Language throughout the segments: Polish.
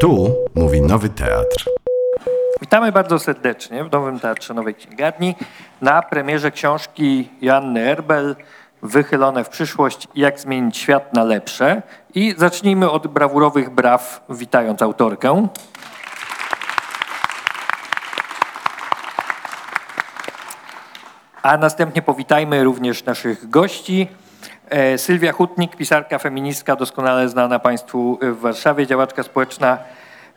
Tu mówi Nowy Teatr. Witamy bardzo serdecznie w Nowym Teatrze Nowej Księgarni na premierze książki Joanny Erbel Wychylone w przyszłość jak zmienić świat na lepsze. I zacznijmy od brawurowych braw, witając autorkę. A następnie powitajmy również naszych gości. E, Sylwia Hutnik, pisarka, feministka, doskonale znana Państwu w Warszawie, działaczka społeczna.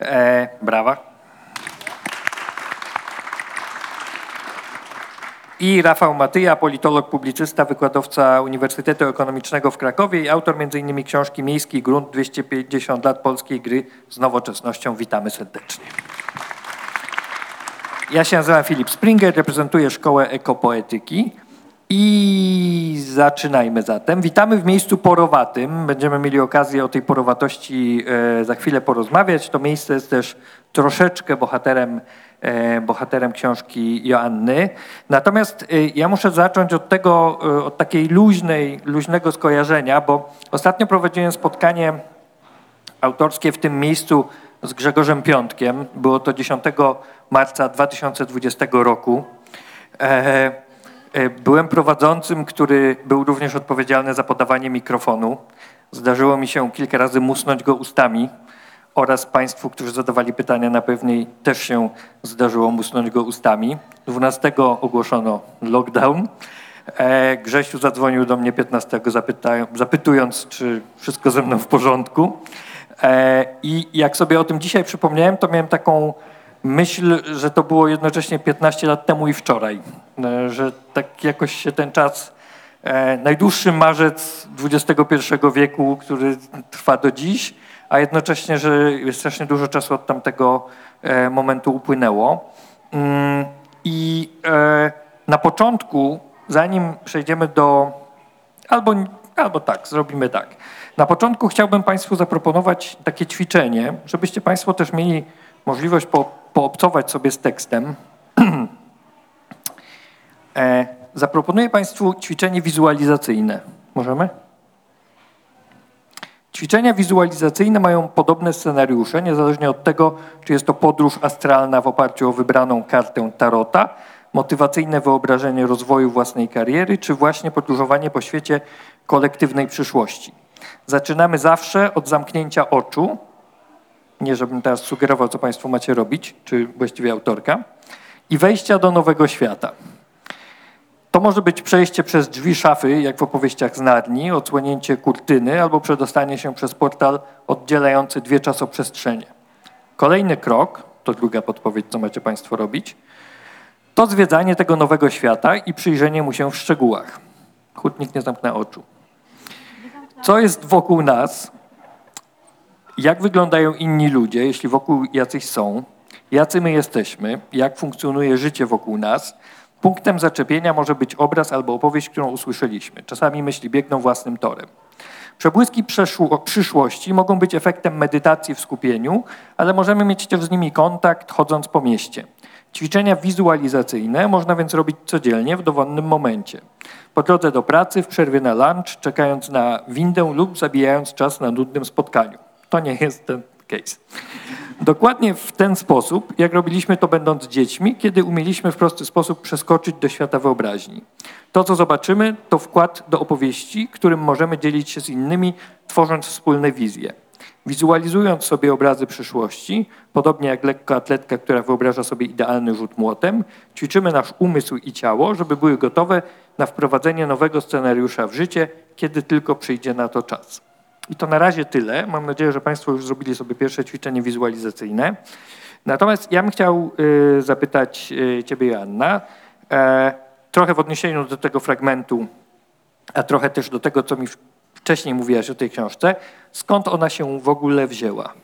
E, brawa. I Rafał Matyja, politolog, publicysta, wykładowca Uniwersytetu Ekonomicznego w Krakowie i autor m.in. książki Miejski Grunt 250 lat polskiej gry z nowoczesnością. Witamy serdecznie. Ja się nazywam Filip Springer, reprezentuję Szkołę Ekopoetyki. I zaczynajmy zatem. Witamy w miejscu porowatym. Będziemy mieli okazję o tej porowatości e, za chwilę porozmawiać. To miejsce jest też troszeczkę bohaterem, e, bohaterem książki Joanny. Natomiast e, ja muszę zacząć od tego, od takiej luźnej, luźnego skojarzenia, bo ostatnio prowadziłem spotkanie autorskie w tym miejscu z Grzegorzem Piątkiem. Było to 10 marca 2020 roku. Byłem prowadzącym, który był również odpowiedzialny za podawanie mikrofonu. Zdarzyło mi się kilka razy musnąć go ustami oraz Państwu, którzy zadawali pytania na pewniej też się zdarzyło musnąć go ustami. 12 ogłoszono lockdown. E, Grzesiu zadzwonił do mnie 15, zapytując, czy wszystko ze mną w porządku. E, I jak sobie o tym dzisiaj przypomniałem, to miałem taką myśl, że to było jednocześnie 15 lat temu i wczoraj, e, że tak jakoś się ten czas, e, najdłuższy marzec XXI wieku, który trwa do dziś, a jednocześnie, że strasznie dużo czasu od tamtego e, momentu upłynęło. Mm, I na początku, zanim przejdziemy do, albo, albo tak, zrobimy tak. Na początku chciałbym Państwu zaproponować takie ćwiczenie, żebyście Państwo też mieli możliwość po poobcować sobie z tekstem, e, zaproponuję Państwu ćwiczenie wizualizacyjne. Możemy? Ćwiczenia wizualizacyjne mają podobne scenariusze, niezależnie od tego, czy jest to podróż astralna w oparciu o wybraną kartę Tarota, motywacyjne wyobrażenie rozwoju własnej kariery, czy właśnie podróżowanie po świecie kolektywnej przyszłości. Zaczynamy zawsze od zamknięcia oczu, nie żebym teraz sugerował, co Państwo macie robić, czy właściwie autorka, i wejścia do nowego świata. To może być przejście przez drzwi szafy, jak w opowieściach z Narni, odsłonięcie kurtyny albo przedostanie się przez portal oddzielający dwie czasoprzestrzenie. Kolejny krok, to druga podpowiedź, co macie Państwo robić, to zwiedzanie tego nowego świata i przyjrzenie mu się w szczegółach. Chutnik nie zamknę oczu. Co jest wokół nas, jak wyglądają inni ludzie, jeśli wokół jacyś są, jacy my jesteśmy, jak funkcjonuje życie wokół nas. Punktem zaczepienia może być obraz albo opowieść, którą usłyszeliśmy. Czasami myśli biegną własnym torem. Przebłyski przyszłości mogą być efektem medytacji w skupieniu, ale możemy mieć też z nimi kontakt chodząc po mieście. Ćwiczenia wizualizacyjne można więc robić codziennie w dowolnym momencie. Po drodze do pracy, w przerwie na lunch, czekając na windę lub zabijając czas na nudnym spotkaniu. To nie jest ten case. Dokładnie w ten sposób, jak robiliśmy to będąc dziećmi, kiedy umieliśmy w prosty sposób przeskoczyć do świata wyobraźni. To, co zobaczymy, to wkład do opowieści, którym możemy dzielić się z innymi, tworząc wspólne wizje. Wizualizując sobie obrazy przyszłości, podobnie jak lekkoatletka, która wyobraża sobie idealny rzut młotem, ćwiczymy nasz umysł i ciało, żeby były gotowe na wprowadzenie nowego scenariusza w życie, kiedy tylko przyjdzie na to czas. I to na razie tyle. Mam nadzieję, że Państwo już zrobili sobie pierwsze ćwiczenie wizualizacyjne. Natomiast ja bym chciał y, zapytać y, Ciebie, Joanna, e, trochę w odniesieniu do tego fragmentu, a trochę też do tego, co mi wcześniej mówiłaś o tej książce, skąd ona się w ogóle wzięła?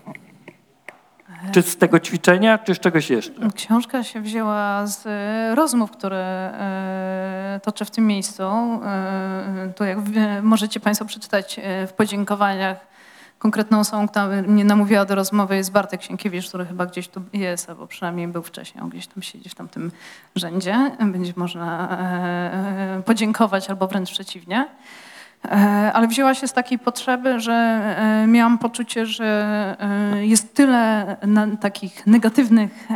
Czy z tego ćwiczenia, czy z czegoś jeszcze? Książka się wzięła z e, rozmów, które e, toczę w tym miejscu. E, to jak możecie Państwo przeczytać w podziękowaniach konkretną osobą, która mnie namówiła do rozmowy jest Bartek Sienkiewicz, który chyba gdzieś tu jest, albo przynajmniej był wcześniej, on gdzieś tam siedzi w tamtym rzędzie. Będzie można podziękować albo wręcz przeciwnie. E, Ale wzięła się z takiej potrzeby, że e, miałam poczucie, że e, jest tyle takich negatywnych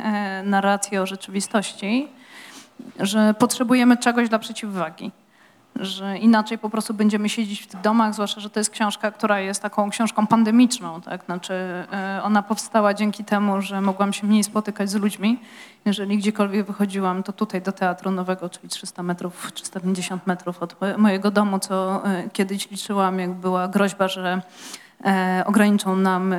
narracji o rzeczywistości, że potrzebujemy czegoś dla przeciwwagi. Że inaczej po prostu będziemy siedzieć w tych domach, zwłaszcza, że to jest książka, która jest taką książką pandemiczną, tak? Znaczy e, ona powstała dzięki temu, że mogłam się mniej spotykać z ludźmi. Jeżeli gdziekolwiek wychodziłam, to tutaj do Teatru Nowego, czyli 300 metrów, 350 metrów od mo- mojego domu, co e, kiedyś liczyłam, jak była groźba, że ograniczą nam e,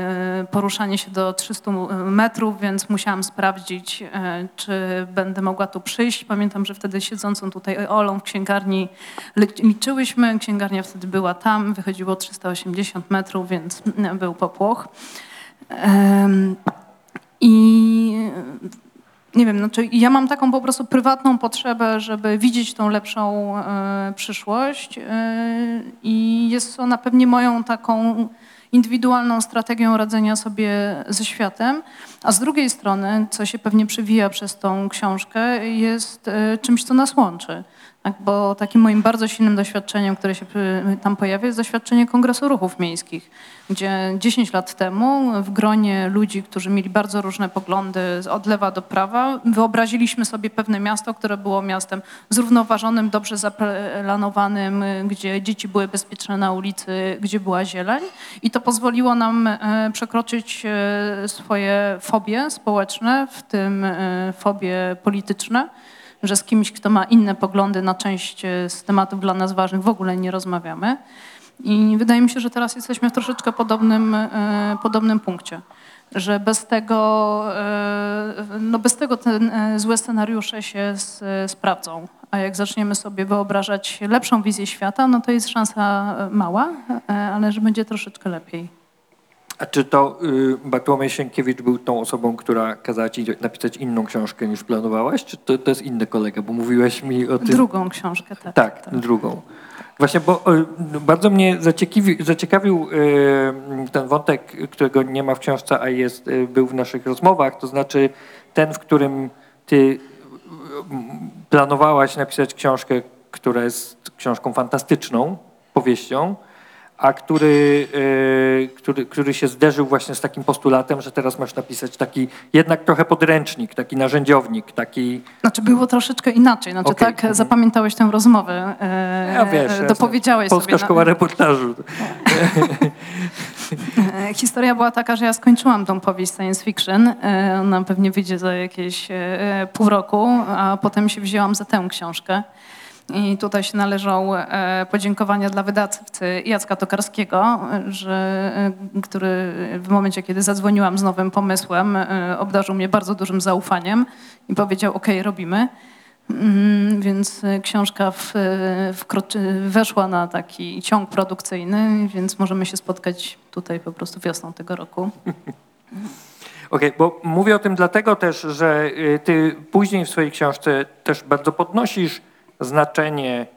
poruszanie się do 300 metrów, więc musiałam sprawdzić, e, czy będę mogła tu przyjść. Pamiętam, że wtedy siedzącą tutaj Olą w księgarni li- liczyłyśmy. Księgarnia wtedy była tam, wychodziło 380 metrów, więc był popłoch. I nie wiem, znaczy ja mam taką po prostu prywatną potrzebę, żeby widzieć tą lepszą e, przyszłość e, i jest ona pewnie moją taką indywidualną strategią radzenia sobie ze światem, a z drugiej strony, co się pewnie przewija przez tą książkę, jest e, czymś, co nas łączy. Tak, bo takim moim bardzo silnym doświadczeniem, które się y, tam pojawia, jest doświadczenie Kongresu Ruchów Miejskich, gdzie 10 lat temu w gronie ludzi, którzy mieli bardzo różne poglądy od lewa do prawa, wyobraziliśmy sobie pewne miasto, które było miastem zrównoważonym, dobrze zaplanowanym, gdzie dzieci były bezpieczne na ulicy, gdzie była zieleń. I to pozwoliło nam e, przekroczyć e, swoje fobie społeczne, w tym e, fobie polityczne że z kimś, kto ma inne poglądy na część e, z tematów dla nas ważnych, w ogóle nie rozmawiamy. I wydaje mi się, że teraz jesteśmy w troszeczkę podobnym, e, podobnym punkcie. Że bez tego, e, no bez tego te złe scenariusze się sprawdzą. A jak zaczniemy sobie wyobrażać lepszą wizję świata, no to jest szansa mała, ale że będzie troszeczkę lepiej. A czy to y, Bartłomiej Sienkiewicz był tą osobą, która kazała ci napisać inną książkę niż planowałaś, czy to, to jest inny kolega, bo mówiłeś mi o tym... Drugą książkę, tak. Tak, drugą. Właśnie, bo y, bardzo mnie zaciekawił, zaciekawił y, ten wątek, którego nie ma w książce, a jest, y, był w naszych rozmowach, to znaczy ten, w którym ty y, planowałaś napisać książkę, która jest książką fantastyczną, powieścią, a który, y, który, który się zderzył właśnie z takim postulatem, że teraz masz napisać taki jednak trochę podręcznik, taki narzędziownik, taki... Znaczy było troszeczkę inaczej. Znaczy Okej, tak mhm. zapamiętałeś tę rozmowę. E, Ja wiesz, ja dopowiedziałeś Polska sobie. no. Szkoła Reportażu. E, Historia była taka, że ja skończyłam tą powieść science fiction. Ona pewnie wyjdzie za jakieś pół roku, a potem się wzięłam za tę książkę. I tutaj się należą e, podziękowania dla wydawcy Jacka Tokarskiego, że, e, który w momencie, kiedy zadzwoniłam z nowym pomysłem, e, obdarzył mnie bardzo dużym zaufaniem i powiedział, ok, robimy. Mm, Więc książka w, wkroczy, weszła na taki ciąg produkcyjny, więc możemy się spotkać tutaj po prostu wiosną tego roku. Okej, bo mówię o tym dlatego też, że ty później w swojej książce też bardzo podnosisz znaczenie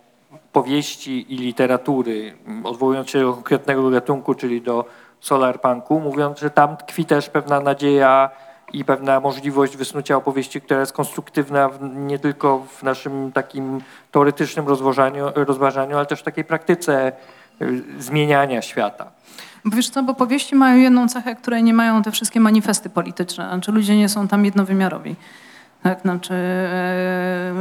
powieści i literatury, odwołując się do konkretnego gatunku, czyli do solarpunku, mówiąc, że tam tkwi też pewna nadzieja i pewna możliwość wysnucia opowieści, która jest konstruktywna nie tylko w naszym takim teoretycznym rozważaniu, rozważaniu, ale też w takiej praktyce y, zmieniania świata. Bo Wiesz co, bo powieści mają jedną cechę, której nie mają te wszystkie manifesty polityczne. Znaczy ludzie nie są tam jednowymiarowi. Tak, znaczy,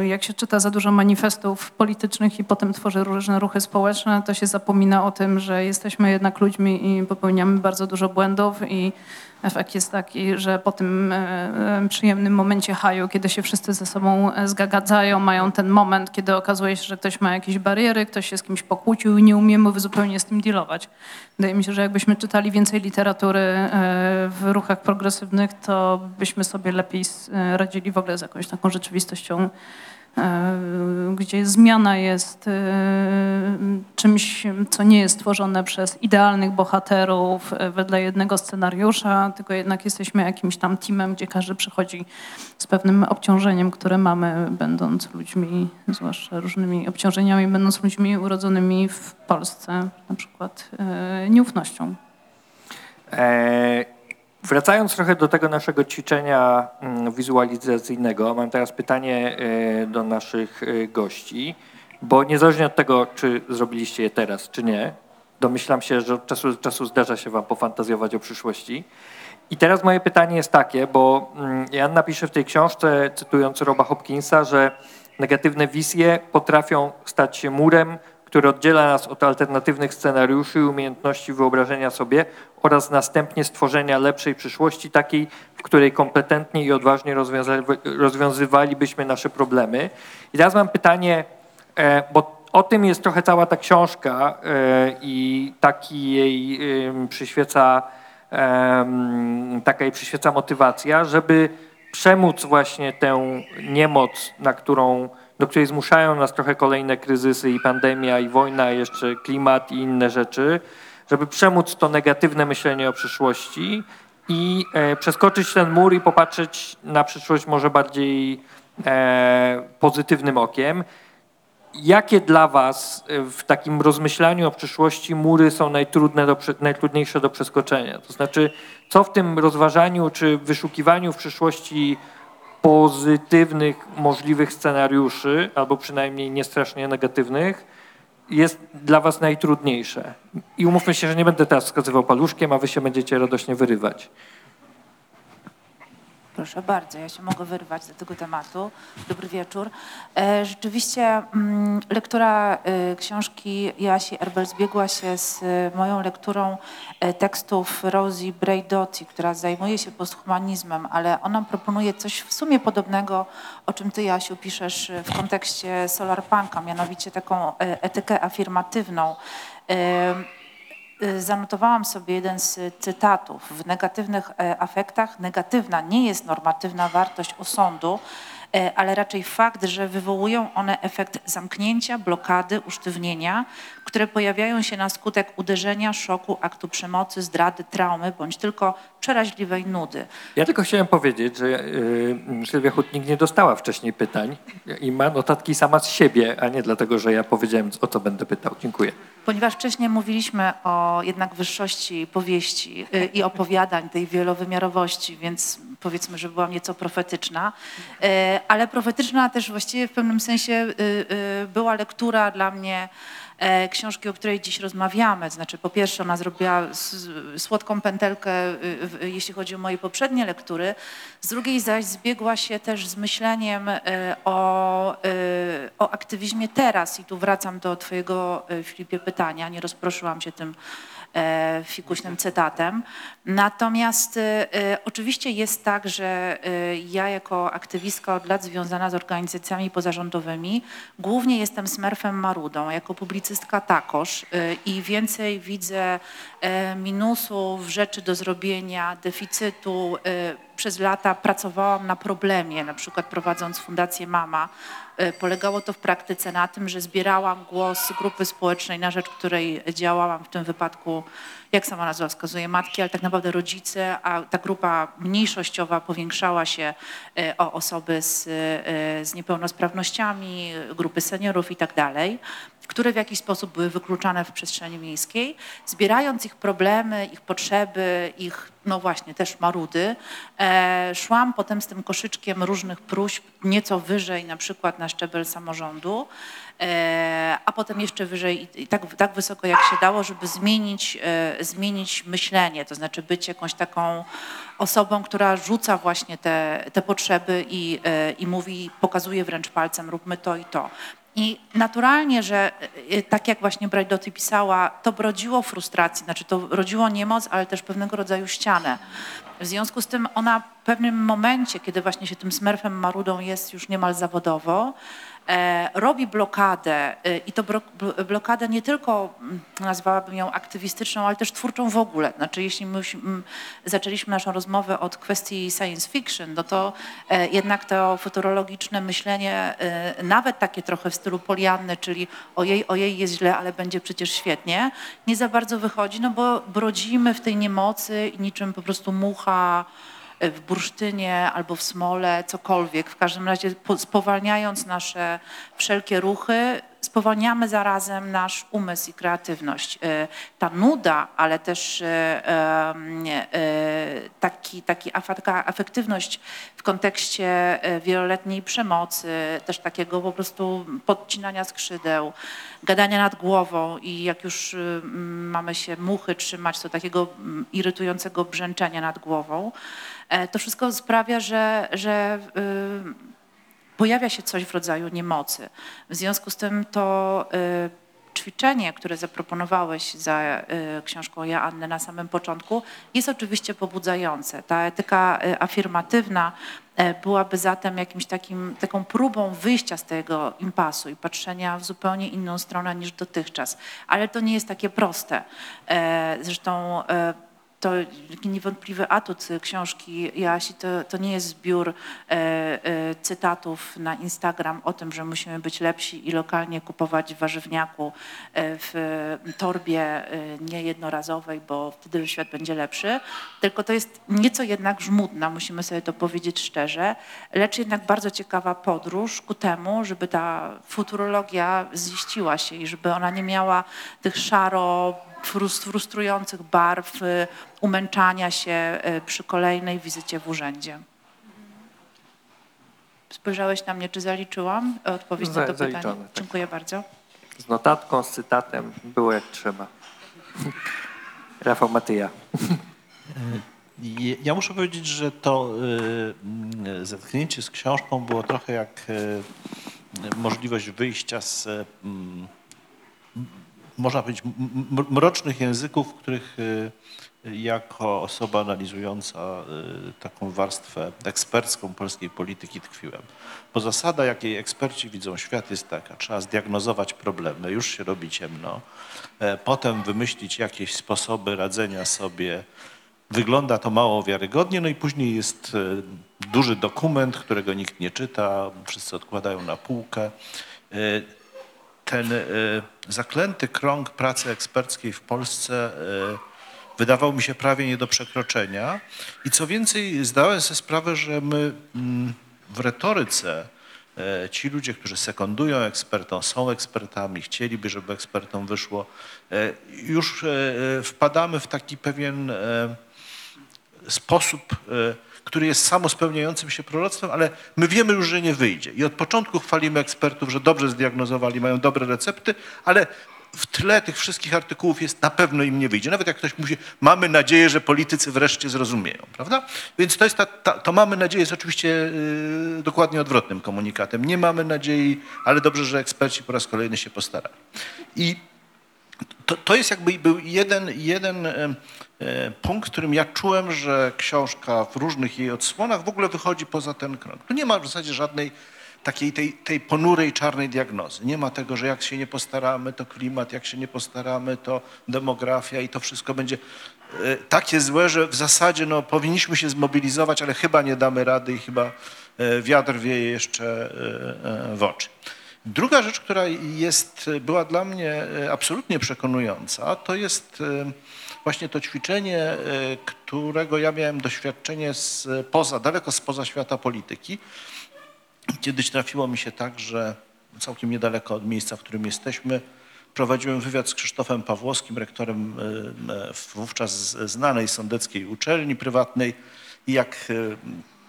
jak się czyta za dużo manifestów politycznych i potem tworzy różne ruchy społeczne, to się zapomina o tym, że jesteśmy jednak ludźmi i popełniamy bardzo dużo błędów i efekt jest taki, że po tym e, e, przyjemnym momencie haju, kiedy się wszyscy ze sobą e, zgadzają, mają ten moment, kiedy okazuje się, że ktoś ma jakieś bariery, ktoś się z kimś pokłócił i nie umiemy zupełnie z tym dealować. Wydaje mi się, że jakbyśmy czytali więcej literatury w ruchach progresywnych, to byśmy sobie lepiej radzili w ogóle z jakąś taką rzeczywistością, gdzie zmiana jest e, czymś, co nie jest tworzone przez idealnych bohaterów e, wedle jednego scenariusza, tylko jednak jesteśmy jakimś tam teamem, gdzie każdy przychodzi z pewnym obciążeniem, które mamy, będąc ludźmi, zwłaszcza różnymi obciążeniami, będąc ludźmi urodzonymi w Polsce, na przykład e, nieufnością. E, wracając trochę do tego naszego ćwiczenia mm, wizualizacyjnego, mam teraz pytanie e, do naszych e, gości. Bo niezależnie od tego, czy zrobiliście je teraz, czy nie, domyślam się, że od czasu do czasu zdarza się wam pofantazjować o przyszłości. I teraz moje pytanie jest takie, bo mm, Jan napisze w tej książce, cytując Roba Hopkinsa, że negatywne wizje potrafią stać się murem, który oddziela nas od alternatywnych scenariuszy i umiejętności wyobrażenia sobie oraz następnie stworzenia lepszej przyszłości, takiej, w której kompetentnie i odważnie rozwiązywalibyśmy nasze problemy. I teraz mam pytanie, e, bo o tym jest trochę cała ta książka e, i taki jej przyświeca, taka jej przyświeca motywacja, żeby przemóc właśnie tę niemoc, na którą, do której zmuszają nas trochę kolejne kryzysy i pandemia i wojna, jeszcze klimat i inne rzeczy, żeby przemóc to negatywne myślenie o przyszłości i e, przeskoczyć ten mur i popatrzeć na przyszłość może bardziej e, pozytywnym okiem. Jakie dla Was e, w takim rozmyślaniu o przyszłości mury są najtrudne do, najtrudniejsze do przeskoczenia? To znaczy, co w tym rozważaniu czy wyszukiwaniu w przyszłości pozytywnych, możliwych scenariuszy, albo przynajmniej nie strasznie negatywnych, jest dla Was najtrudniejsze? I umówmy się, że nie będę teraz wskazywał paluszkiem, a Wy się będziecie radośnie wyrywać. Proszę bardzo, ja się mogę wyrwać do tego tematu. Dobry wieczór. E, Rzeczywiście mm, lektura e, książki Joasi Erbel zbiegła się z e, moją lekturą tekstów Rosie Braidotti, która zajmuje się posthumanizmem, ale ona proponuje coś w sumie podobnego, o czym ty, Jasiu, piszesz w kontekście solarpunka, mianowicie taką etykę afirmatywną. Y, Zanotowałam sobie jeden z cytatów. W negatywnych e, afektach negatywna nie jest normatywna wartość osądu, e, ale raczej fakt, że wywołują one efekt zamknięcia, blokady, usztywnienia, które pojawiają się na skutek uderzenia, szoku, aktu przemocy, zdrady, traumy bądź tylko przeraźliwej nudy. Ja tylko chciałem powiedzieć, że yy, Sylwia Hutnik nie dostała wcześniej pytań i ma notatki sama z siebie, a nie dlatego, że ja powiedziałem, o co będę pytał. Dziękuję. Ponieważ wcześniej mówiliśmy o jednak wyższości powieści y, i opowiadań, tej wielowymiarowości, więc powiedzmy, że byłam nieco profetyczna, Y, ale profetyczna też właściwie w pewnym sensie y, była lektura dla mnie książki, o której dziś rozmawiamy. Znaczy, po pierwsze, ona zrobiła słodką pętelkę, y, jeśli chodzi o moje poprzednie lektury. Z drugiej zaś zbiegła się też z myśleniem y, o, y, o aktywizmie teraz. I tu wracam do Twojego, Filipie, pytania. Nie rozproszyłam się tym e, fikuśnym cytatem. Natomiast y, oczywiście jest tak, że y, ja jako aktywistka od lat związana z organizacjami pozarządowymi głównie jestem Smurfem Marudą, jako publicystka takoż i więcej widzę e, minusów, rzeczy do zrobienia, deficytu. Przez lata pracowałam na problemie, na przykład prowadząc Fundację Mama. Y, Polegało to w praktyce na tym, że zbierałam głos grupy społecznej, na rzecz której działałam w tym wypadku, jak sama nazwa wskazuje, matki, ale tak naprawdę rodzice, a ta grupa mniejszościowa powiększała się y, o osoby z, y, z niepełnosprawnościami, grupy seniorów i tak dalej które w jakiś sposób były wykluczane w przestrzeni miejskiej, zbierając ich problemy, ich potrzeby, ich, no właśnie, też marudy, e, szłam potem z tym koszyczkiem różnych próśb nieco wyżej, na przykład na szczebel samorządu, e, a potem jeszcze wyżej i, tak, tak wysoko jak się dało, żeby zmienić, e, zmienić myślenie, to znaczy być jakąś taką osobą, która rzuca właśnie te, te potrzeby i, e, i mówi, pokazuje wręcz palcem, róbmy to i to. I naturalnie, że y, tak jak właśnie Braidotti pisała, to rodziło frustrację, znaczy to rodziło niemoc, ale też pewnego rodzaju ścianę. W związku z tym ona w pewnym momencie, kiedy właśnie się tym smurfem marudą jest już niemal zawodowo, robi blokadę y, i to blokadę nie tylko mm, nazwałabym ją aktywistyczną, ale też twórczą w ogóle. Znaczy jeśli my mm, zaczęliśmy naszą rozmowę od kwestii science fiction, no to e, jednak to futurologiczne myślenie, e, nawet takie trochę w stylu Polianny, czyli ojej, ojej jest źle, ale będzie przecież świetnie, nie za bardzo wychodzi, no bo brodzimy w tej niemocy i niczym po prostu mucha e, w bursztynie albo w smole, cokolwiek. W każdym razie po- spowalniając nasze wszelkie ruchy, spowalniamy zarazem nasz umysł i kreatywność. E, Ta nuda, ale też e, e, taki, taki, afektywność w kontekście wieloletniej przemocy, też takiego po prostu podcinania skrzydeł, gadania nad głową i jak już y, mamy się muchy trzymać, to takiego irytującego brzęczenia nad głową. E, To wszystko sprawia, że, że y, pojawia się coś w rodzaju niemocy. W związku z tym to y, ćwiczenie, które zaproponowałeś za y, książką Joanny na samym początku, jest oczywiście pobudzające. Ta etyka afirmatywna y, byłaby zatem jakimś takim, taką próbą wyjścia z tego impasu i patrzenia w zupełnie inną stronę niż dotychczas. Ale to nie jest takie proste. E, Zresztą e, to niewątpliwy atut książki Joasi to, to nie jest zbiór e, e, cytatów na Instagram o tym, że musimy być lepsi i lokalnie kupować w warzywniaku e, w torbie niejednorazowej, bo wtedy świat będzie lepszy. Tylko to jest nieco jednak żmudna, musimy sobie to powiedzieć szczerze, lecz jednak bardzo ciekawa podróż ku temu, żeby ta futurologia ziściła się i żeby ona nie miała tych szaro frustrujących barw, y, umęczania się y, przy kolejnej wizycie w urzędzie. Spojrzałeś na mnie, czy zaliczyłam odpowiedź na to pytanie? tak. Dziękuję bardzo. Z notatką, z cytatem, było jak trzeba. Rafał Matyja. Ja muszę powiedzieć, że to y, zetknięcie z książką było trochę jak możliwość wyjścia z, można powiedzieć, mrocznych języków, w których y, jako osoba analizująca y, taką warstwę ekspercką polskiej polityki tkwiłem. Bo zasada, jakiej eksperci widzą świat jest taka, trzeba zdiagnozować problemy, już się robi ciemno, e, potem wymyślić jakieś sposoby radzenia sobie Wygląda to mało wiarygodnie, no i później jest e, duży dokument, którego nikt nie czyta, wszyscy odkładają na półkę. Ten e, zaklęty krąg pracy eksperckiej w Polsce e, wydawał mi się prawie nie do przekroczenia. I co więcej, zdałem sobie sprawę, że my mm, w retoryce e, ci ludzie, którzy sekundują ekspertom, są ekspertami, chcieliby, żeby ekspertom wyszło, już wpadamy w taki pewien sposób, który jest samospełniającym się proroctwem, ale my wiemy już, że nie wyjdzie. I od początku chwalimy ekspertów, że dobrze zdiagnozowali, mają dobre recepty, ale w tle tych wszystkich artykułów jest na pewno im nie wyjdzie. Nawet jak ktoś mówi, mamy nadzieję, że politycy wreszcie zrozumieją, prawda? Więc to jest ta, ta, to mamy nadzieję jest oczywiście yy, dokładnie odwrotnym komunikatem. Nie mamy nadziei, ale dobrze, że eksperci po raz kolejny się postarali. I to, to jest jakby był jeden, jeden e, e, punkt, w którym ja czułem, że książka w różnych jej odsłonach w ogóle wychodzi poza ten krąg. Tu nie ma w zasadzie żadnej takiej tej, tej ponurej, czarnej diagnozy. Nie ma tego, że jak się nie postaramy, to klimat, jak się nie postaramy, to demografia i to wszystko będzie e, takie złe, że w zasadzie no, powinniśmy się zmobilizować, ale chyba nie damy rady i chyba wiatr wieje jeszcze w oczy. Druga rzecz, która jest, była dla mnie e, absolutnie przekonująca, to jest e, właśnie to ćwiczenie, e, którego ja miałem doświadczenie z poza, daleko spoza świata polityki. Kiedyś trafiło mi się tak, że całkiem niedaleko od miejsca, w którym jesteśmy, prowadziłem wywiad z Krzysztofem Pawłowskim, rektorem wówczas znanej sądeckiej uczelni prywatnej. I jak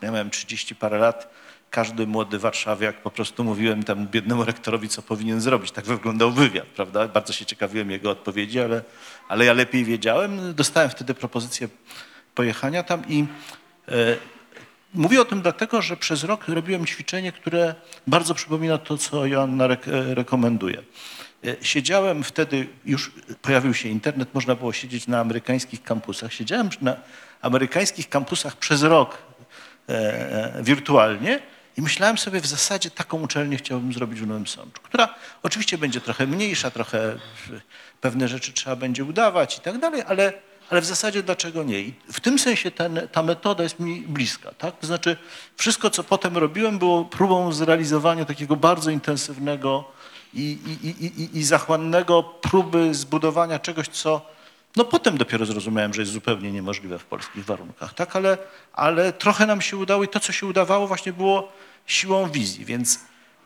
ja miałem 30 parę lat, każdy młody warszawiak po prostu mówiłem temu biednemu rektorowi, co powinien zrobić. Tak wyglądał wywiad, prawda? Bardzo się ciekawiłem jego odpowiedzi, ale, ale ja lepiej wiedziałem. Dostałem wtedy propozycję pojechania tam i e, Mówię o tym dlatego, że przez rok robiłem ćwiczenie, które bardzo przypomina to, co Joanna rek rekomenduje. E, Siedziałem wtedy, już pojawił się internet, można było siedzieć na amerykańskich kampusach. Siedziałem na amerykańskich kampusach przez rok e, e, wirtualnie i myślałem sobie, w zasadzie taką uczelnię chciałbym zrobić w Nowym Sączu, która oczywiście będzie trochę mniejsza, trochę pewne rzeczy trzeba będzie udawać i tak dalej, ale ale w zasadzie dlaczego nie? I w tym sensie ten, ta metoda jest mi bliska. Tak? To znaczy wszystko, co potem robiłem, było próbą zrealizowania takiego bardzo intensywnego i, i, i, i, i zachłannego próby zbudowania czegoś, co no potem dopiero zrozumiałem, że jest zupełnie niemożliwe w polskich warunkach. Tak? Ale, ale trochę nam się udało i to, co się udawało, właśnie było siłą wizji. Więc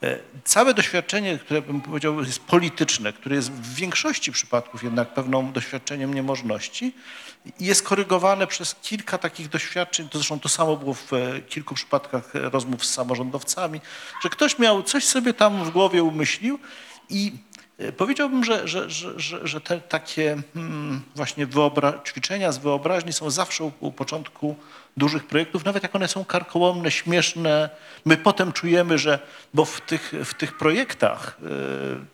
E, Całe doświadczenie, które bym powiedział jest polityczne, które jest w większości przypadków jednak pewną doświadczeniem niemożności, jest korygowane przez kilka takich doświadczeń, to zresztą to samo było w e, kilku przypadkach rozmów z samorządowcami, że ktoś miał coś sobie tam w głowie umyślił i powiedziałbym, że, że, że, że, te takie hmm, właśnie ćwiczenia z wyobraźni są zawsze u, u początku dużych projektów, nawet jak one są karkołomne, śmieszne. My potem czujemy, że, bo w tych, w tych projektach e,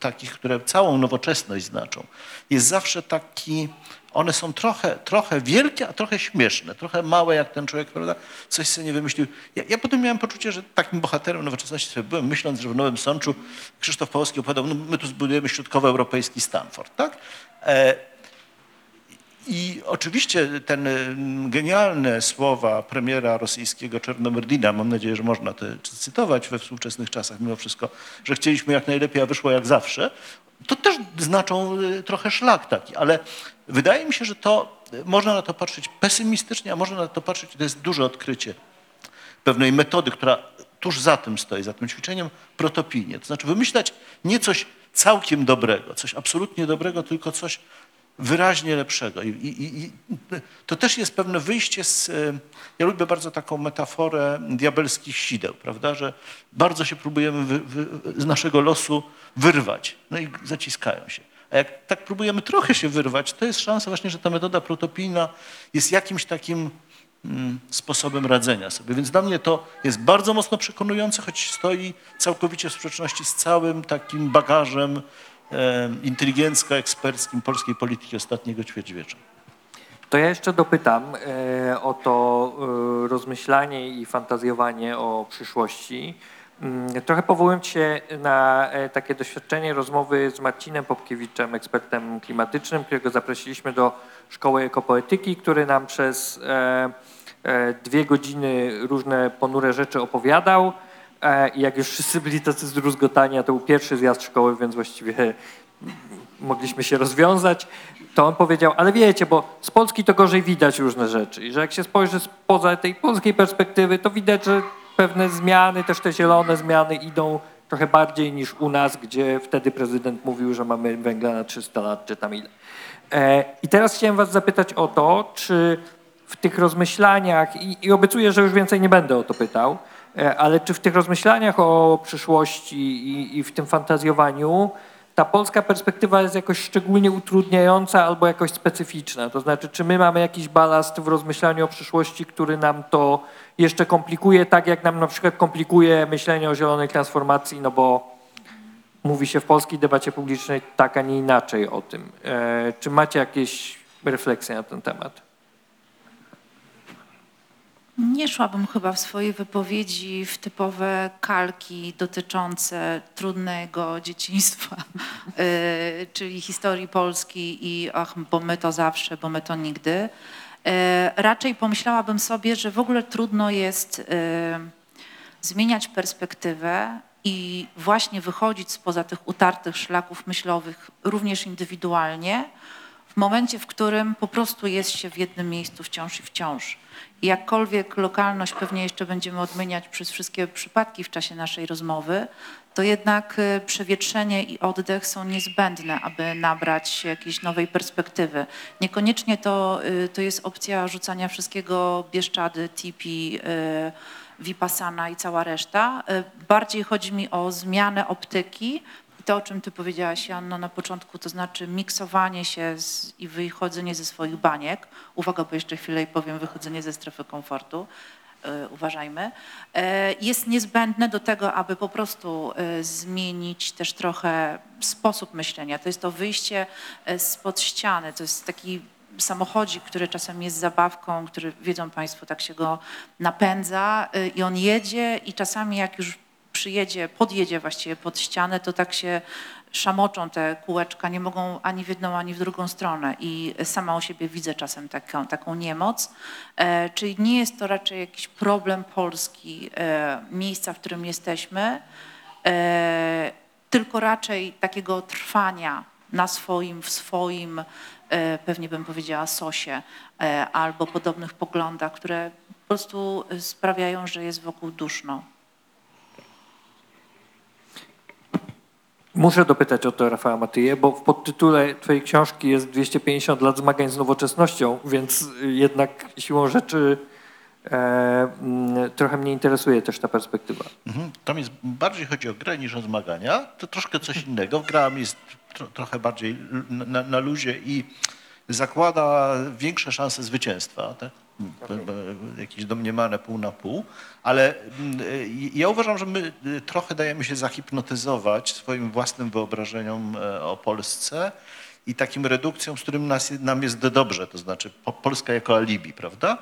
takich, które całą nowoczesność znaczą, jest zawsze taki, one są trochę, trochę wielkie, a trochę śmieszne, trochę małe jak ten człowiek, prawda, coś sobie nie wymyślił. Ja, ja potem miałem poczucie, że takim bohaterem nowoczesności sobie byłem, myśląc, że w Nowym Sączu Krzysztof Pałowski opowiadał, no my tu zbudujemy środkowoeuropejski Stanford, tak? E, i oczywiście ten y, genialne słowa premiera rosyjskiego Czernomyrdina, mam nadzieję, że można te cytować we współczesnych czasach mimo wszystko, że chcieliśmy jak najlepiej, a wyszło jak zawsze, to też znaczą y, trochę szlak taki, ale wydaje mi się, że to można na to patrzeć pesymistycznie, a można na to patrzeć, to jest duże odkrycie pewnej metody, która tuż za tym stoi, za tym ćwiczeniem, protopijnie. To znaczy wymyślać nie coś całkiem dobrego, coś absolutnie dobrego, tylko coś wyraźnie lepszego. I, i, i to też jest pewne wyjście z. e, Ja lubię bardzo taką metaforę diabelskich sideł, prawda? Że bardzo się próbujemy wy, wy, z naszego losu wyrwać, no i zaciskają się. A jak tak próbujemy trochę się wyrwać, to jest szansa właśnie, że ta metoda protopijna jest jakimś takim mm, sposobem radzenia sobie. Więc dla mnie to jest bardzo mocno przekonujące, choć stoi całkowicie w sprzeczności z całym takim bagażem inteligencko-eksperckim polskiej polityki ostatniego ćwierćwiecza. To ja jeszcze dopytam e, o to e, rozmyślanie i fantazjowanie o przyszłości. Mm, Trochę powołując się na e, takie doświadczenie rozmowy z Marcinem Popkiewiczem, ekspertem klimatycznym, którego zaprosiliśmy do Szkoły Ekopoetyki, który nam przez e, e, dwie godziny różne ponure rzeczy opowiadał. I jak już wszyscy byli tacy zdruzgotani, a to był pierwszy zjazd szkoły, więc właściwie mogliśmy się rozwiązać, to on powiedział, ale wiecie, bo z Polski to gorzej widać różne rzeczy i że jak się spojrzy spoza tej polskiej perspektywy, to widać, że pewne zmiany, też te zielone zmiany idą trochę bardziej niż u nas, gdzie wtedy prezydent mówił, że mamy węgla na 300 lat, czy tam ile. E, I teraz chciałem was zapytać o to, czy w tych rozmyślaniach, i, i obiecuję, że już więcej nie będę o to pytał, e, ale czy w tych rozmyślaniach o przyszłości i, i w tym fantazjowaniu ta polska perspektywa jest jakoś szczególnie utrudniająca albo jakoś specyficzna? To znaczy, czy my mamy jakiś balast w rozmyślaniu o przyszłości, który nam to jeszcze komplikuje, tak jak nam na przykład komplikuje myślenie o zielonej transformacji, no bo mówi się w polskiej debacie publicznej tak, a nie inaczej o tym. E, czy macie jakieś refleksje na ten temat? Nie szłabym chyba w swojej wypowiedzi w typowe kalki dotyczące trudnego dzieciństwa, y, czyli historii Polski i ach, bo my to zawsze, bo my to nigdy. Y, Raczej pomyślałabym sobie, że w ogóle trudno jest y, zmieniać perspektywę i właśnie wychodzić spoza tych utartych szlaków myślowych również indywidualnie, w momencie, w którym po prostu jest się w jednym miejscu wciąż i wciąż. Jakkolwiek lokalność pewnie jeszcze będziemy odmieniać przez wszystkie przypadki w czasie naszej rozmowy, to jednak y, przewietrzenie i oddech są niezbędne, aby nabrać jakiejś nowej perspektywy. Niekoniecznie to, y, to jest opcja rzucania wszystkiego Bieszczady, Tipi, y, Vipassana i cała reszta. Bardziej chodzi mi o zmianę optyki to, o czym ty powiedziałaś, Janno, na początku, to znaczy miksowanie się z, i wychodzenie ze swoich baniek. Uwaga, bo jeszcze chwilę i powiem wychodzenie ze strefy komfortu. Y, Uważajmy, y, jest niezbędne do tego, aby po prostu y, zmienić też trochę sposób myślenia. To jest to wyjście spod ściany, to jest taki samochodzik, który czasem jest zabawką, który wiedzą Państwo, tak się go napędza i on jedzie i czasami jak już przyjedzie, podjedzie właściwie pod ścianę, to tak się szamoczą te kółeczka, nie mogą ani w jedną, ani w drugą stronę i sama u siebie widzę czasem taką, taką niemoc. E, czyli nie jest to raczej jakiś problem Polski, e, miejsca, w którym jesteśmy, e, tylko raczej takiego trwania na swoim, w swoim, e, pewnie bym powiedziała sosie, e, albo podobnych poglądach, które po prostu sprawiają, że jest wokół duszno. Muszę dopytać o to Rafała Matyję, bo w podtytule twojej książki jest 250 lat zmagań z nowoczesnością, więc jednak siłą rzeczy e, mm, trochę mnie interesuje też ta perspektywa. Mhm. Tam jest bardziej chodzi o grę niż o zmagania. To troszkę coś innego. Gra jest tro, trochę bardziej na, na luzie i zakłada większe szanse zwycięstwa. Tak? B- Jakieś domniemane pół na pół. Ale mm, y, ja uważam, że my y, trochę dajemy się zahipnotyzować swoim własnym wyobrażeniom e, o Polsce i takim redukcją, z którym nas, nam jest dobrze, to znaczy po, Polska jako alibi, prawda?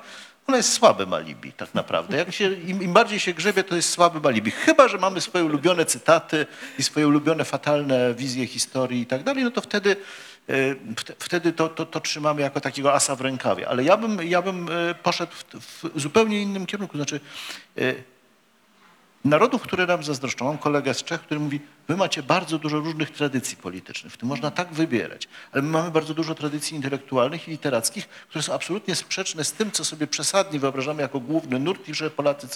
Ona jest słabym alibi tak naprawdę. Jak się, im, Im bardziej się grzebie, to jest słabym alibi. Chyba, że mamy swoje ulubione cytaty i swoje ulubione fatalne wizje historii i tak dalej, no to wtedy, e, wte- wtedy to, to, to trzymamy jako takiego asa w rękawie. Ale ja bym, ja bym e, poszedł w, w zupełnie innym kierunku. Znaczy, e, narodów, które nam zazdroszczą. Mam kolegę z Czech, który mówi, wy macie bardzo dużo różnych tradycji politycznych, w tym można tak wybierać, ale my mamy bardzo dużo tradycji intelektualnych i literackich, które są absolutnie sprzeczne z tym, co sobie przesadnie wyobrażamy jako główny nurt i że Polacy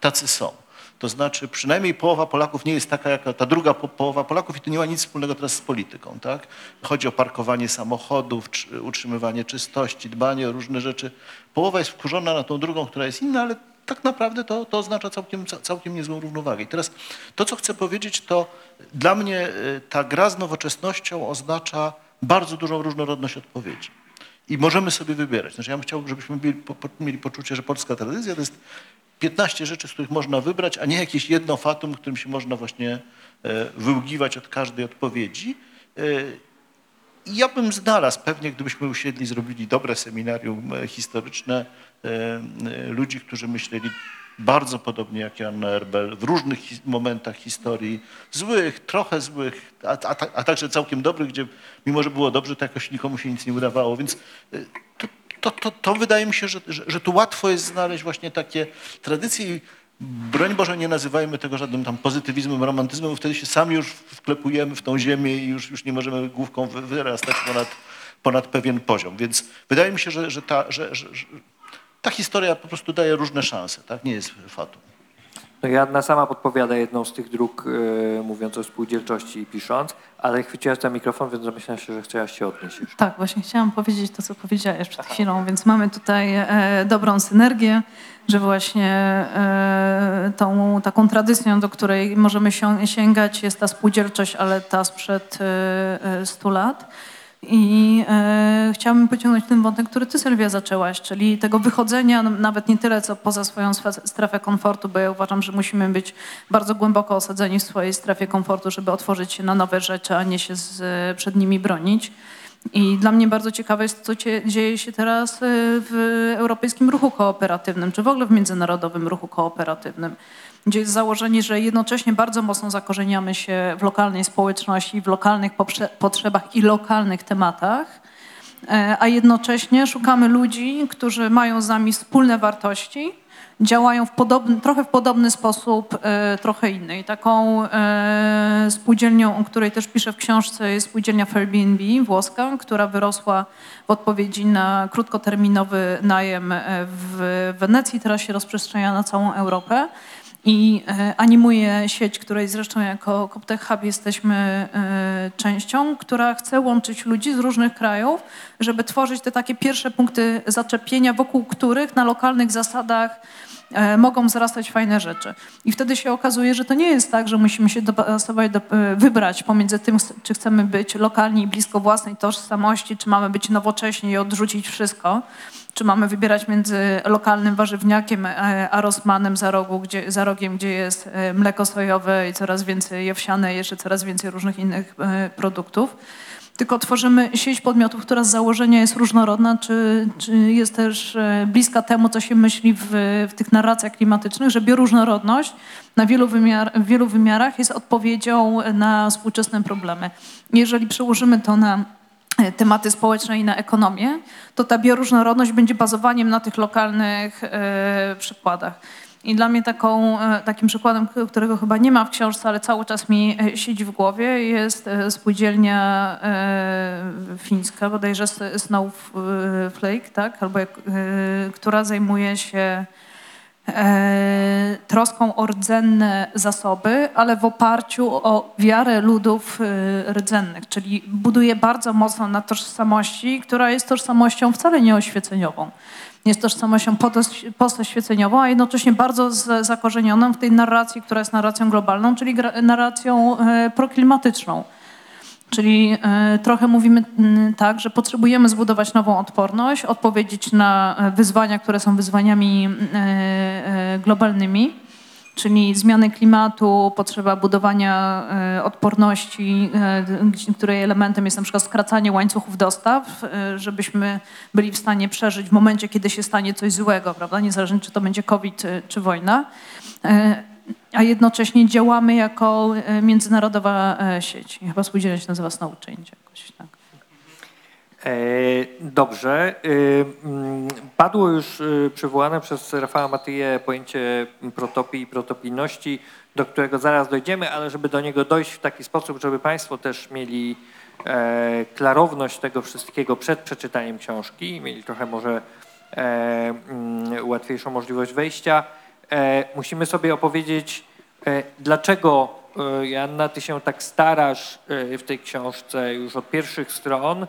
tacy są. To znaczy przynajmniej połowa Polaków nie jest taka jak ta druga po, połowa Polaków i to nie ma nic wspólnego teraz z polityką. Tak? Chodzi o parkowanie samochodów, czy, utrzymywanie czystości, dbanie o różne rzeczy. Połowa jest wkurzona na tą drugą, która jest inna, ale tak naprawdę to, to oznacza całkiem, ca- całkiem niezłą równowagę. I teraz to, co chcę powiedzieć, to dla mnie y, ta gra z nowoczesnością oznacza bardzo dużą różnorodność odpowiedzi. I możemy sobie wybierać. Znaczy ja bym chciał, żebyśmy mieli, mieli poczucie, że polska tradycja to jest 15 rzeczy, z których można wybrać, a nie jakieś jedno fatum, którym się można właśnie e, wyługiwać od każdej odpowiedzi. E, i ja bym znalazł, pewnie gdybyśmy usiedli, zrobili dobre seminarium e, historyczne, ludzi, którzy myśleli bardzo podobnie jak Jan Erbel w różnych momentach historii, złych, trochę złych, a, a, a także całkiem dobrych, gdzie mimo, że było dobrze, to jakoś nikomu się nic nie udawało, więc to, to, to, to wydaje mi się, że, że, że tu łatwo jest znaleźć właśnie takie tradycje broń Boże nie nazywajmy tego żadnym tam pozytywizmem, romantyzmem, wtedy się sami już wklepujemy w tą ziemię i już, już nie możemy główką wy- wyrastać ponad, ponad pewien poziom. Więc wydaje mi się, że, że, ta, że, że ta historia po prostu daje różne szanse, tak? Nie jest fatum. No Joanna sama podpowiada jedną z tych dróg, e, mówiąc o spółdzielczości i pisząc, ale chwyciłaś za mikrofon, więc domyślam się, że chciałaś się odnieść już. Tak, właśnie chciałam powiedzieć to, co powiedziałeś przed chwilą, więc mamy tutaj e, dobrą synergię, że właśnie e, tą taką tradycją, do której możemy sią- sięgać jest ta spółdzielczość, ale ta sprzed e, e, 100 lat. I e, chciałabym pociągnąć ten wątek, który ty Sylwia zaczęłaś, czyli tego wychodzenia n- nawet nie tyle co poza swoją strefę komfortu, bo ja uważam, że musimy być bardzo głęboko osadzeni w swojej strefie komfortu, żeby otworzyć się na nowe rzeczy, a nie się z, przed nimi bronić. I dla mnie bardzo ciekawe jest, co dzieje się teraz y, w europejskim ruchu kooperatywnym, czy w ogóle w międzynarodowym ruchu kooperatywnym, gdzie jest założenie, że jednocześnie bardzo mocno zakorzeniamy się w lokalnej społeczności, w lokalnych potrzebach i lokalnych tematach, e, a jednocześnie szukamy ludzi, którzy mają z nami wspólne wartości, działają w podobny, trochę w podobny sposób, e, trochę inny. Taką e, spółdzielnią, o której też piszę w książce, jest spółdzielnia Airbnb włoska, która wyrosła w odpowiedzi na krótkoterminowy najem w Wenecji, teraz się rozprzestrzenia na całą Europę i e, animuje sieć, której zresztą jako Coptech Hub jesteśmy e, częścią, która chce łączyć ludzi z różnych krajów, żeby tworzyć te takie pierwsze punkty zaczepienia, wokół których na lokalnych zasadach mogą wzrastać fajne rzeczy. I wtedy się okazuje, że to nie jest tak, że musimy się dopasować, do, e, wybrać pomiędzy tym, czy chcemy być lokalni i blisko własnej tożsamości, czy mamy być nowocześni i odrzucić wszystko, czy mamy wybierać między lokalnym warzywniakiem e, a Rosmanem za, rogu, gdzie, za rogiem, gdzie jest e, mleko sojowe i coraz więcej owsiane, i jeszcze coraz więcej różnych innych e, produktów. Tylko tworzymy sieć podmiotów, która z założenia jest różnorodna, czy, czy jest też e, bliska temu, co się myśli w, w tych narracjach klimatycznych, że bioróżnorodność na wielu, wymiar, wielu wymiarach jest odpowiedzią na współczesne problemy. Jeżeli przełożymy to na e, tematy społeczne i na ekonomię, to ta bioróżnorodność będzie bazowaniem na tych lokalnych e, przykładach. I dla mnie taką, e, takim przykładem, którego chyba nie ma w książce, ale cały czas mi e, siedzi w głowie, jest e, spółdzielnia fińska, bodajże Snowflake, tak? Albo jak, która zajmuje się troską o rdzenne zasoby, ale w oparciu o wiarę ludów rdzennych, czyli buduje bardzo mocno na tożsamości, która jest tożsamością wcale nie oświeceniową. Jest tożsamością postoświeceniową, a jednocześnie bardzo zakorzenioną w tej narracji, która jest narracją globalną, czyli narracją e, proklimatyczną. Czyli e, trochę mówimy mm, tak, że potrzebujemy zbudować nową odporność, odpowiedzieć na e, wyzwania, które są wyzwaniami e, globalnymi, czyli zmiany klimatu, potrzeba budowania e, odporności, e, której elementem jest na przykład skracanie łańcuchów dostaw, e, żebyśmy byli w stanie przeżyć w momencie, kiedy się stanie coś złego, prawda? Niezależnie czy to będzie COVID czy wojna. A jednocześnie działamy jako międzynarodowa sieć. Chyba spółdzielnia się nazywa Snow jakoś tak. E, Dobrze. Y, mm, Padło już y, przywołane przez Rafała Matyję pojęcie protopii i protopijności, do którego zaraz dojdziemy, ale żeby do niego dojść w taki sposób, żeby Państwo też mieli e, klarowność tego wszystkiego przed przeczytaniem książki, mieli trochę może e, mm, łatwiejszą możliwość wejścia, e, musimy sobie opowiedzieć, e, dlaczego e, Joanna, ty się tak starasz e, w tej książce już od pierwszych stron,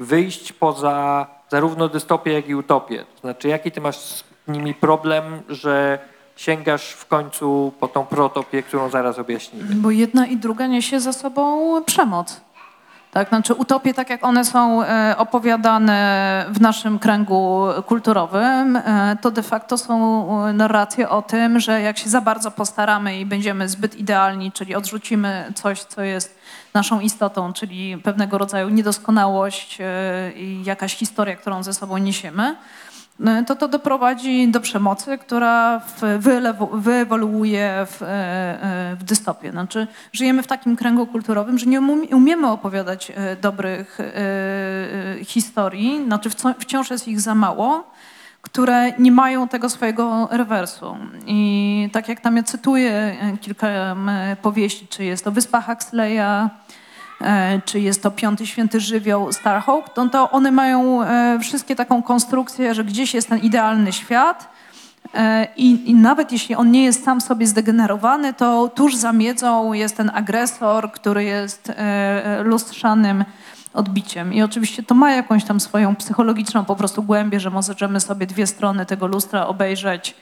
wyjść poza zarówno dystopię, jak i utopię. To znaczy, jaki ty masz z nimi problem, że sięgasz w końcu po tą protopię, którą zaraz objaśnimy? Bo jedna i druga niesie za sobą przemoc. Tak, znaczy utopie, tak jak one są e, opowiadane w naszym kręgu kulturowym, e, to de facto są e, narracje o tym, że jak się za bardzo postaramy i będziemy zbyt idealni, czyli odrzucimy coś, co jest naszą istotą, czyli pewnego rodzaju niedoskonałość e, i jakaś historia, którą ze sobą niesiemy, e, to to doprowadzi do przemocy, która wyewoluuje w, e, e, w dystopię. Znaczy, żyjemy w takim kręgu kulturowym, że nie umie- umiemy opowiadać dobrych historii, znaczy wciąż jest ich za mało, które nie mają tego swojego rewersu. I tak jak tam ja cytuję e, kilka powieści, czy jest to Wyspa Huxleya, e, czy jest to Piąty Święty Żywioł Starhawk, to, one mają e, wszystkie taką konstrukcję, że gdzieś jest ten idealny świat i, i nawet jeśli on nie jest sam sobie zdegenerowany, to tuż za miedzą jest ten agresor, który jest lustrzanym odbiciem. I oczywiście to ma jakąś tam swoją psychologiczną po prostu głębię, że możemy sobie dwie strony tego lustra obejrzeć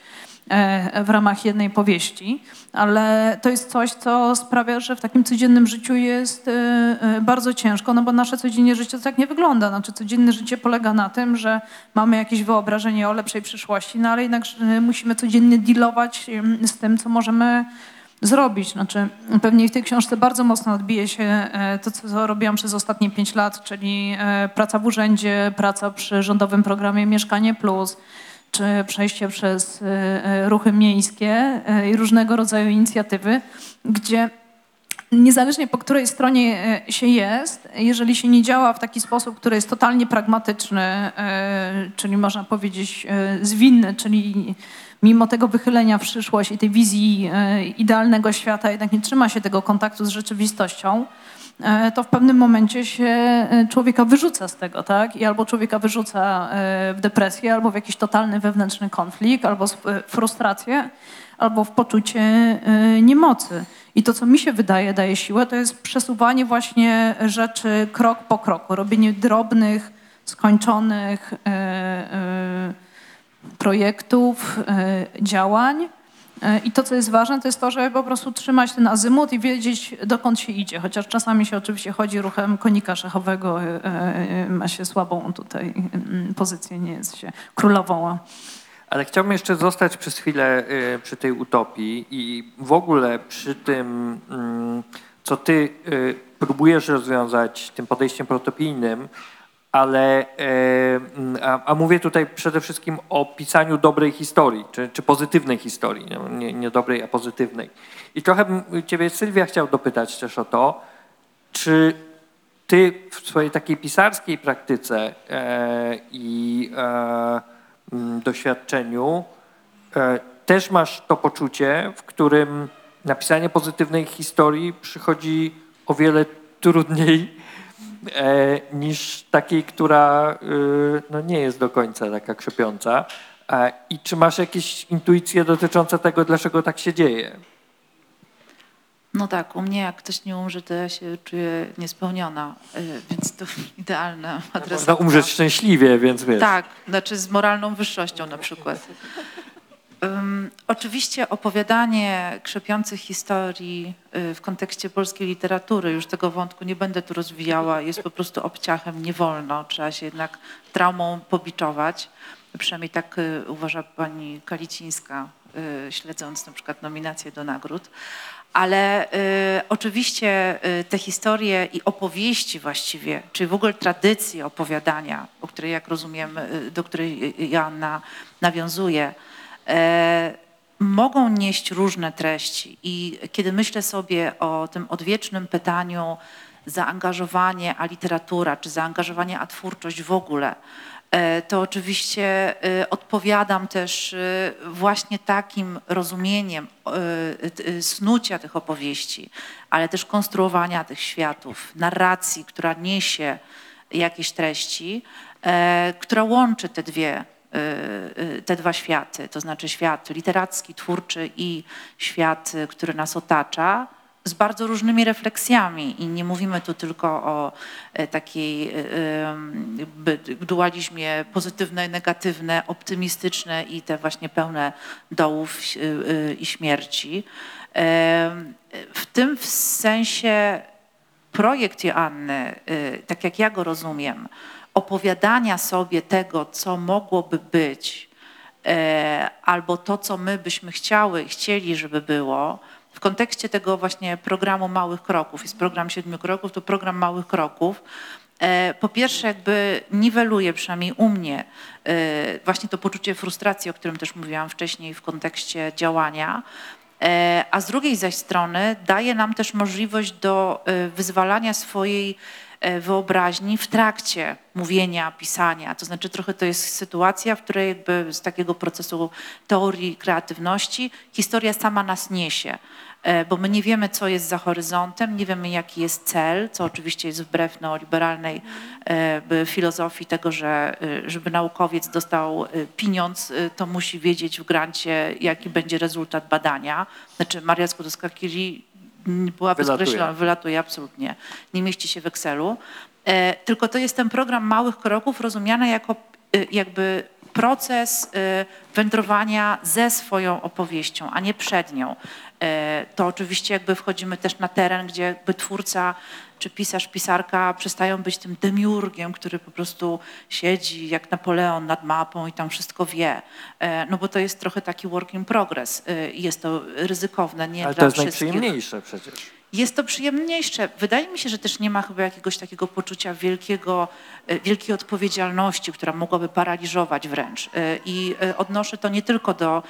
e, w ramach jednej powieści, ale to jest coś, co sprawia, że w takim codziennym życiu jest e, e, bardzo ciężko, no bo nasze codzienne życie tak nie wygląda. Znaczy codzienne życie polega na tym, że mamy jakieś wyobrażenie o lepszej przyszłości, no ale jednak musimy codziennie dealować z tym, co możemy zrobić. Znaczy, pewnie w tej książce bardzo mocno odbije się e, to, co robiłam przez ostatnie pięć lat, czyli e, praca w urzędzie, praca przy rządowym programie Mieszkanie Plus, czy przejście przez e, ruchy miejskie i różnego rodzaju inicjatywy, gdzie niezależnie po której stronie się jest, jeżeli się nie działa w taki sposób, który jest totalnie pragmatyczny, czyli można powiedzieć zwinny, czyli mimo tego wychylenia w przyszłość i tej wizji e, idealnego świata jednak nie trzyma się tego kontaktu z rzeczywistością, e, to w pewnym momencie się e, człowieka wyrzuca z tego, tak? I albo człowieka wyrzuca w depresję, albo w jakiś totalny wewnętrzny konflikt, albo w frustrację, albo w poczucie niemocy. I to, co mi się wydaje, daje siłę, to jest przesuwanie właśnie rzeczy krok po kroku, robienie drobnych, skończonych e, e, projektów, e, działań. E, I to, co jest ważne, to jest to, żeby po prostu trzymać ten azymut i wiedzieć, dokąd się idzie. Chociaż czasami się oczywiście chodzi ruchem konika szachowego, e, ma się słabą tutaj mm, pozycję, nie jest się królową. Ale chciałbym jeszcze zostać przez chwilę przy tej utopii i w ogóle przy tym, mm, co ty próbujesz rozwiązać tym podejściem protopijnym, ale mm, a, a mówię tutaj przede wszystkim o pisaniu dobrej historii, czy, czy pozytywnej historii, nie, nie dobrej, a pozytywnej. I trochę bym ciebie, Sylwia, chciał dopytać też o to, czy ty w swojej takiej pisarskiej praktyce e, i e, doświadczeniu e, też masz to poczucie, w którym napisanie pozytywnej historii przychodzi o wiele trudniej e, niż takiej, która y, no, nie jest do końca taka krzepiąca. E, I czy masz jakieś intuicje dotyczące tego, dlaczego tak się dzieje? No tak, u mnie jak ktoś nie umrze, to ja się czuję niespełniona, więc to idealna adresatka. Można umrzeć szczęśliwie, więc wiesz. Tak, znaczy z moralną wyższością na przykład. Um, oczywiście opowiadanie krzepiących historii y, w kontekście polskiej literatury, już tego wątku nie będę tu rozwijała, jest po prostu obciachem, nie wolno, trzeba się jednak traumą pobiczować. Przynajmniej tak y, uważa pani Kalicińska, y, śledząc na przykład do nagród. Ale y, oczywiście y, te historie i opowieści właściwie, czyli w ogóle tradycje opowiadania, o której jak rozumiem, y, do której Joanna nawiązuje, mogą nieść różne treści. I kiedy myślę sobie o tym odwiecznym pytaniu zaangażowanie a literatura, czy zaangażowanie a twórczość w ogóle, e, to oczywiście e, odpowiadam też e, właśnie takim rozumieniem e, e, snucia tych opowieści, ale też konstruowania tych światów, narracji, która niesie jakieś treści, e, która łączy te dwie te dwa światy, to znaczy świat literacki, twórczy i świat, y, który nas otacza, z bardzo różnymi refleksjami. I nie mówimy tu tylko o e, takiej dualizmie pozytywne, negatywne, optymistyczne i te właśnie pełne dołów i śmierci. W tym sensie projekt Joanny, tak jak ja go rozumiem, opowiadania sobie tego, co mogłoby być, e, albo to, co my byśmy chciały, chcieli, żeby było, w kontekście tego właśnie programu Małych Kroków, jest program Siedmiu Kroków, to program Małych Kroków, e, po pierwsze jakby niweluje, przynajmniej u mnie, e, właśnie to poczucie frustracji, o którym też mówiłam wcześniej w kontekście działania, a z drugiej zaś strony daje nam też możliwość do wyzwalania swojej wyobraźni w trakcie mówienia, pisania. To znaczy trochę to jest sytuacja, w której jakby z takiego procesu teorii kreatywności historia sama nas niesie. E, Bo my nie wiemy, co jest za horyzontem, nie wiemy, jaki jest cel, co oczywiście jest wbrew neoliberalnej e, filozofii tego, że e, żeby naukowiec dostał e, pieniądz, e, to musi wiedzieć w grancie, jaki będzie rezultat badania. Znaczy Maria Skłodowska-Curie była Wylatuje. bezkreślona, wylatuje absolutnie, nie mieści się w Excelu. E, Tylko to jest ten program małych kroków rozumiany jako e, jakby proces e, wędrowania ze swoją opowieścią, a nie przed nią. E, To oczywiście jakby wchodzimy też na teren, gdzie jakby twórca czy pisarz, pisarka przestają być tym demiurgiem, który po prostu siedzi jak Napoleon nad mapą i tam wszystko wie. E, No bo to jest trochę taki work in progress. E, i Jest to ryzykowne, nie Ale to dla jest wszystkich. najprzyjemniejsze przecież. Jest to przyjemniejsze. Wydaje mi się, że też nie ma chyba jakiegoś takiego poczucia wielkiego, e, wielkiej odpowiedzialności, która mogłaby paraliżować wręcz. E, I e, odnoszę to nie tylko do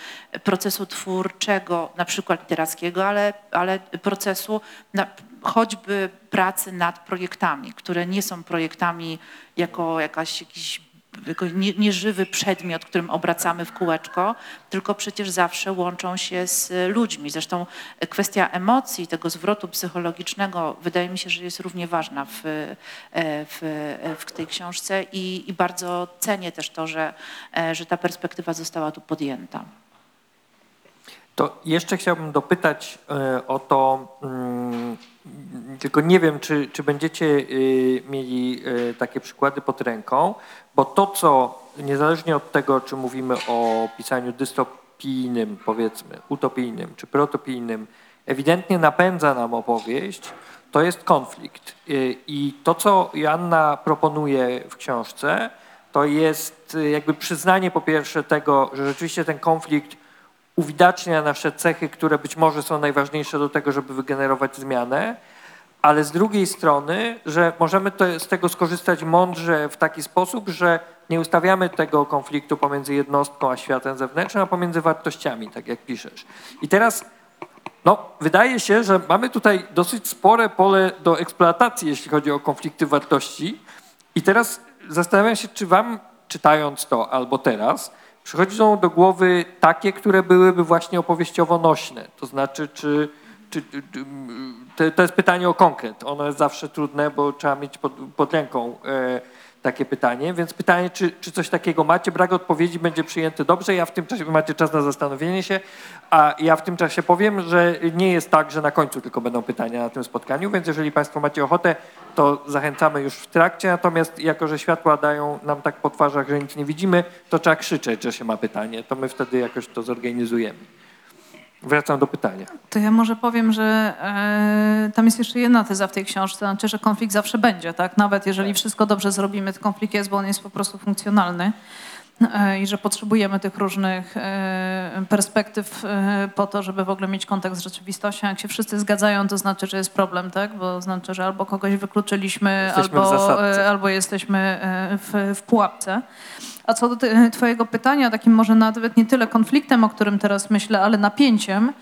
procesu twórczego, na przykład literackiego, ale, ale procesu na, choćby pracy nad projektami, które nie są projektami jako jakaś, jakiś nieżywy przedmiot, którym obracamy w kółeczko, tylko przecież zawsze łączą się z ludźmi. Zresztą kwestia emocji, tego zwrotu psychologicznego wydaje mi się, że jest równie ważna w, e, w, w tej książce i, i bardzo cenię też to, że, e, że ta perspektywa została tu podjęta. To jeszcze chciałbym dopytać e, o to, mm, tylko nie wiem, czy, czy będziecie y, mieli y, takie przykłady pod ręką, bo to, co niezależnie od tego, czy mówimy o pisaniu dystopijnym, powiedzmy, utopijnym czy protopijnym, ewidentnie napędza nam opowieść, to jest konflikt. Y, I to, co Joanna proponuje w książce, to jest jakby przyznanie po pierwsze tego, że rzeczywiście ten konflikt uwidacznia nasze cechy, które być może są najważniejsze do tego, żeby wygenerować zmianę, ale z drugiej strony, że możemy to, z tego skorzystać mądrze w taki sposób, że nie ustawiamy tego konfliktu pomiędzy jednostką a światem zewnętrznym, a pomiędzy wartościami, tak jak piszesz. I teraz no, wydaje się, że mamy tutaj dosyć spore pole do eksploatacji, jeśli chodzi o konflikty wartości. I teraz zastanawiam się, czy wam, czytając to albo teraz, przychodzą do głowy takie, które byłyby właśnie opowieściowo nośne. To znaczy, czy, czy, czy to, jest pytanie o konkret. Ono jest zawsze trudne, bo trzeba mieć pod, pod ręką e, takie pytanie, więc pytanie, czy, czy coś takiego macie? Brak odpowiedzi będzie przyjęty dobrze. Ja w tym czasie, macie czas na zastanowienie się, a ja w tym czasie powiem, że nie jest tak, że na końcu tylko będą pytania na tym spotkaniu, więc jeżeli Państwo macie ochotę, to zachęcamy już w trakcie, natomiast jako, że światła dają nam tak po twarzach, że nic nie widzimy, to trzeba krzyczeć, że się ma pytanie, to my wtedy jakoś to zorganizujemy. Wracam do pytania. To ja może powiem, że e, tam jest jeszcze jedna teza w tej książce, znaczy, że konflikt zawsze będzie, tak? Nawet jeżeli wszystko dobrze zrobimy, to konflikt jest, bo on jest po prostu funkcjonalny i że potrzebujemy tych różnych e, perspektyw e, po to, żeby w ogóle mieć kontakt z rzeczywistością. Jak się wszyscy zgadzają, to znaczy, że jest problem, tak? Bo znaczy, że albo kogoś wykluczyliśmy, Jesteśmy albo, e, albo jesteśmy e, w, w pułapce. A co do ty- Twojego pytania, takim może nawet nie tyle konfliktem, o którym teraz myślę, ale napięciem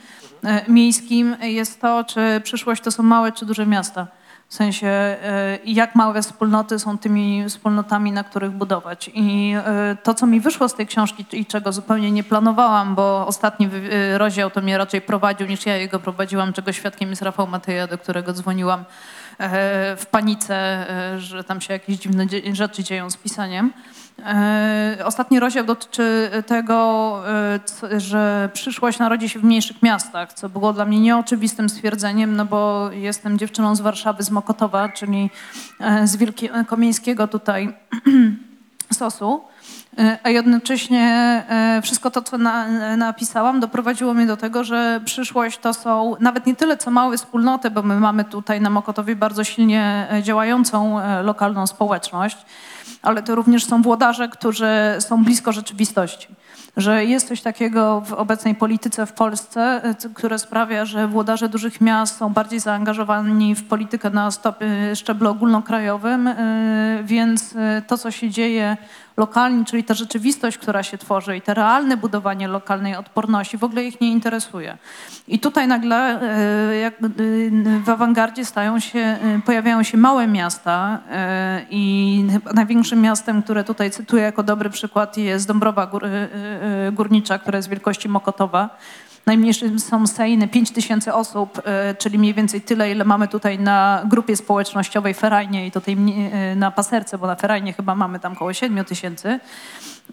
e, miejskim jest to, czy przyszłość to są małe czy duże miasta. W sensie, e, jak małe wspólnoty są tymi wspólnotami, na których budować. I e, to, co mi wyszło z tej książki i czego zupełnie nie planowałam, bo ostatni e, rozdział to mnie raczej prowadził, niż ja jego prowadziłam, czego świadkiem jest Rafał Mateja, do którego dzwoniłam w panice, że tam się jakieś dziwne rzeczy dzieją z pisaniem. E, Ostatni rozdział dotyczy tego, e, że przyszłość narodzi się w mniejszych miastach, co było dla mnie nieoczywistym stwierdzeniem, no bo jestem dziewczyną z Warszawy, z Mokotowa, czyli e, z Wielkomieńskiego tutaj sosu. A jednocześnie wszystko to, co na, napisałam, doprowadziło mnie do tego, że przyszłość to są nawet nie tyle co małe wspólnoty, bo my mamy tutaj na Mokotowie bardzo silnie działającą lokalną społeczność, ale to również są włodarze, którzy są blisko rzeczywistości. Że jest coś takiego w obecnej polityce w Polsce, e, które sprawia, że włodarze dużych miast są bardziej zaangażowani w politykę na stop, e, szczeblu ogólnokrajowym, e, więc e, to, co się dzieje lokalnie, czyli ta rzeczywistość, która się tworzy i te realne budowanie lokalnej odporności w ogóle ich nie interesuje. I tutaj nagle e, e, w awangardzie stają się, e, pojawiają się małe miasta i największym miastem, które tutaj cytuję jako dobry przykład jest Dąbrowa Gór, Górnicza, która jest wielkości Mokotowa. Najmniejszym są Sejny, 5 tysięcy osób, e, czyli mniej więcej tyle, ile mamy tutaj na grupie społecznościowej Ferajnie i tutaj e, na Paserce, bo na Ferajnie chyba mamy tam około 7 tysięcy.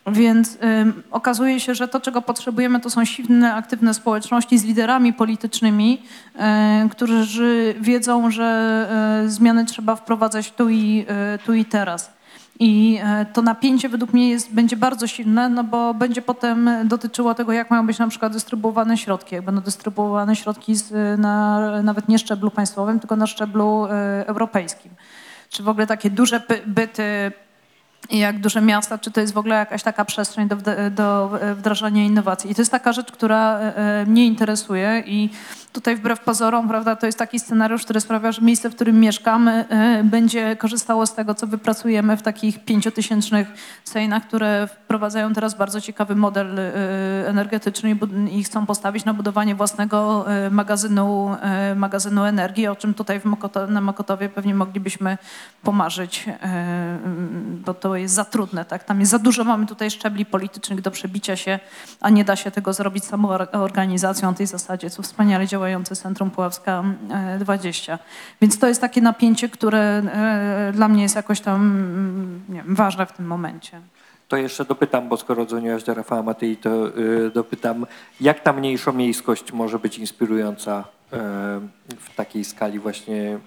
Więc ym, okazuje się, że to, czego potrzebujemy, to są silne, aktywne społeczności z liderami politycznymi, e, którzy wiedzą, że e, zmiany trzeba wprowadzać tu i, e, tu i teraz. I e, to napięcie według mnie jest, będzie bardzo silne, no bo będzie potem dotyczyło tego, jak mają być na przykład dystrybuowane środki. Jak będą dystrybuowane środki z, na, nawet nie szczeblu państwowym, tylko na szczeblu e, europejskim. Czy w ogóle takie duże byty jak duże miasta, czy to jest w ogóle jakaś taka przestrzeń do, do wdrażania innowacji. I to jest taka rzecz, która e, e, mnie interesuje i tutaj wbrew pozorom, prawda, to jest taki scenariusz, który sprawia, że miejsce, w którym mieszkamy, e, będzie korzystało z tego, co wypracujemy w takich pięciotysięcznych sejnach, które wprowadzają teraz bardzo ciekawy model e, energetyczny i chcą postawić na budowanie własnego e, magazynu, magazynu energii, o czym tutaj w Mokoto, na Mokotowie pewnie moglibyśmy pomarzyć, mm, bo to jest za trudne, tak? Tam jest za dużo, mamy tutaj szczebli politycznych do przebicia się, a nie da się tego zrobić samą or- organizacją na tej zasadzie, co wspaniale działające Centrum Puławska e, 20. Więc to jest takie napięcie, które e, dla mnie jest jakoś tam mm, wiem, ważne w tym momencie. To jeszcze dopytam, bo skoro dzwoniłaś do Rafała to y, dopytam, jak ta mniejszomiejskość może być inspirująca w takiej skali właśnie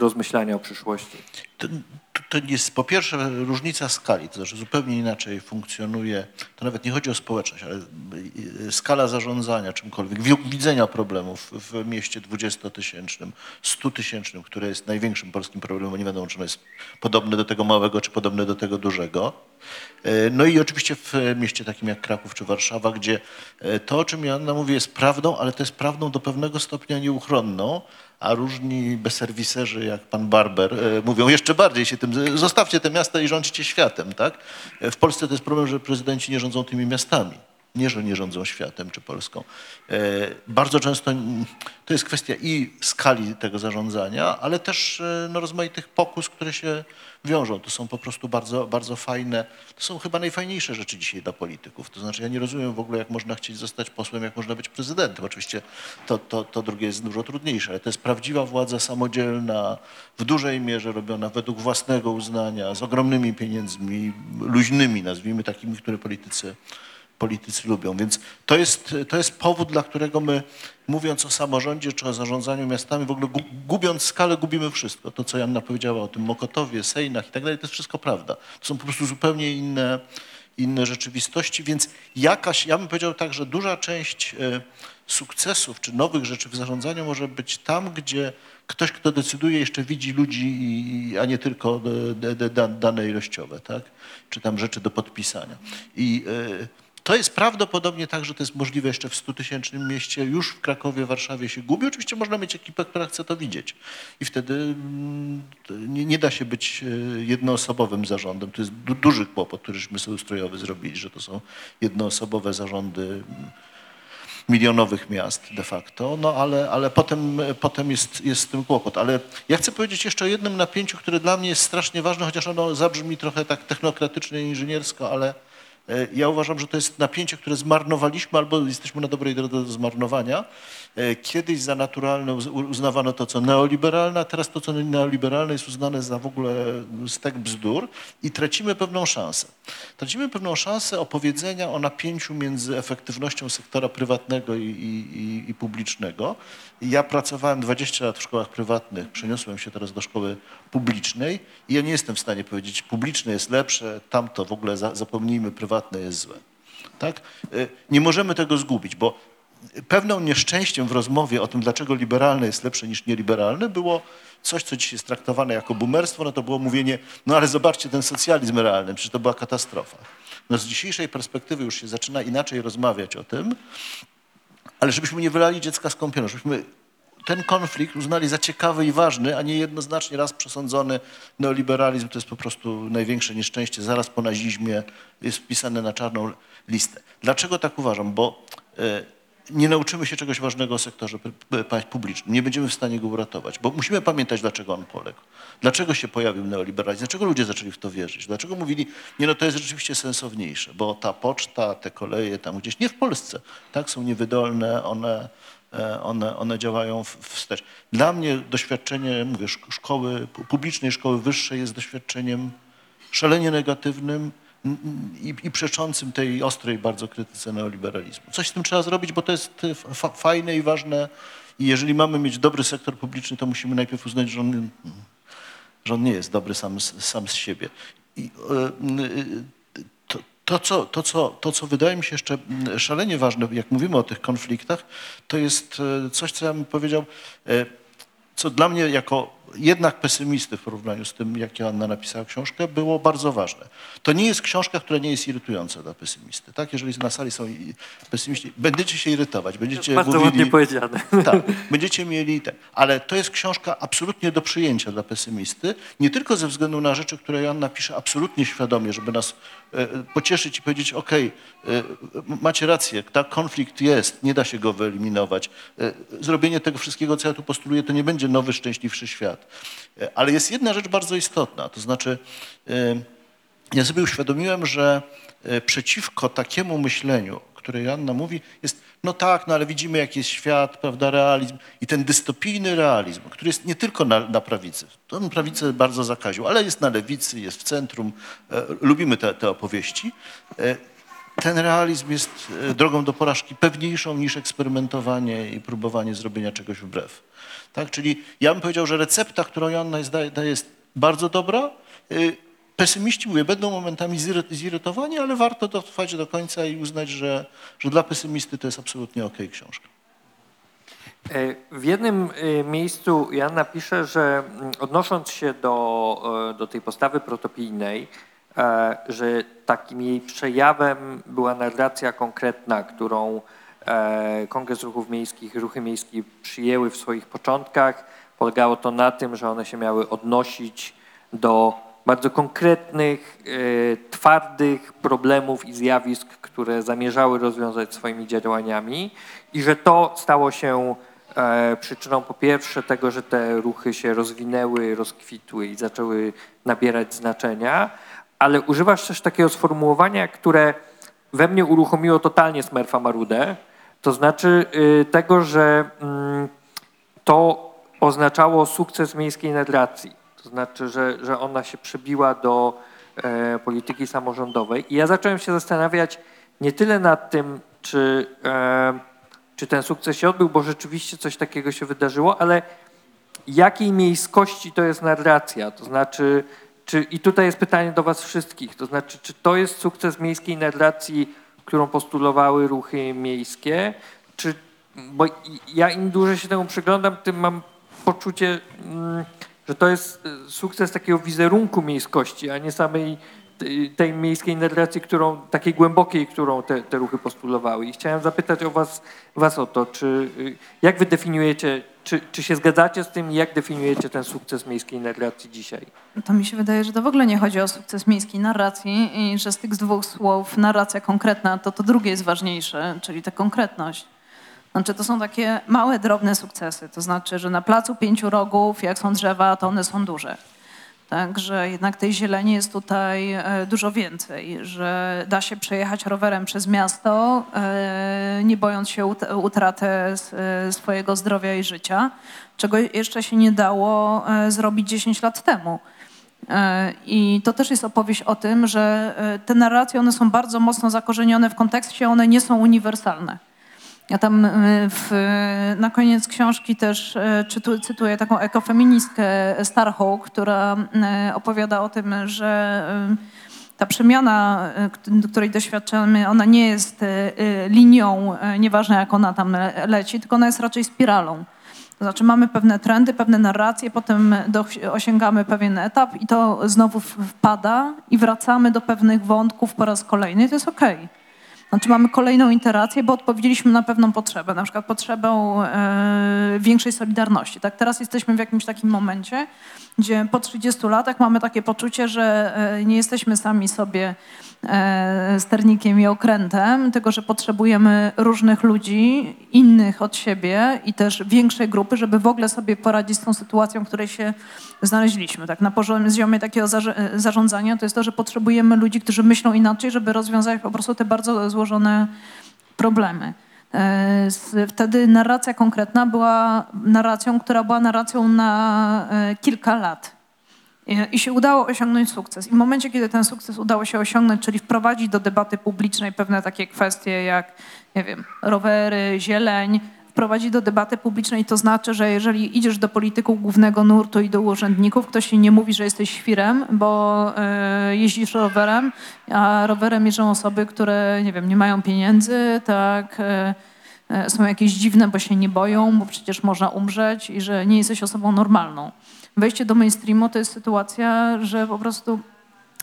rozmyślania o przyszłości? To, to, to jest po pierwsze różnica skali, to znaczy zupełnie inaczej funkcjonuje, to nawet nie chodzi o społeczność, ale y, skala zarządzania czymkolwiek, wi- widzenia problemów w mieście 20-tysięcznym, 100-tysięcznym, które jest największym polskim problemem, nie wiadomo, czy ono jest podobne do tego małego, czy podobne do tego dużego. E, No i oczywiście w mieście takim jak Kraków czy Warszawa, gdzie e, to, o czym Joanna mówi, jest prawdą, ale to jest prawdą do pewnego stopnia nieuchronną, a różni bezserwiserzy, jak pan Barber, e, mówią jeszcze bardziej się tym, zostawcie te miasta i rządźcie światem, tak? W Polsce to jest problem, że prezydenci nie rządzą tymi miastami. Nie, że nie rządzą światem czy Polską. E, Bardzo często to jest kwestia i skali tego zarządzania, ale też e, no, rozmaitych pokus, które się wiążą. To są po prostu bardzo, bardzo fajne, to są chyba najfajniejsze rzeczy dzisiaj dla polityków. To znaczy ja nie rozumiem w ogóle, jak można chcieć zostać posłem, jak można być prezydentem. Oczywiście to, to, to drugie jest dużo trudniejsze, ale to jest prawdziwa władza samodzielna, w dużej mierze robiona według własnego uznania, z ogromnymi pieniędzmi, luźnymi, nazwijmy takimi, które politycy politycy lubią. Więc to jest, to jest powód, dla którego my, mówiąc o samorządzie czy o zarządzaniu miastami, w ogóle gu- gubiąc skalę, gubimy wszystko. To, co Janna powiedziała o tym Mokotowie, Sejnach i tak dalej, to jest wszystko prawda. To są po prostu zupełnie inne, inne rzeczywistości, więc jakaś, ja bym powiedział tak, że duża część e, sukcesów czy nowych rzeczy w zarządzaniu może być tam, gdzie ktoś, kto decyduje, jeszcze widzi ludzi, a nie tylko e, dane ilościowe, tak? czy tam rzeczy do podpisania. I e, to jest prawdopodobnie tak, że to jest możliwe jeszcze w 100-tysięcznym mieście. Już w Krakowie, Warszawie się gubi. Oczywiście można mieć ekipę, która chce to widzieć. I wtedy mm, nie, nie da się być e, jednoosobowym zarządem. To jest du duży kłopot, któryśmy sobie ustrojowy zrobili, że to są jednoosobowe zarządy mm, milionowych miast de facto, no ale, ale potem, potem jest, jest z tym kłopot. Ale ja chcę powiedzieć jeszcze o jednym napięciu, które dla mnie jest strasznie ważne, chociaż ono zabrzmi trochę tak technokratycznie, inżyniersko, ale ja uważam, że to jest napięcie, które zmarnowaliśmy albo jesteśmy na dobrej drodze do zmarnowania. E, Kiedyś za naturalne uz- uznawano to, co neoliberalne, a teraz to, co neoliberalne jest uznane za w ogóle stek bzdur i tracimy pewną szansę. Tracimy pewną szansę opowiedzenia o napięciu między efektywnością sektora prywatnego i, i, i, publicznego. Ja pracowałem 20 lat w szkołach prywatnych, przeniosłem się teraz do szkoły publicznej i ja nie jestem w stanie powiedzieć, publiczne jest lepsze, tamto w ogóle za, zapomnijmy, prywatne jest złe. Tak? Y, Nie możemy tego zgubić, bo pewną nieszczęściem w rozmowie o tym, dlaczego liberalne jest lepsze niż nieliberalne, było coś, co dziś jest traktowane jako boomerstwo, no to było mówienie, no ale zobaczcie ten socjalizm realny, przecież to była katastrofa. No z dzisiejszej perspektywy już się zaczyna inaczej rozmawiać o tym, ale żebyśmy nie wylali dziecka z kąpielą, żebyśmy ten konflikt uznali za ciekawy i ważny, a nie jednoznacznie raz przesądzony neoliberalizm to jest po prostu największe nieszczęście. Zaraz po nazizmie jest wpisane na czarną listę. Dlaczego tak uważam? Bo e, nie nauczymy się czegoś ważnego o sektorze publicznym. Nie będziemy w stanie go uratować, bo musimy pamiętać, dlaczego on poległ. Dlaczego się pojawił neoliberalizm? Dlaczego ludzie zaczęli w to wierzyć? Dlaczego mówili, nie no to jest rzeczywiście sensowniejsze, bo ta poczta, te koleje tam gdzieś, nie w Polsce, tak, są niewydolne, one, e, one, one działają wstecz. Dla mnie doświadczenie, mówię, szk- szkoły, pu- publicznej szkoły wyższej jest doświadczeniem szalenie negatywnym i, i przeczącym tej ostrej bardzo krytyce neoliberalizmu. Coś z tym trzeba zrobić, bo to jest y, fa- fajne i ważne i jeżeli mamy mieć dobry sektor publiczny, to musimy najpierw uznać, że on, że on nie jest dobry sam, sam z siebie. I, y, y, to, to, co, to, co, to, co wydaje mi się jeszcze szalenie ważne, jak mówimy o tych konfliktach, to jest e, coś, co ja bym powiedział, e, co dla mnie jako jednak pesymisty w porównaniu z tym, jak Joanna napisała książkę, było bardzo ważne. To nie jest książka, która nie jest irytująca dla pesymisty. Tak? Jeżeli na sali są pesymiści, będziecie się irytować, będziecie Bardzo mówili... ładnie powiedziane. Tak, będziecie mieli tak. Ale to jest książka absolutnie do przyjęcia dla pesymisty, nie tylko ze względu na rzeczy, które Joanna pisze absolutnie świadomie, żeby nas e, pocieszyć i powiedzieć, okej, e, macie rację, tak, konflikt jest, nie da się go wyeliminować. E, zrobienie tego wszystkiego, co ja tu postuluję, to nie będzie nowy, szczęśliwszy świat. E, ale jest jedna rzecz bardzo istotna, to znaczy e, ja sobie uświadomiłem, że e, przeciwko takiemu myśleniu, które Joanna mówi, jest no tak, no ale widzimy jaki jest świat, prawda, realizm i ten dystopijny realizm, który jest nie tylko na, na prawicy, on prawicę bardzo zakaził, ale jest na lewicy, jest w centrum, e, lubimy te, te opowieści. E, ten realizm jest e, drogą do porażki pewniejszą niż eksperymentowanie i próbowanie zrobienia czegoś wbrew. Tak? Czyli ja bym powiedział, że recepta, którą Joanna daje, jest bardzo dobra. Y, Pesymiści, mówię, będą momentami ziry- zirytowani, ale warto dotrwać do końca i uznać, że, że dla pesymisty to jest absolutnie okej książka. E, W jednym e, miejscu Joanna pisze, że mm, odnosząc się do, e, do tej postawy protopijnej, e, że takim jej przejawem była narracja konkretna, którą e, Kongres Ruchów Miejskich Ruchy Miejskie przyjęły w swoich początkach. Polegało to na tym, że one się miały odnosić do bardzo konkretnych, e, twardych problemów i zjawisk, które zamierzały rozwiązać swoimi działaniami i że to stało się e, przyczyną po pierwsze tego, że te ruchy się rozwinęły, rozkwitły i zaczęły nabierać znaczenia, ale używasz też takiego sformułowania, które we mnie uruchomiło totalnie Smurfa Marudę, to znaczy y, tego, że mm, to oznaczało sukces miejskiej narracji. To znaczy, że, że ona się przybiła do e, polityki samorządowej. I ja zacząłem się zastanawiać nie tyle nad tym, czy, e, czy ten sukces się odbył, bo rzeczywiście coś takiego się wydarzyło, ale jakiej miejskości to jest narracja? To znaczy, czy, i tutaj jest pytanie do Was wszystkich, to znaczy, czy to jest sukces miejskiej narracji, którą postulowały ruchy miejskie, czy, bo ja im dłużej się temu przyglądam, tym mam poczucie, mm, że to jest e, sukces takiego wizerunku miejskości, a nie samej tej- miejskiej narracji, którą, takiej głębokiej, którą te, te ruchy postulowały. I chciałem zapytać o was, was o to, czy, y, jak wy definiujecie, czy, czy się zgadzacie z tym, jak definiujecie ten sukces miejskiej narracji dzisiaj? To mi się wydaje, że to w ogóle nie chodzi o sukces miejskiej narracji i że z tych dwóch słów narracja konkretna, to to drugie jest ważniejsze, czyli ta konkretność. Znaczy to są takie małe, drobne sukcesy. To znaczy, że na placu pięciu rogów, jak są drzewa, to one są duże. Także jednak tej zieleni jest tutaj e, dużo więcej, że da się przejechać rowerem przez miasto, e, nie bojąc się ut- utraty e, swojego zdrowia i życia, czego jeszcze się nie dało zrobić 10 lat temu. I to też jest opowieść o tym, że te narracje, one są bardzo mocno zakorzenione w kontekście, one nie są uniwersalne. Ja tam e, w, na koniec książki też e, czytu, cytuję taką ekofeministkę Starhawk, która e, opowiada o tym, że ta przemiana, której doświadczamy, ona nie jest linią, nieważne jak ona tam le- leci, tylko ona jest raczej spiralą. To znaczy mamy pewne trendy, pewne narracje, potem do, osiągamy pewien etap i to znowu wpada i wracamy do pewnych wątków po raz kolejny i to jest okej. Znaczy mamy kolejną iterację, bo odpowiedzieliśmy na pewną potrzebę, na przykład potrzebę e, większej solidarności. Tak, teraz jesteśmy w jakimś takim momencie, gdzie po 30 latach mamy takie poczucie, że e, nie jesteśmy sami sobie sternikiem i okrętem, tylko że potrzebujemy różnych ludzi, innych od siebie i też większej grupy, żeby w ogóle sobie poradzić z tą sytuacją, w której się znaleźliśmy. Tak, na poziomie takiego zarządzania to jest to, że potrzebujemy ludzi, którzy myślą inaczej, żeby rozwiązać po prostu te bardzo złożone problemy. E, Wtedy narracja konkretna była narracją, która była narracją na e, kilka lat. I- I się udało osiągnąć sukces. I w momencie, kiedy ten sukces udało się osiągnąć, czyli wprowadzić do debaty publicznej pewne takie kwestie jak, nie wiem, rowery, zieleń, wprowadzić do debaty publicznej, to znaczy, że jeżeli idziesz do polityków głównego nurtu i do urzędników, ktoś ci nie mówi, że jesteś świrem, bo e, jeździsz rowerem, a rowerem jeżdżą osoby, które, nie wiem, nie mają pieniędzy, tak, e, e, są jakieś dziwne, bo się nie boją, bo przecież można umrzeć i że nie jesteś osobą normalną. Wejście do mainstreamu to jest sytuacja, że po prostu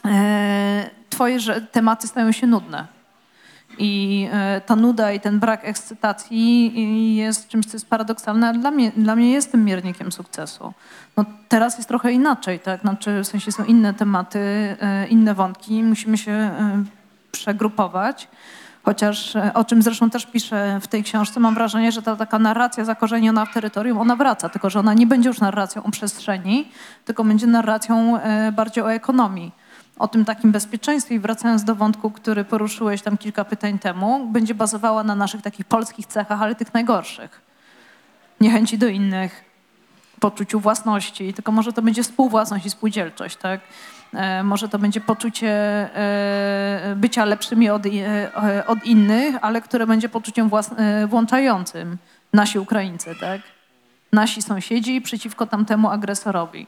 e, twoje że, tematy stają się nudne. I e, ta nuda i ten brak ekscytacji jest czymś, co jest paradoksalne, ale dla mnie, dla mnie jest tym miernikiem sukcesu. No, teraz jest trochę inaczej, tak? Znaczy, w sensie są inne tematy, e, inne wątki, musimy się e, przegrupować. Chociaż, e, o czym zresztą też piszę w tej książce, mam wrażenie, że ta taka narracja zakorzeniona w terytorium, ona wraca, tylko że ona nie będzie już narracją o przestrzeni, tylko będzie narracją e, bardziej o ekonomii o tym takim bezpieczeństwie i wracając do wątku, który poruszyłeś tam kilka pytań temu, będzie bazowała na naszych takich polskich cechach, ale tych najgorszych. Niechęci do innych, poczuciu własności, tylko może to będzie współwłasność i spółdzielczość, tak? E, może to będzie poczucie e, bycia lepszymi od, e, od innych, ale które będzie poczuciem włas- e, włączającym. Nasi Ukraińcy, tak? Nasi sąsiedzi przeciwko tamtemu agresorowi.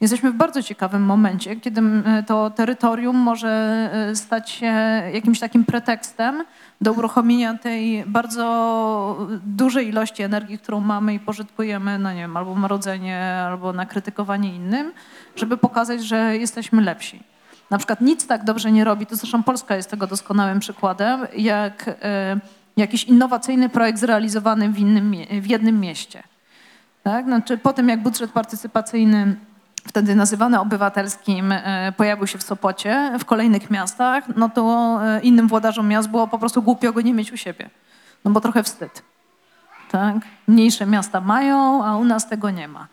Jesteśmy w bardzo ciekawym momencie, kiedy to terytorium może e, stać się jakimś takim pretekstem do uruchomienia tej bardzo dużej ilości energii, którą mamy i pożytkujemy, no nie wiem, albo marodzenie, albo na krytykowanie innym, żeby pokazać, że jesteśmy lepsi. Na przykład nic tak dobrze nie robi, to zresztą Polska jest tego doskonałym przykładem, jak e, jakiś innowacyjny projekt zrealizowany w, innym, w jednym mieście. Tak? Znaczy, po tym, jak budżet partycypacyjny wtedy nazywany obywatelskim, e, pojawił się w Sopocie, w kolejnych miastach, no to e, innym włodarzom miast było po prostu głupio go nie mieć u siebie. No bo trochę wstyd. Tak? Mniejsze miasta mają, a u nas tego nie ma.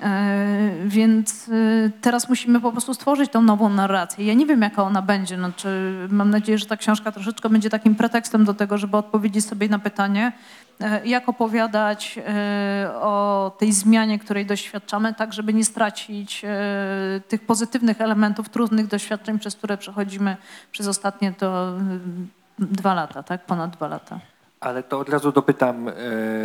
E, Więc teraz musimy po prostu stworzyć tą nową narrację. Ja nie wiem, jaka ona będzie. Znaczy, mam nadzieję, że ta książka troszeczkę będzie takim pretekstem do tego, żeby odpowiedzieć sobie na pytanie, jak opowiadać e, o tej zmianie, której doświadczamy, tak żeby nie stracić e, tych pozytywnych elementów, trudnych doświadczeń, przez które przechodzimy przez ostatnie to e, dwa lata, tak? Ponad dwa lata. Ale to od razu dopytam, e,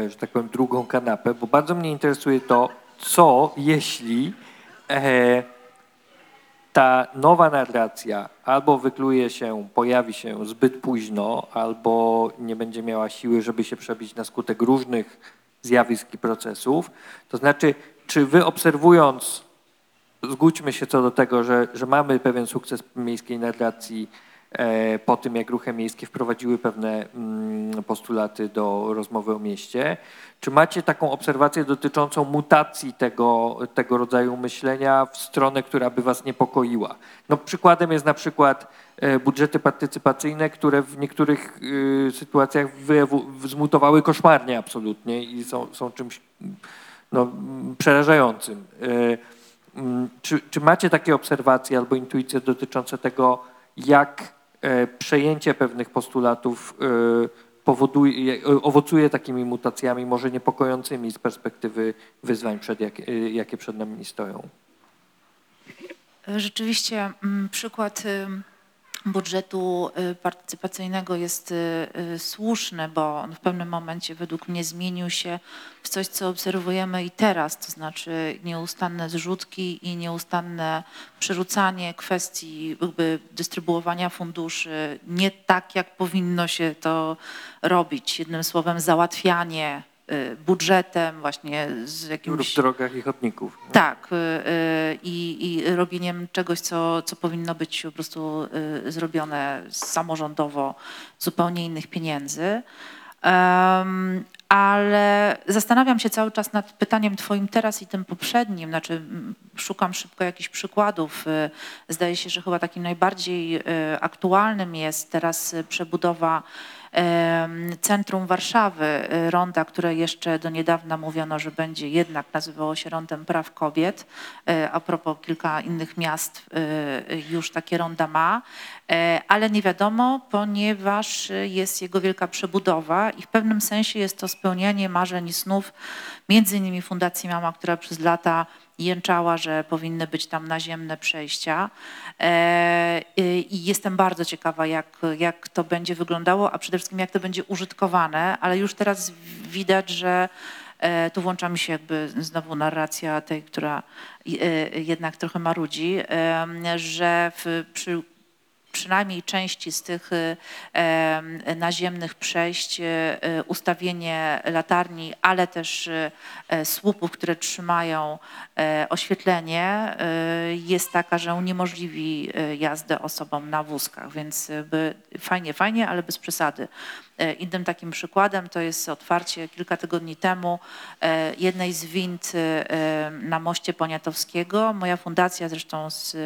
że tak powiem, drugą kanapę, bo bardzo mnie interesuje to, co jeśli e, ta nowa narracja albo wykluje się, pojawi się zbyt późno, albo nie będzie miała siły, żeby się przebić na skutek różnych zjawisk i procesów. To znaczy, czy wy obserwując, zgódźmy się co do tego, że, że mamy pewien sukces miejskiej narracji po tym, jak ruchy miejskie wprowadziły pewne mm, postulaty do rozmowy o mieście. Czy macie taką obserwację dotyczącą mutacji tego, tego rodzaju myślenia w stronę, która by was niepokoiła? No, przykładem jest na przykład e, budżety partycypacyjne, które w niektórych y, sytuacjach zmutowały koszmarnie absolutnie i są, są czymś no, przerażającym. E, mm, Czy, czy macie takie obserwacje albo intuicje dotyczące tego, jak e, przejęcie pewnych postulatów e, powoduje, e, owocuje takimi mutacjami, może niepokojącymi z perspektywy wyzwań, przed jak, e, jakie przed nami stoją? Rzeczywiście mm, przykład budżetu y, partycypacyjnego jest y, y, słuszny, bo on w pewnym momencie według mnie zmienił się w coś, co obserwujemy i teraz, to znaczy nieustanne zrzutki i nieustanne przerzucanie kwestii jakby dystrybuowania funduszy nie tak, jak powinno się to robić. Jednym słowem załatwianie budżetem właśnie z jakimś... drogach i chodników. Tak, y, y, i, i robieniem czegoś, co, co powinno być po prostu y, zrobione samorządowo, zupełnie innych pieniędzy. Em, ale zastanawiam się cały czas nad pytaniem Twoim teraz i tym poprzednim. Znaczy, szukam szybko jakichś przykładów. Y, Zdaje się, że chyba takim najbardziej y, aktualnym jest teraz y, przebudowa centrum Warszawy, y, ronda, które jeszcze do niedawna mówiono, że będzie jednak nazywało się Rondem Praw Kobiet. Y, A propos kilka innych miast y, już takie ronda ma, E, ale nie wiadomo, ponieważ jest jego wielka przebudowa i w pewnym sensie jest to spełnianie marzeń i snów między innymi Fundacji Mama, która przez lata jęczała, że powinny być tam naziemne przejścia. E, i- I jestem bardzo ciekawa, jak, jak to będzie wyglądało, a przede wszystkim jak to będzie użytkowane, ale już teraz widać, że e, tu włącza mi się jakby znowu narracja tej, która e, jednak trochę marudzi, że w, przy przynajmniej części z tych y, em, naziemnych przejść y, y, ustawienie latarni, ale też e, słupów, które trzymają e, oświetlenie jest taka, że uniemożliwi jazdę osobom na wózkach, więc by, fajnie, fajnie, ale bez przesady. E, Innym takim przykładem to jest otwarcie kilka tygodni temu jednej z wind na moście Poniatowskiego. Moja fundacja zresztą z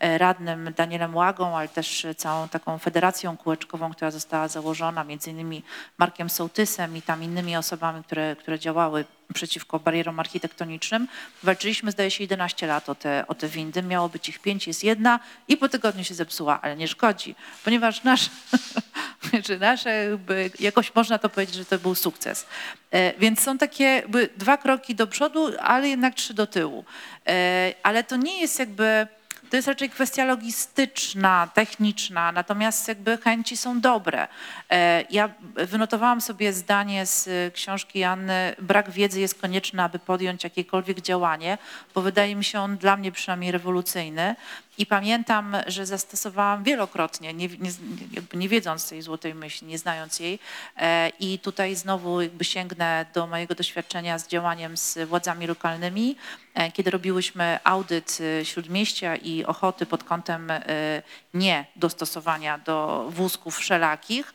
radnym Danielem Łagą, ale też całą taką federacją kółeczkową, która została założona, między innymi Markiem Sołtysem i tam innymi osobami, które, które działały przeciwko barierom architektonicznym. Walczyliśmy, zdaje się, 11 lat o te, o te windy. Miało być ich pięć, jest jedna i po tygodniu się zepsuła, ale nie szkodzi, ponieważ nasz, że nasze jakby, jakoś można to powiedzieć, że to był sukces. E, Więc są takie dwa kroki do przodu, ale jednak trzy do tyłu. E, Ale to nie jest jakby, to jest raczej kwestia logistyczna, techniczna, natomiast jakby chęci są dobre. E, Ja wynotowałam sobie zdanie z y, książki Anny, brak wiedzy jest konieczny, aby podjąć jakiekolwiek działanie, bo wydaje mi się on dla mnie przynajmniej rewolucyjny. I pamiętam, że zastosowałam wielokrotnie, nie, nie, nie wiedząc tej złotej myśli, nie znając jej. E, I tutaj znowu jakby sięgnę do mojego doświadczenia z działaniem z władzami lokalnymi, e, kiedy robiłyśmy audyt e, Śródmieścia i Ochoty pod kątem nie dostosowania do wózków wszelakich.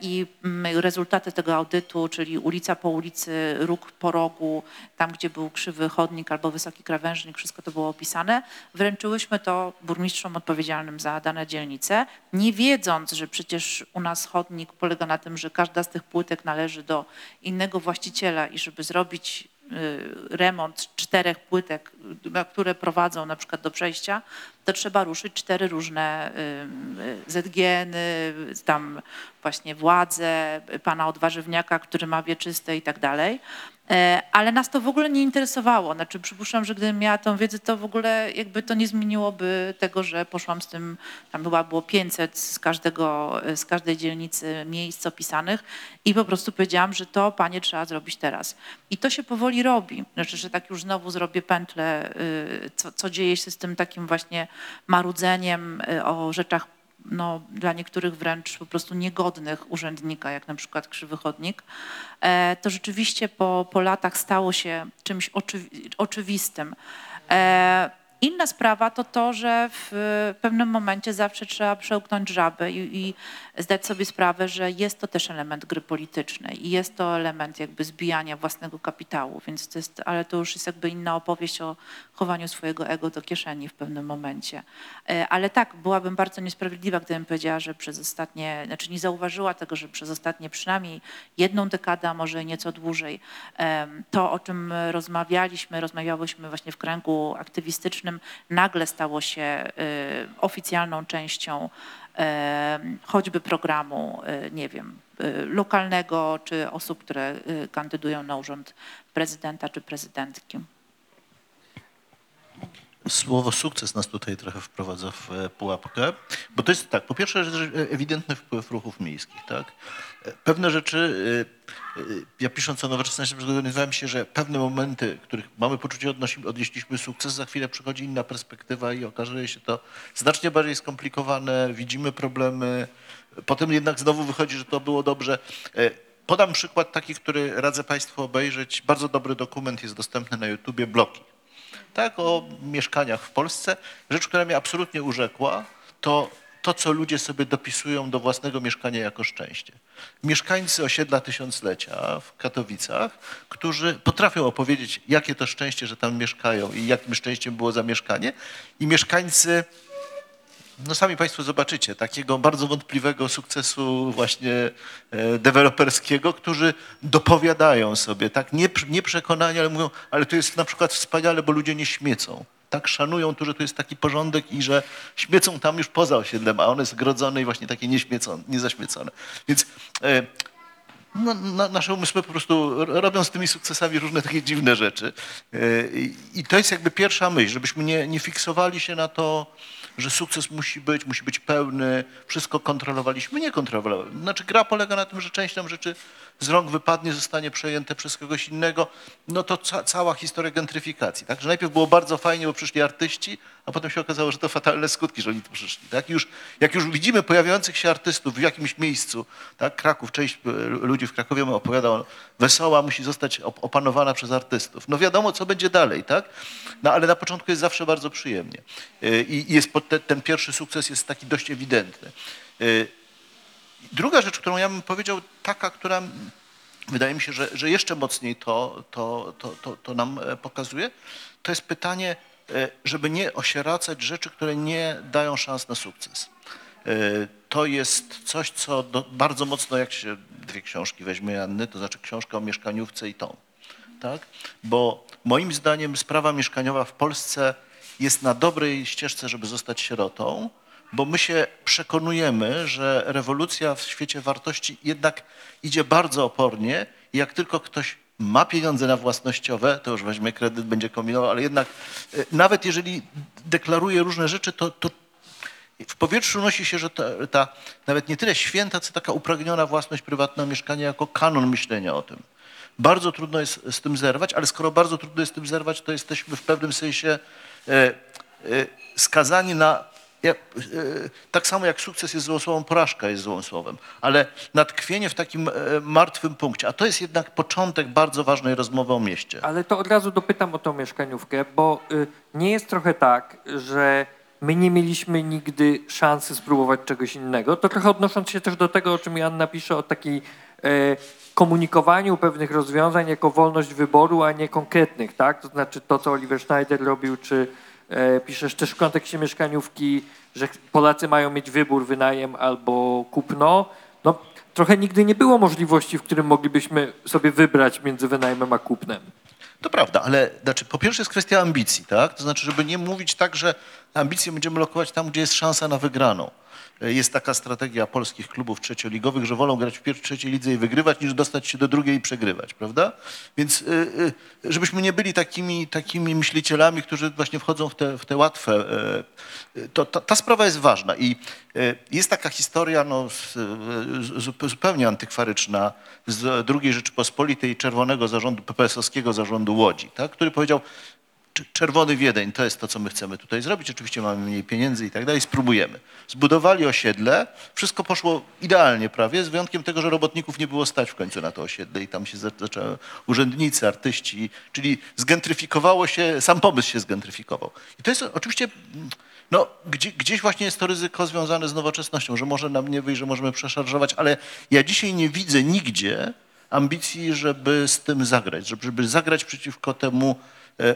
I mm, rezultaty tego audytu, czyli ulica po ulicy, róg po rogu, tam gdzie był krzywy chodnik albo wysoki krawężnik, wszystko to było opisane. Wręczyłyśmy to burmistrzom odpowiedzialnym za dane dzielnice, nie wiedząc, że przecież u nas chodnik polega na tym, że każda z tych płytek należy do innego właściciela i żeby zrobić y, remont czterech płytek, y, które prowadzą na przykład do przejścia, to trzeba ruszyć cztery różne y, ZGN-y, tam właśnie władze, pana odwarzywniaka, który ma wieczyste i tak dalej. E, Ale nas to w ogóle nie interesowało. Znaczy przypuszczam, że gdybym miała tą wiedzę, to w ogóle jakby to nie zmieniłoby tego, że poszłam z tym, tam chyba było 500 z, każdego, z każdej dzielnicy miejsc opisanych i po prostu powiedziałam, że to panie trzeba zrobić teraz. I to się powoli robi. Znaczy, że tak już znowu zrobię pętlę, y, co, co dzieje się z tym takim właśnie marudzeniem y, o rzeczach no, dla niektórych wręcz po prostu niegodnych urzędnika, jak na przykład krzywy chodnik, e, to rzeczywiście po, po latach stało się czymś oczywi- oczywistym. Inna sprawa to to, że w pewnym momencie zawsze trzeba przełknąć żabę i, i zdać sobie sprawę, że jest to też element gry politycznej i jest to element jakby zbijania własnego kapitału, więc to jest, ale to już jest jakby inna opowieść o chowaniu swojego ego do kieszeni w pewnym momencie. E, Ale tak, byłabym bardzo niesprawiedliwa, gdybym powiedziała, że przez ostatnie, znaczy nie zauważyła tego, że przez ostatnie przynajmniej jedną dekadę, a może nieco dłużej, to o czym rozmawialiśmy, rozmawiałyśmy właśnie w kręgu aktywistycznym, nagle stało się y, oficjalną częścią em, choćby programu, y, nie wiem, y, lokalnego, czy osób, które y, kandydują na urząd prezydenta czy prezydentki. Słowo sukces nas tutaj trochę wprowadza w e, pułapkę, bo to jest tak, po pierwsze ewidentny wpływ ruchów miejskich, tak? Pewne rzeczy, e, e, ja pisząc o nowoczesności, przekonywałem się, że pewne momenty, których mamy poczucie odnosi, odnieśliśmy sukces, za chwilę przychodzi inna perspektywa i okazuje się to znacznie bardziej skomplikowane, widzimy problemy, potem jednak znowu wychodzi, że to było dobrze. Podam przykład taki, który radzę Państwu obejrzeć. Bardzo dobry dokument jest dostępny na YouTubie, Bloki tak, o mieszkaniach w Polsce. Rzecz, która mnie absolutnie urzekła, to to, co ludzie sobie dopisują do własnego mieszkania jako szczęście. Mieszkańcy osiedla Tysiąclecia w Katowicach, którzy potrafią opowiedzieć, jakie to szczęście, że tam mieszkają i jakim szczęściem było zamieszkanie. I mieszkańcy no sami Państwo zobaczycie, takiego bardzo wątpliwego sukcesu właśnie e, deweloperskiego, którzy dopowiadają sobie, tak, nie, nie ale mówią, ale to jest na przykład wspaniale, bo ludzie nie śmiecą. Tak szanują tu, że tu jest taki porządek i że śmiecą tam już poza osiedlem, a one jest grodzone i właśnie takie niezaśmiecone. Więc e, no, na, nasze umysły po prostu ro- robią z tymi sukcesami różne takie dziwne rzeczy. I, I to jest jakby pierwsza myśl, żebyśmy nie, nie fiksowali się na to, że sukces musi być, musi być pełny, wszystko kontrolowaliśmy. Nie kontrolowaliśmy. Znaczy gra polega na tym, że część tam rzeczy z rąk wypadnie, zostanie przejęte przez kogoś innego. No to ca, cała historia gentryfikacji. Tak? Że najpierw było bardzo fajnie, bo przyszli artyści, a potem się okazało, że to fatalne skutki, że oni tu przyszli. Tak? Już, jak już widzimy pojawiających się artystów w jakimś miejscu, tak? Kraków, część e, ludzi w Krakowie opowiadał, wesoła musi zostać op- opanowana przez artystów. No wiadomo, co będzie dalej, tak? No ale na początku jest zawsze bardzo przyjemnie. E, I jest ten pierwszy sukces jest taki dość ewidentny. Druga rzecz, którą ja bym powiedział, taka, która wydaje mi się, że, że jeszcze mocniej to, to, to, to, to nam e, pokazuje, to jest pytanie, e, żeby nie osieracać rzeczy, które nie dają szans na sukces. E, To jest coś, co do, bardzo mocno, jak się dwie książki weźmie Anny, to znaczy książka o mieszkaniówce i tą. Tak? Bo moim zdaniem sprawa mieszkaniowa w Polsce jest na dobrej ścieżce, żeby zostać sierotą, bo my się przekonujemy, że rewolucja w świecie wartości jednak idzie bardzo opornie i jak tylko ktoś ma pieniądze na własnościowe, to już weźmie kredyt, będzie kombinował, ale jednak e, nawet jeżeli deklaruje różne rzeczy, to, to w powietrzu nosi się, że ta, ta nawet nie tyle święta, co taka upragniona własność prywatna mieszkania jako kanon myślenia o tym. Bardzo trudno jest z tym zerwać, ale skoro bardzo trudno jest z tym zerwać, to jesteśmy w pewnym sensie e, y, skazani na, jak, y, tak samo jak sukces jest złą słowem, porażka jest złą słowem, ale natkwienie w takim e, martwym punkcie, a to jest jednak początek bardzo ważnej rozmowy o mieście. Ale to od razu dopytam o tą mieszkaniówkę, bo y, nie jest trochę tak, że my nie mieliśmy nigdy szansy spróbować czegoś innego. To trochę odnosząc się też do tego, o czym Joanna pisze, o takiej e, komunikowaniu pewnych rozwiązań jako wolność wyboru, a nie konkretnych, tak? To znaczy to, co Oliver Schneider robił, czy e, piszesz też w kontekście mieszkaniówki, że Polacy mają mieć wybór, wynajem albo kupno. No, trochę nigdy nie było możliwości, w którym moglibyśmy sobie wybrać między wynajmem a kupnem. To prawda, ale znaczy, po pierwsze jest kwestia ambicji, tak? To znaczy, żeby nie mówić tak, że ambicje będziemy lokować tam, gdzie jest szansa na wygraną. Jest taka strategia polskich klubów trzecioligowych, że wolą grać w pierwszej, trzeciej lidze i wygrywać, niż dostać się do drugiej i przegrywać, prawda? Więc y, y, żebyśmy nie byli takimi, takimi myślicielami, którzy właśnie wchodzą w te, w te łatwe, to ta, ta sprawa jest ważna i jest taka historia no, zupełnie antykwaryczna z II Rzeczypospolitej Czerwonego Zarządu, PPS-owskiego Zarządu Łodzi, tak? który powiedział, Czerwony Wiedeń, to jest to, co my chcemy tutaj zrobić. Oczywiście mamy mniej pieniędzy i tak dalej, spróbujemy. Zbudowali osiedle, wszystko poszło idealnie prawie, z wyjątkiem tego, że robotników nie było stać w końcu na to osiedle i tam się za- zaczęły urzędnicy, artyści, czyli zgentryfikowało się, sam pomysł się zgentryfikował. I to jest oczywiście, no, gdzie, gdzieś właśnie jest to ryzyko związane z nowoczesnością, że może nam nie wyjść, że możemy przeszarżować, ale ja dzisiaj nie widzę nigdzie ambicji, żeby z tym zagrać, żeby, zagrać przeciwko temu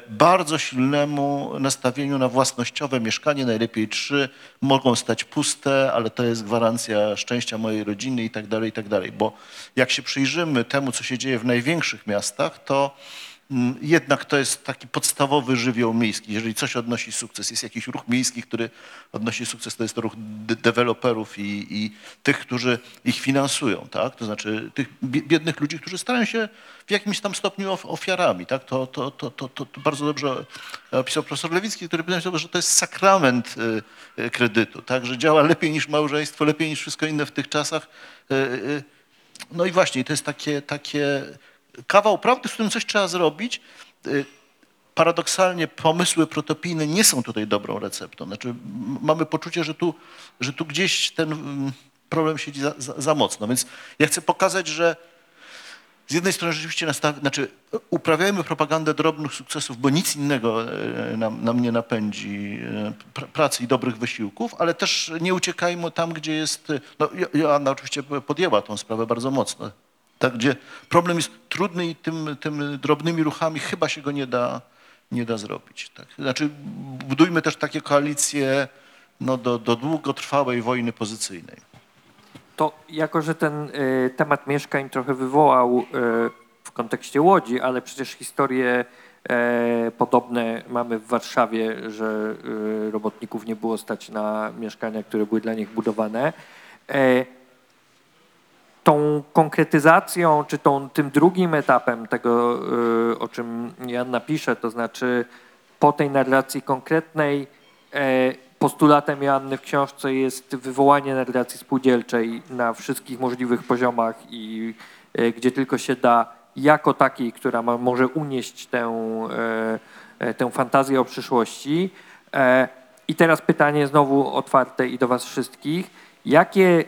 bardzo silnemu nastawieniu na własnościowe mieszkanie, najlepiej trzy, mogą stać puste, ale to jest gwarancja szczęścia mojej rodziny i tak dalej, i tak dalej. Bo jak się przyjrzymy temu, co się dzieje w największych miastach, to jednak to jest taki podstawowy żywioł miejski. Jeżeli coś odnosi sukces, jest jakiś ruch miejski, który odnosi sukces, to jest to ruch de- deweloperów i, i tych, którzy ich finansują, tak? To znaczy tych bie- biednych ludzi, którzy stają się w jakimś tam stopniu of- ofiarami, tak? To, to, to, to, to, bardzo dobrze opisał profesor Lewicki, który powiedział, że to jest sakrament y, y, kredytu, tak? Że działa lepiej niż małżeństwo, lepiej niż wszystko inne w tych czasach. Y, no i właśnie, to jest takie, takie kawał prawdy, z którym coś trzeba zrobić. Y, Paradoksalnie pomysły protopijne nie są tutaj dobrą receptą. Znaczy, mamy poczucie, że tu, że tu gdzieś ten problem siedzi za, za, za mocno. Więc ja chcę pokazać, że z jednej strony rzeczywiście nastaw, znaczy uprawiajmy propagandę drobnych sukcesów, bo nic innego e, nam, nam nie napędzi e, pr- pracy i dobrych wysiłków, ale też nie uciekajmy tam, gdzie jest, e, no Jo- Joanna oczywiście podjęła tą sprawę bardzo mocno, tak, gdzie problem jest trudny i tym, tym drobnymi ruchami chyba się go nie da, nie da zrobić. Tak. Znaczy budujmy też takie koalicje no, do, do długotrwałej wojny pozycyjnej. To jako, że ten y, temat mieszkań trochę wywołał y, w kontekście Łodzi, ale przecież historie e, podobne mamy w Warszawie, że y, robotników nie było stać na mieszkania, które były dla nich budowane. E, tą konkretyzacją, czy tą, tym drugim etapem tego, y, o czym Janna pisze, to znaczy po tej narracji konkretnej, e, postulatem Joanny w książce jest wywołanie narracji spółdzielczej na wszystkich możliwych poziomach i e, gdzie tylko się da, jako takiej, która ma, może unieść tę, e, tę fantazję o przyszłości. I teraz pytanie znowu otwarte i do Was wszystkich. Jakie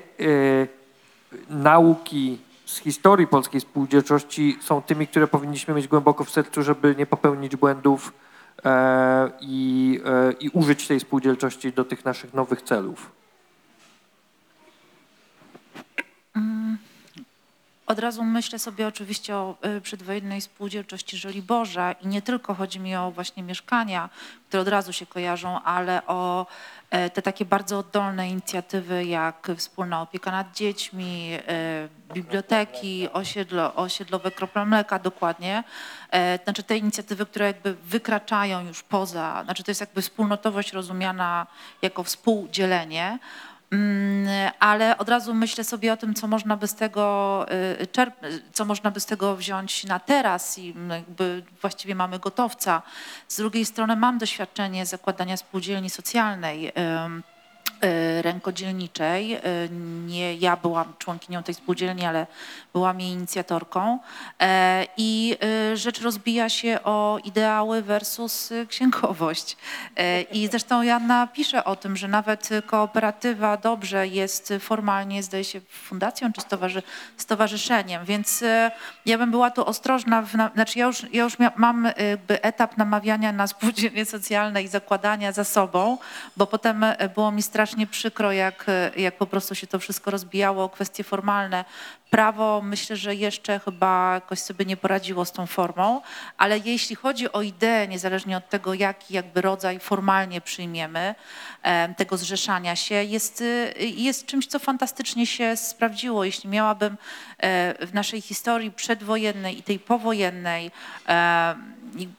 nauki z historii polskiej spółdzielczości są tymi, które powinniśmy mieć głęboko w sercu, żeby nie popełnić błędów e, i, e, i użyć tej spółdzielczości do tych naszych nowych celów. Od razu myślę sobie oczywiście o y, przedwojennej spółdzielczości Żoliborza i nie tylko chodzi mi o właśnie mieszkania, które od razu się kojarzą, ale o e, te takie bardzo oddolne inicjatywy jak wspólna opieka nad dziećmi, e, biblioteki, osiedlo, osiedlowe krople mleka dokładnie. E, Znaczy te inicjatywy, które jakby wykraczają już poza, znaczy to jest jakby wspólnotowość rozumiana jako współdzielenie. Mm, ale od razu myślę sobie o tym, co można by z tego y, co można by z tego wziąć na teraz i właściwie mamy gotowca. Z drugiej strony mam doświadczenie zakładania spółdzielni socjalnej. E, rękodzielniczej. E, Nie ja byłam członkinią tej spółdzielni, ale byłam jej inicjatorką. E, I rzecz rozbija się o ideały versus księgowość. I zresztą Janna pisze o tym, że nawet kooperatywa dobrze jest formalnie, zdaje się, fundacją czy stowarzy stowarzyszeniem, więc ja bym była tu ostrożna. W, na, znaczy ja już, ja już mam jakby etap namawiania na spółdzielnie socjalne i zakładania za sobą, bo potem było mi strasznie przykro, jak, e, jak po prostu się to wszystko rozbijało kwestie formalne. Prawo myślę, że jeszcze chyba jakoś sobie nie poradziło z tą formą, ale jeśli chodzi o ideę, niezależnie od tego, jaki jakby rodzaj formalnie przyjmiemy em, tego zrzeszania się, jest, y, jest czymś, co fantastycznie się sprawdziło. Jeśli miałabym e, w naszej historii przedwojennej i tej powojennej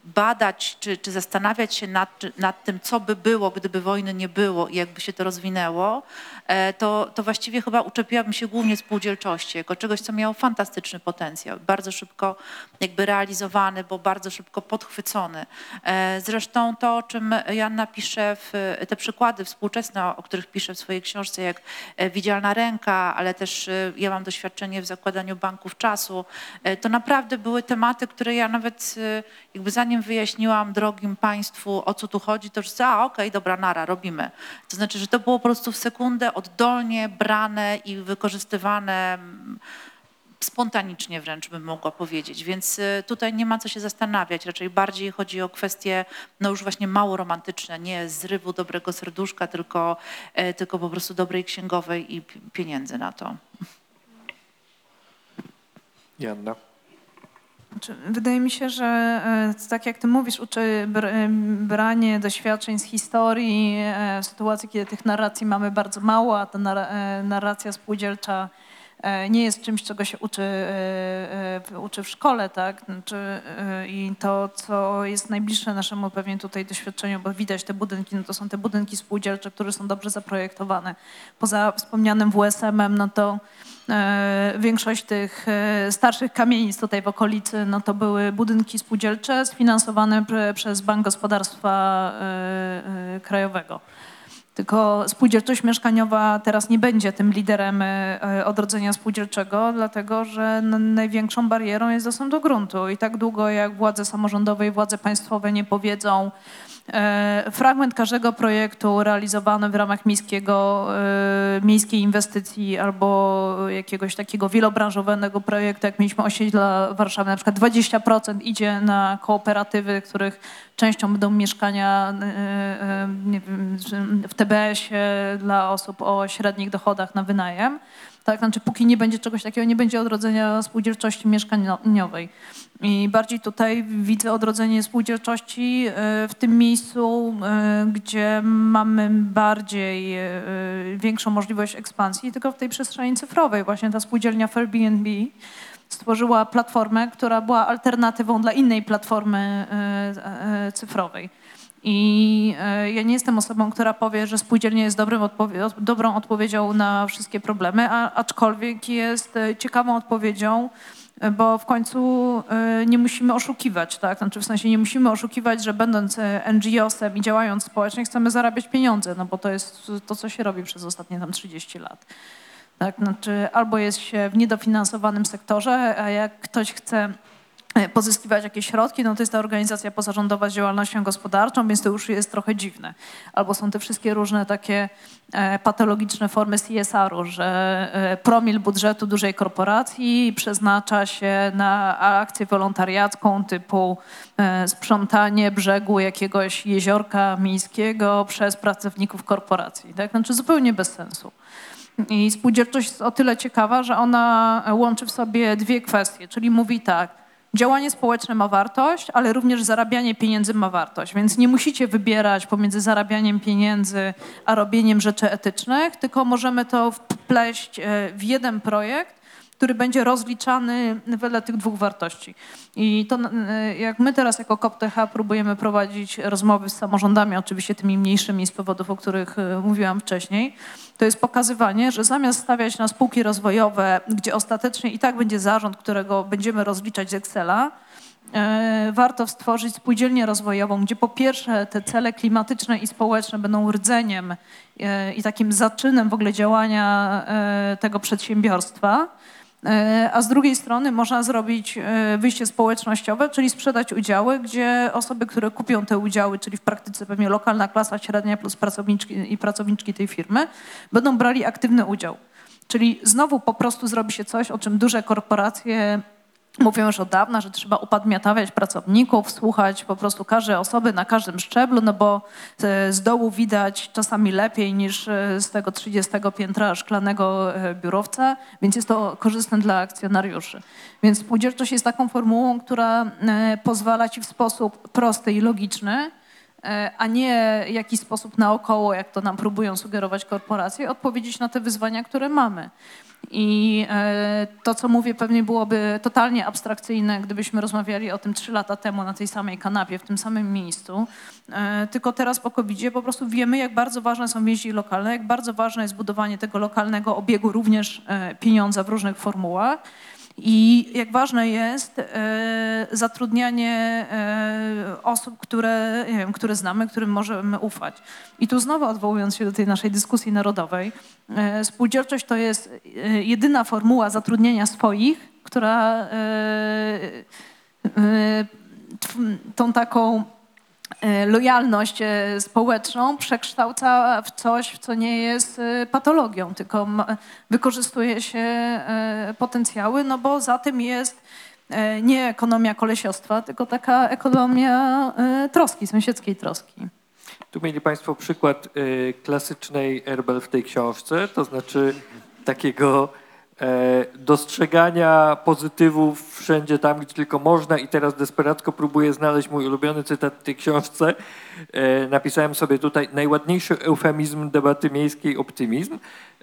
badać czy, czy zastanawiać się nad, nad tym, co by było, gdyby wojny nie było i jakby się to rozwinęło, to, to właściwie chyba uczepiłabym się głównie spółdzielczości, jako czegoś, co miało fantastyczny potencjał, bardzo szybko jakby realizowany, bo bardzo szybko podchwycony. E, Zresztą to, o czym Janna pisze, w, te przykłady współczesne, o których pisze w swojej książce, jak e, Widzialna Ręka, ale też e, ja mam doświadczenie w zakładaniu banków czasu, e, to naprawdę były tematy, które ja nawet e, jakby zanim wyjaśniłam drogim Państwu, o co tu chodzi, to już a okej, dobra, nara, robimy. To znaczy, że to było po prostu w sekundę oddolnie brane i wykorzystywane mm, spontanicznie wręcz bym mogła powiedzieć, więc y, tutaj nie ma co się zastanawiać, raczej bardziej chodzi o kwestie no już właśnie mało romantyczne, nie zrywu dobrego serduszka, tylko, e, tylko po prostu dobrej księgowej i pi- pieniędzy na to. Janna. Znaczy, Wydaje mi się, że e, tak jak ty mówisz, uczy e, branie doświadczeń z historii, e, w sytuacji, kiedy tych narracji mamy bardzo mało, a ta nar- narracja spółdzielcza nie jest czymś, czego się uczy, uczy w szkole, tak? Znaczy, I to, co jest najbliższe naszemu pewnie tutaj doświadczeniu, bo widać te budynki, no to są te budynki spółdzielcze, które są dobrze zaprojektowane. Poza wspomnianym WSM-em, no to Większość tych e, starszych kamienic tutaj w okolicy, no to były budynki spółdzielcze sfinansowane przez Bank Gospodarstwa e, e, Krajowego. Tylko spółdzielczość mieszkaniowa teraz nie będzie tym liderem e, odrodzenia spółdzielczego, dlatego że największą barierą jest dostęp do gruntu. I tak długo jak władze samorządowe i władze państwowe nie powiedzą, e, fragment każdego projektu realizowany w ramach miejskiego, e, miejskiej inwestycji albo jakiegoś takiego wielobranżowego projektu, jak mieliśmy osiedla Warszawy, na przykład 20% idzie na kooperatywy, których częścią będą mieszkania e, e, wiem, w TBS-ie dla osób o średnich dochodach na wynajem. Tak, znaczy póki nie będzie czegoś takiego, nie będzie odrodzenia spółdzielczości mieszkaniowej. I bardziej tutaj widzę odrodzenie spółdzielczości e, w tym miejscu, e, gdzie mamy bardziej e, większą możliwość ekspansji, tylko w tej przestrzeni cyfrowej. Właśnie ta spółdzielnia Airbnb stworzyła platformę, która była alternatywą dla innej platformy cyfrowej. I e, ja nie jestem osobą, która powie, że spółdzielnia jest dobrym odpowie- od- dobrą odpowiedzią na wszystkie problemy, a, aczkolwiek jest e, ciekawą odpowiedzią, e, bo w końcu nie musimy oszukiwać, tak? Znaczy w sensie nie musimy oszukiwać, że będąc NGO-sem i działając społecznie chcemy zarabiać pieniądze, no bo to jest to, co się robi przez ostatnie tam 30 lat. Tak, znaczy albo jest się w niedofinansowanym sektorze, a jak ktoś chce pozyskiwać jakieś środki, no to jest ta organizacja pozarządowa z działalnością gospodarczą, więc to już jest trochę dziwne. Albo są te wszystkie różne takie e, patologiczne formy CSR-u, że e, promil budżetu dużej korporacji przeznacza się na akcję wolontariacką typu e, sprzątanie brzegu jakiegoś jeziorka miejskiego przez pracowników korporacji. Tak? Znaczy zupełnie bez sensu. I spółdzielczość jest o tyle ciekawa, że ona łączy w sobie dwie kwestie, czyli mówi tak, działanie społeczne ma wartość, ale również zarabianie pieniędzy ma wartość, więc nie musicie wybierać pomiędzy zarabianiem pieniędzy a robieniem rzeczy etycznych, tylko możemy to wpleść e, w jeden projekt, który będzie rozliczany wedle tych dwóch wartości. I to e, jak my teraz jako KOPTH próbujemy prowadzić rozmowy z samorządami, oczywiście tymi mniejszymi z powodów, o których e, mówiłam wcześniej, to jest pokazywanie, że zamiast stawiać na spółki rozwojowe, gdzie ostatecznie i tak będzie zarząd, którego będziemy rozliczać z Excela, e, warto stworzyć spółdzielnię rozwojową, gdzie po pierwsze te cele klimatyczne i społeczne będą rdzeniem i takim zaczynem w ogóle działania tego przedsiębiorstwa. E, A z drugiej strony można zrobić e, wyjście społecznościowe, czyli sprzedać udziały, gdzie osoby, które kupią te udziały, czyli w praktyce pewnie lokalna klasa średnia plus pracowniczki i pracowniczki tej firmy, będą brali aktywny udział. Czyli znowu po prostu zrobi się coś, o czym duże korporacje mówią już od dawna, że trzeba upadmiatawiać pracowników, słuchać po prostu każdej osoby na każdym szczeblu, no bo e, z dołu widać czasami lepiej niż e, z tego 30 piętra szklanego e, biurowca, więc jest to korzystne dla akcjonariuszy. Więc spółdzielczość jest taką formułą, która pozwala ci w sposób prosty i logiczny a nie w jakiś sposób naokoło, jak to nam próbują sugerować korporacje, odpowiedzieć na te wyzwania, które mamy. I e, to, co mówię, pewnie byłoby totalnie abstrakcyjne, gdybyśmy rozmawiali o tym trzy lata temu na tej samej kanapie, w tym samym miejscu. E, Tylko teraz po covid po prostu wiemy, jak bardzo ważne są więzi lokalne, jak bardzo ważne jest budowanie tego lokalnego obiegu również e, pieniądza w różnych formułach. I jak ważne jest e, zatrudnianie e, osób, które, wiem, które znamy, którym możemy ufać. I tu znowu odwołując się do tej naszej dyskusji narodowej, e, spółdzielczość to jest jedyna formuła zatrudnienia swoich, która tą taką lojalność e, społeczną przekształca w coś, co nie jest e, patologią, tylko wykorzystuje się e, potencjały, no bo za tym jest e, nie ekonomia kolesiostwa, tylko taka ekonomia e, troski, sąsiedzkiej troski. Tu mieli Państwo przykład klasycznej Erbel w tej książce, to znaczy takiego e, dostrzegania pozytywów wszędzie tam, gdzie tylko można i teraz desperacko próbuję znaleźć mój ulubiony cytat w tej książce. E, napisałem sobie tutaj najładniejszy eufemizm debaty miejskiej optymizm.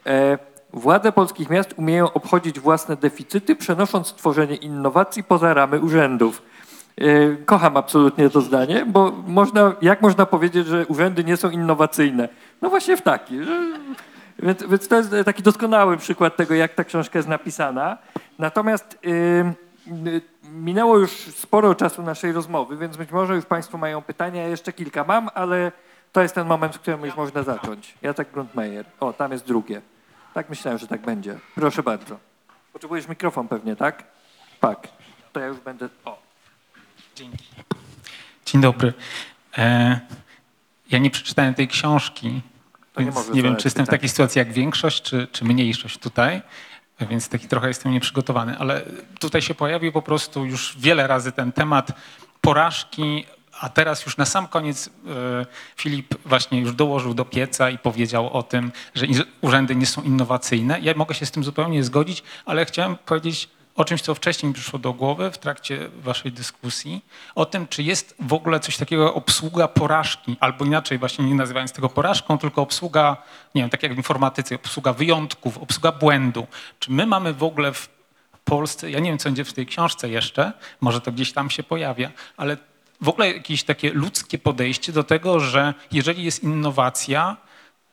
E, Władze polskich miast umieją obchodzić własne deficyty, przenosząc tworzenie innowacji poza ramy urzędów. E, Kocham absolutnie to zdanie, bo można, jak można powiedzieć, że urzędy nie są innowacyjne? No właśnie w taki. Że, więc, więc to jest taki doskonały przykład tego, jak ta książka jest napisana. Natomiast y, y, minęło już sporo czasu naszej rozmowy, więc być może już Państwo mają pytania. Jeszcze kilka mam, ale to jest ten moment, w którym już można zacząć. Jacek Grundmeier. O, tam jest drugie. Tak myślałem, że tak będzie. Proszę bardzo. Potrzebujesz mikrofon pewnie, tak? Tak. To ja już będę... O. Dzięki. Dzień dobry. E, ja nie przeczytałem tej książki, Nie więc może nie, wiem, czy jestem w takiej sytuacji jak większość, czy, czy mniejszość tutaj, więc taki trochę jestem nieprzygotowany, ale tutaj się pojawił po prostu już wiele razy ten temat porażki, a teraz już na sam koniec e, Filip właśnie już dołożył do pieca i powiedział o tym, że urzędy nie są innowacyjne. Ja mogę się z tym zupełnie zgodzić, ale chciałem powiedzieć o czymś, co wcześniej mi przyszło do głowy w trakcie waszej dyskusji, o tym, czy jest w ogóle coś takiego jak obsługa porażki, albo inaczej właśnie nie nazywając tego porażką, tylko obsługa, nie wiem, tak jak w informatyce, obsługa wyjątków, obsługa błędu. Czy my mamy w ogóle w Polsce, ja nie wiem, co będzie w tej książce jeszcze, może to gdzieś tam się pojawia, ale w ogóle jakieś takie ludzkie podejście do tego, że jeżeli jest innowacja,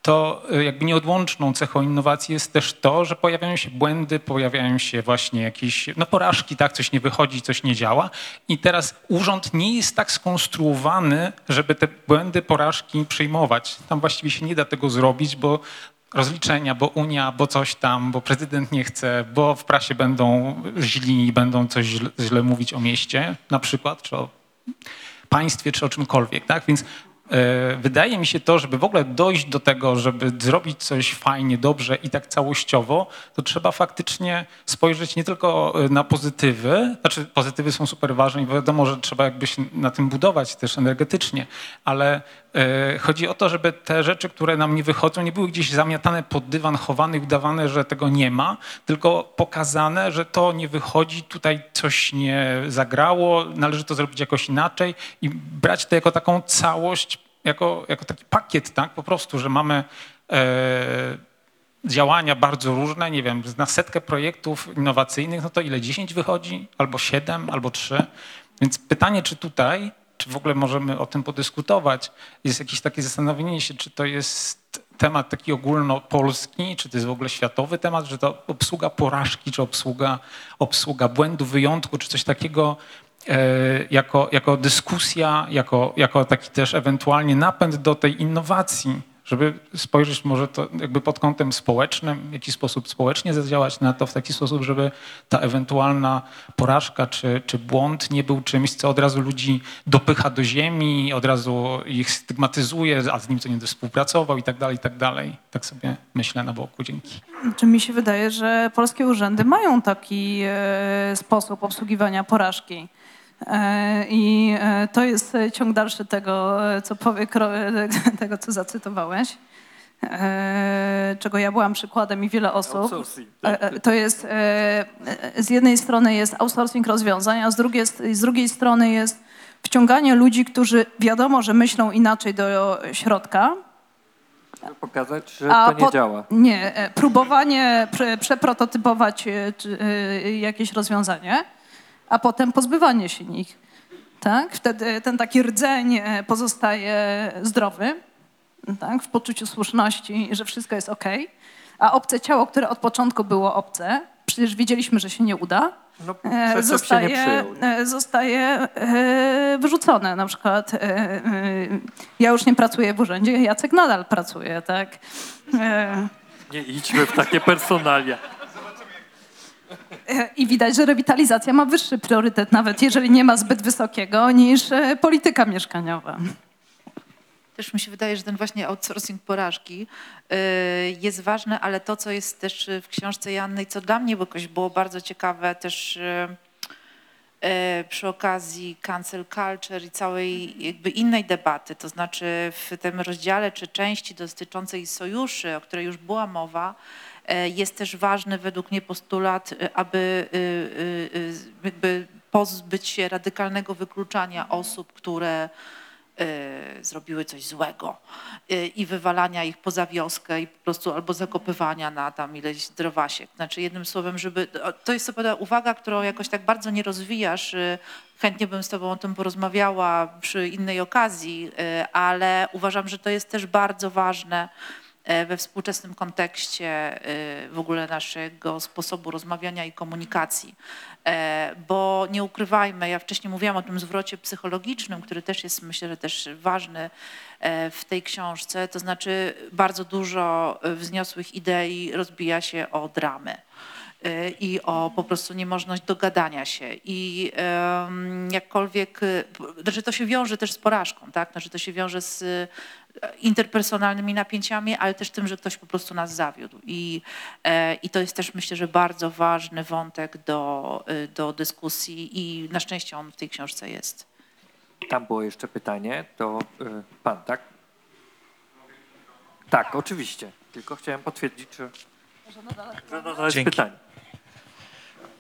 to y, jakby nieodłączną cechą innowacji jest też to, że pojawiają się błędy, pojawiają się właśnie jakieś no porażki, tak, coś nie wychodzi, coś nie działa. I teraz urząd nie jest tak skonstruowany, żeby te błędy, porażki przyjmować. Tam właściwie się nie da tego zrobić, bo rozliczenia, bo Unia, bo coś tam, bo prezydent nie chce, bo w prasie będą źli i będą coś źle, źle mówić o mieście na przykład, czy o państwie, czy o czymkolwiek, tak? Więc e, wydaje mi się to, żeby w ogóle dojść do tego, żeby zrobić coś fajnie, dobrze i tak całościowo, to trzeba faktycznie spojrzeć nie tylko e, na pozytywy, znaczy pozytywy są super ważne i wiadomo, że trzeba jakby się na tym budować też energetycznie, ale e, chodzi o to, żeby te rzeczy, które nam nie wychodzą, nie były gdzieś zamiatane pod dywan, chowane i udawane, że tego nie ma, tylko pokazane, że to nie wychodzi, tutaj coś nie zagrało, należy to zrobić jakoś inaczej i brać to jako taką całość, jako, jako taki pakiet, tak, po prostu, że mamy e, działania bardzo różne, nie wiem, na setkę projektów innowacyjnych, no to ile, 10 wychodzi, albo 7, albo 3. Więc pytanie, czy tutaj, czy w ogóle możemy o tym podyskutować, jest jakieś takie zastanowienie się, czy to jest temat taki ogólnopolski, czy to jest w ogóle światowy temat, że to obsługa porażki, czy obsługa, obsługa błędu, wyjątku, czy coś takiego e, jako, jako dyskusja, jako, jako taki też ewentualnie napęd do tej innowacji, żeby spojrzeć może to jakby pod kątem społecznym, w jaki sposób społecznie zadziałać na to w taki sposób, żeby ta ewentualna porażka czy, czy błąd nie był czymś, co od razu ludzi dopycha do ziemi, od razu ich stygmatyzuje, a z nim co nie współpracował i tak dalej, i tak dalej. Tak sobie myślę na boku. Dzięki. Czy mi się wydaje, że polskie urzędy mają taki e, sposób obsługiwania porażki. E, I e, to jest ciąg dalszy tego, co powie, tego, co zacytowałeś, e, czego ja byłam przykładem i wiele osób. Outsourcing, tak. To jest, z jednej strony jest outsourcing rozwiązań, a z drugiej, z drugiej strony jest wciąganie ludzi, którzy wiadomo, że myślą inaczej do środka, pokazać, że to nie po- działa. Nie, próbowanie prze, przeprototypować jakieś rozwiązanie, a potem pozbywanie się nich. Tak? Wtedy ten taki rdzeń e, pozostaje zdrowy, tak? w poczuciu słuszności, że wszystko jest ok. A obce ciało, które od początku było obce, przecież wiedzieliśmy, że się nie uda, No, e, to się nie zostaje, przyjął. e, zostaje e, wyrzucone. Na przykład ja już nie pracuję w urzędzie, Jacek nadal pracuje, tak? Nie idźmy w takie personalia. E, I widać, że rewitalizacja ma wyższy priorytet, nawet jeżeli nie ma zbyt wysokiego, niż e, polityka mieszkaniowa. Też mi się wydaje, że ten właśnie outsourcing porażki y, jest ważny, ale to, co jest też w książce Janny, co dla mnie jakoś było bardzo ciekawe też przy okazji cancel culture i całej jakby innej debaty, to znaczy w tym rozdziale czy części dotyczącej sojuszy, o której już była mowa, jest też ważny według mnie postulat, y, aby jakby pozbyć się radykalnego wykluczania osób, które zrobiły coś złego i wywalania ich poza wioskę i po prostu albo zakopywania na tam ileś drowasiek. Znaczy jednym słowem, żeby, to jest co uwaga, którą jakoś tak bardzo nie rozwijasz, chętnie bym z tobą o tym porozmawiała przy innej okazji, ale uważam, że to jest też bardzo ważne e, we współczesnym kontekście y, w ogóle naszego sposobu rozmawiania i komunikacji. E, Bo nie ukrywajmy, ja wcześniej mówiłam o tym zwrocie psychologicznym, który też jest myślę, że też ważny e, w tej książce, to znaczy bardzo dużo e, wzniosłych idei rozbija się o dramy e, i o po prostu niemożność dogadania się. I jakkolwiek, e, znaczy to się wiąże też z porażką, tak? Znaczy to się wiąże z e, interpersonalnymi napięciami, ale też tym, że ktoś po prostu nas zawiódł. I, e, i to jest też myślę, że bardzo ważny wątek do, e, do dyskusji i na szczęście on w tej książce jest. Tam było jeszcze pytanie, to y, pan, tak? Tak, oczywiście. Tylko chciałem potwierdzić, jest Dzięki. pytanie.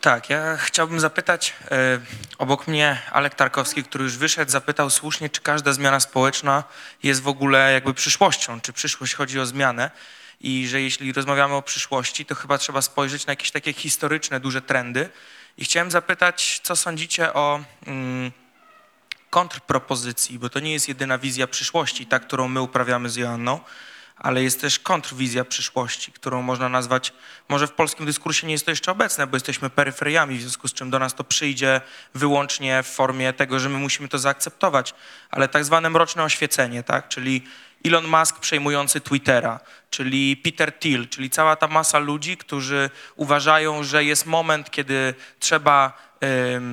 Tak, ja chciałbym zapytać, e, obok mnie Alek Tarkowski, który już wyszedł, zapytał słusznie, czy każda zmiana społeczna jest w ogóle jakby przyszłością, czy przyszłość chodzi o zmianę i że jeśli rozmawiamy o przyszłości, to chyba trzeba spojrzeć na jakieś takie historyczne, duże trendy. I chciałem zapytać, co sądzicie o mm, kontrpropozycji, bo to nie jest jedyna wizja przyszłości, ta, którą my uprawiamy z Joanną, ale jest też kontrwizja przyszłości, którą można nazwać, może w polskim dyskursie nie jest to jeszcze obecne, bo jesteśmy peryferiami, w związku z czym do nas to przyjdzie wyłącznie w formie tego, że my musimy to zaakceptować, ale tak zwane mroczne oświecenie, tak? czyli Elon Musk przejmujący Twittera, czyli Peter Thiel, czyli cała ta masa ludzi, którzy uważają, że jest moment, kiedy trzeba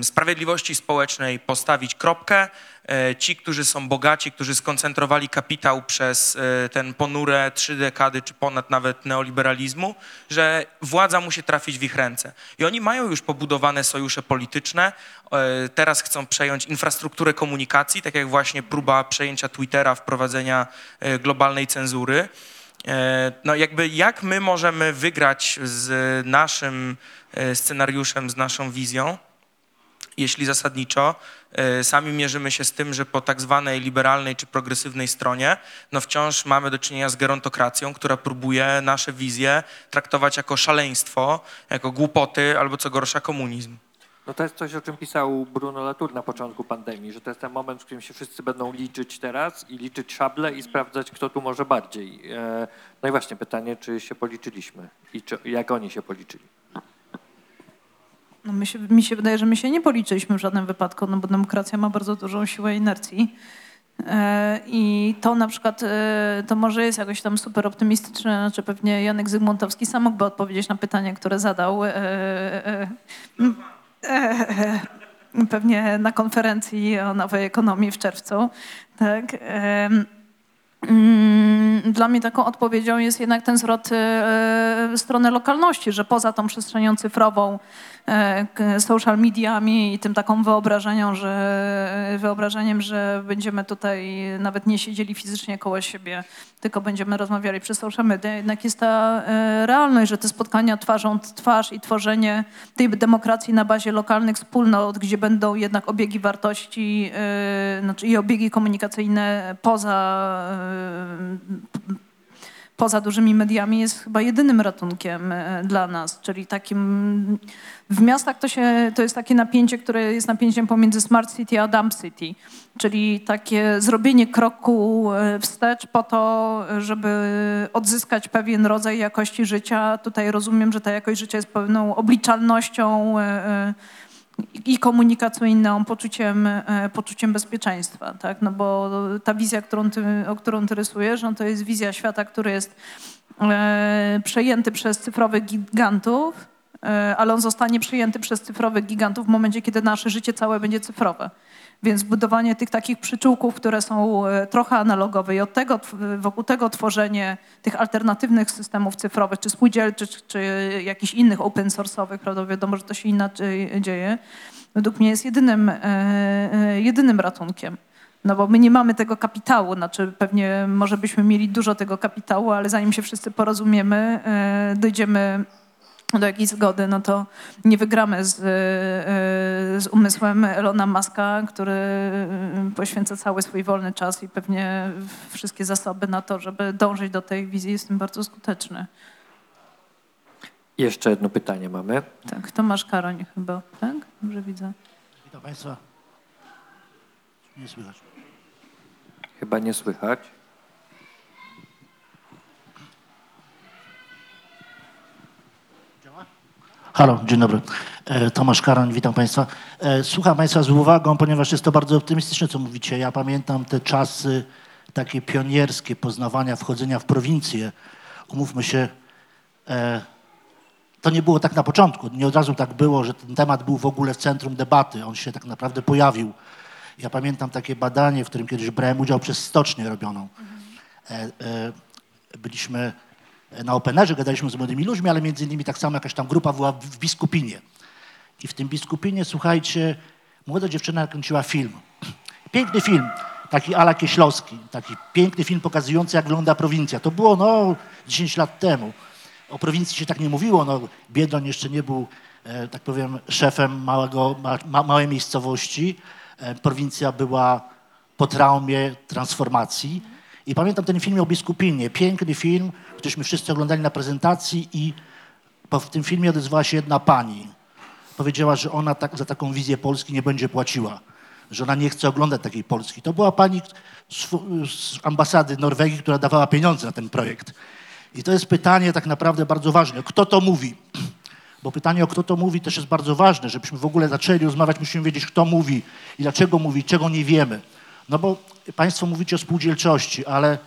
sprawiedliwości społecznej postawić kropkę. E, Ci, którzy są bogaci, którzy skoncentrowali kapitał przez e, ten ponure trzy dekady, czy ponad nawet neoliberalizmu, że władza musi trafić w ich ręce. I oni mają już pobudowane sojusze polityczne, e, teraz chcą przejąć infrastrukturę komunikacji, tak jak właśnie próba przejęcia Twittera, wprowadzenia globalnej cenzury. No jakby jak my możemy wygrać z naszym scenariuszem, z naszą wizją, jeśli zasadniczo e, sami mierzymy się z tym, że po tak zwanej liberalnej czy progresywnej stronie, no wciąż mamy do czynienia z gerontokracją, która próbuje nasze wizje traktować jako szaleństwo, jako głupoty albo co gorsza komunizm. No to jest coś, o czym pisał Bruno Latour na początku pandemii, że to jest ten moment, w którym się wszyscy będą liczyć teraz i liczyć szable i sprawdzać, kto tu może bardziej. E, No i właśnie pytanie, czy się policzyliśmy i czy, jak oni się policzyli. No my się, mi się wydaje, że my się nie policzyliśmy w żadnym wypadku, no bo demokracja ma bardzo dużą siłę inercji. E, I to na przykład, e, to może jest jakoś tam super optymistyczne, znaczy pewnie Janek Zygmuntowski sam mógłby odpowiedzieć na pytanie, które zadał. e, Pewnie na konferencji o nowej ekonomii w czerwcu. Tak. Mm, Dla mnie taką odpowiedzią jest jednak ten zwrot w stronę lokalności, że poza tą przestrzenią cyfrową, social mediami i tym taką wyobrażeniem, że, wyobrażeniem, że będziemy tutaj nawet nie siedzieli fizycznie koło siebie, tylko będziemy rozmawiali przez social media, jednak jest ta e, realność, że te spotkania twarzą twarz i tworzenie tej demokracji na bazie lokalnych wspólnot, gdzie będą jednak obiegi wartości e, znaczy i obiegi komunikacyjne poza, e, poza dużymi mediami jest chyba jedynym ratunkiem e, dla nas, czyli takim w miastach to, się, to jest takie napięcie, które jest napięciem pomiędzy smart city a dump city, czyli takie zrobienie kroku e, wstecz po to, żeby odzyskać pewien rodzaj jakości życia. Tutaj rozumiem, że ta jakość życia jest pewną obliczalnością e, e, i komunikacyjną, poczuciem, poczuciem bezpieczeństwa, tak? No bo ta wizja, którą ty, o którą ty rysujesz, no to jest wizja świata, który jest przejęty przez cyfrowych gigantów, ale on zostanie przyjęty przez cyfrowych gigantów w momencie, kiedy nasze życie całe będzie cyfrowe. Więc budowanie tych takich przyczółków, które są e, trochę analogowe i od tego, tw- wokół tego tworzenie tych alternatywnych systemów cyfrowych, czy spółdzielczych, czy, czy jakichś innych open source'owych, prawda, wiadomo, że to się inaczej dzieje, według mnie jest jedynym, e, e, jedynym ratunkiem. No bo my nie mamy tego kapitału, znaczy pewnie może byśmy mieli dużo tego kapitału, ale zanim się wszyscy porozumiemy, e, dojdziemy do jakiejś zgody, no to nie wygramy z, e, z umysłem Elona Muska, który e, poświęca cały swój wolny czas i pewnie wszystkie zasoby na to, żeby dążyć do tej wizji, jest tym bardzo skuteczny. Jeszcze jedno pytanie mamy. Tak, Tomasz Karoń chyba, tak? Dobrze widzę. Witam Państwa. Nie słychać. Chyba nie słychać. Halo, dzień dobry. E, Tomasz Karoń, witam Państwa. E, Słucham Państwa z uwagą, ponieważ jest to bardzo optymistyczne, co mówicie. Ja pamiętam te czasy takie pionierskie poznawania, wchodzenia w prowincję. Umówmy się, e, to nie było tak na początku. Nie od razu tak było, że ten temat był w ogóle w centrum debaty. On się tak naprawdę pojawił. Ja pamiętam takie badanie, w którym kiedyś brałem udział przez stocznię robioną. Byliśmy na Openerze, gadaliśmy z młodymi ludźmi, ale między innymi tak samo jakaś tam grupa była w, Biskupinie. I w tym Biskupinie, słuchajcie, młoda dziewczyna kręciła film. Piękny film, taki ala Kieślowski, taki piękny film pokazujący, jak wygląda prowincja. To było, no, 10 lat temu. O prowincji się tak nie mówiło, no, Biedroń jeszcze nie był, e, tak powiem, szefem małego, ma, ma, małej miejscowości. E, prowincja była po traumie transformacji. I pamiętam ten film o Biskupinie, piękny film, któryśmy wszyscy oglądali na prezentacji i w tym filmie odezwała się jedna pani. Powiedziała, że ona tak, za taką wizję Polski nie będzie płaciła, że ona nie chce oglądać takiej Polski. To była pani z, z ambasady Norwegii, która dawała pieniądze na ten projekt. I to jest pytanie tak naprawdę bardzo ważne. Kto to mówi? Bo pytanie o kto to mówi też jest bardzo ważne. Żebyśmy w ogóle zaczęli rozmawiać, musimy wiedzieć, kto mówi i dlaczego mówi, czego nie wiemy. No bo Państwo mówicie o spółdzielczości, ale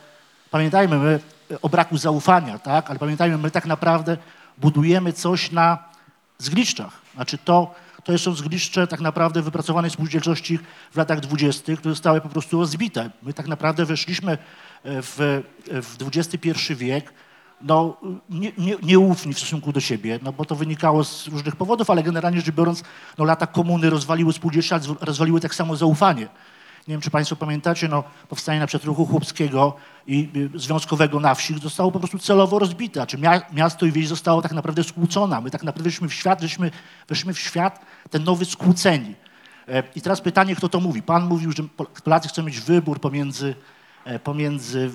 pamiętajmy my o braku zaufania, tak? Ale pamiętajmy, my tak naprawdę budujemy coś na zgliszczach. Znaczy to, to są zgliszcze tak naprawdę wypracowanej spółdzielczości w latach dwudziestych, które zostały po prostu rozbite. My tak naprawdę weszliśmy e, w, w XXI wiek no, nie, nie, nieufni w stosunku do siebie, no bo to wynikało z różnych powodów, ale generalnie rzecz biorąc, no, lata komuny rozwaliły spółdzielcze, rozwaliły tak samo zaufanie. Nie wiem, czy Państwo pamiętacie, no, powstanie na przykład ruchu chłopskiego i y, związkowego na wsi zostało po prostu celowo rozbite. Znaczy mia, miasto i wieś zostało tak naprawdę skłócona. My tak naprawdę weszliśmy w świat, żeśmy, weszliśmy w świat ten nowy skłóceni. E, I teraz pytanie, kto to mówi? Pan mówił, że Pol- Polacy chcą mieć wybór pomiędzy, e, pomiędzy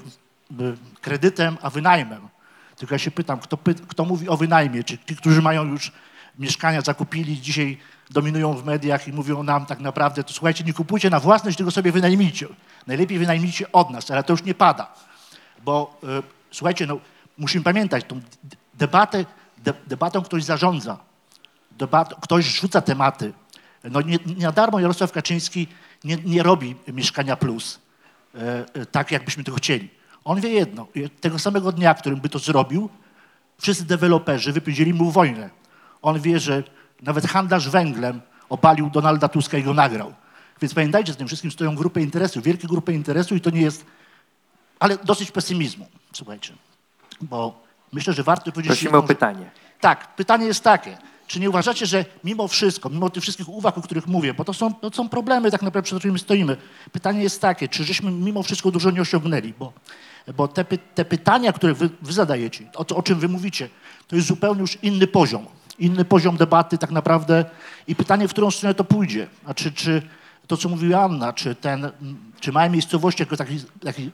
y, kredytem a wynajmem. Tylko ja się pytam, kto, kto mówi o wynajmie? Czy ci, którzy mają już mieszkania, zakupili, dzisiaj dominują w mediach i mówią nam tak naprawdę, to słuchajcie, nie kupujcie na własność, tylko sobie wynajmijcie. Najlepiej wynajmijcie od nas, ale to już nie pada. Bo e, słuchajcie, no, musimy pamiętać, tą debatę, de, debatą ktoś zarządza. debat, ktoś rzuca tematy. No nie, nie na darmo Jarosław Kaczyński nie, nie robi Mieszkania Plus e, e, tak, jakbyśmy tego chcieli. On wie jedno, tego samego dnia, którym by to zrobił, wszyscy deweloperzy wypowiedzieli mu wojnę. On wie, że nawet handlarz węglem opalił Donalda Tuska i go nagrał. Więc pamiętajcie, z tym wszystkim stoją grupy interesu, wielkie grupy interesu i to nie jest, ale dosyć pesymizmu, słuchajcie. Bo myślę, że warto powiedzieć... Prosimy o pytanie. Tak, pytanie jest takie. Czy nie uważacie, że mimo wszystko, mimo tych wszystkich uwag, o których mówię, bo to są, to są problemy tak naprawdę, przed którymi stoimy, pytanie jest takie, czy żeśmy mimo wszystko dużo nie osiągnęli, bo, bo te, py- te pytania, które wy, wy zadajecie, o, to, o czym wy mówicie, to jest zupełnie już inny poziom. Inny poziom debaty tak naprawdę i pytanie, w którą stronę to pójdzie. Znaczy, czy to, co mówiła Anna, czy, ten, czy małe miejscowości jako taki, taki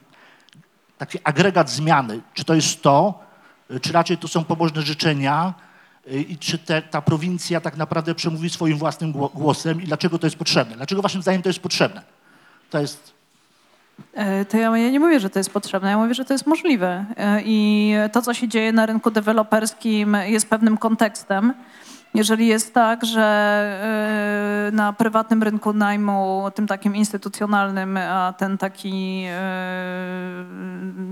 taki agregat zmiany. Czy to jest to, czy raczej to są pobożne życzenia i czy te, ta prowincja tak naprawdę przemówi swoim własnym gło- głosem i dlaczego to jest potrzebne? Dlaczego waszym zdaniem to jest potrzebne? To jest... E, To ja, ja nie mówię, że to jest potrzebne, ja mówię, że to jest możliwe. E, I to, co się dzieje na rynku deweloperskim, jest pewnym kontekstem. Jeżeli jest tak, że e, na prywatnym rynku najmu, tym takim instytucjonalnym, a ten taki e,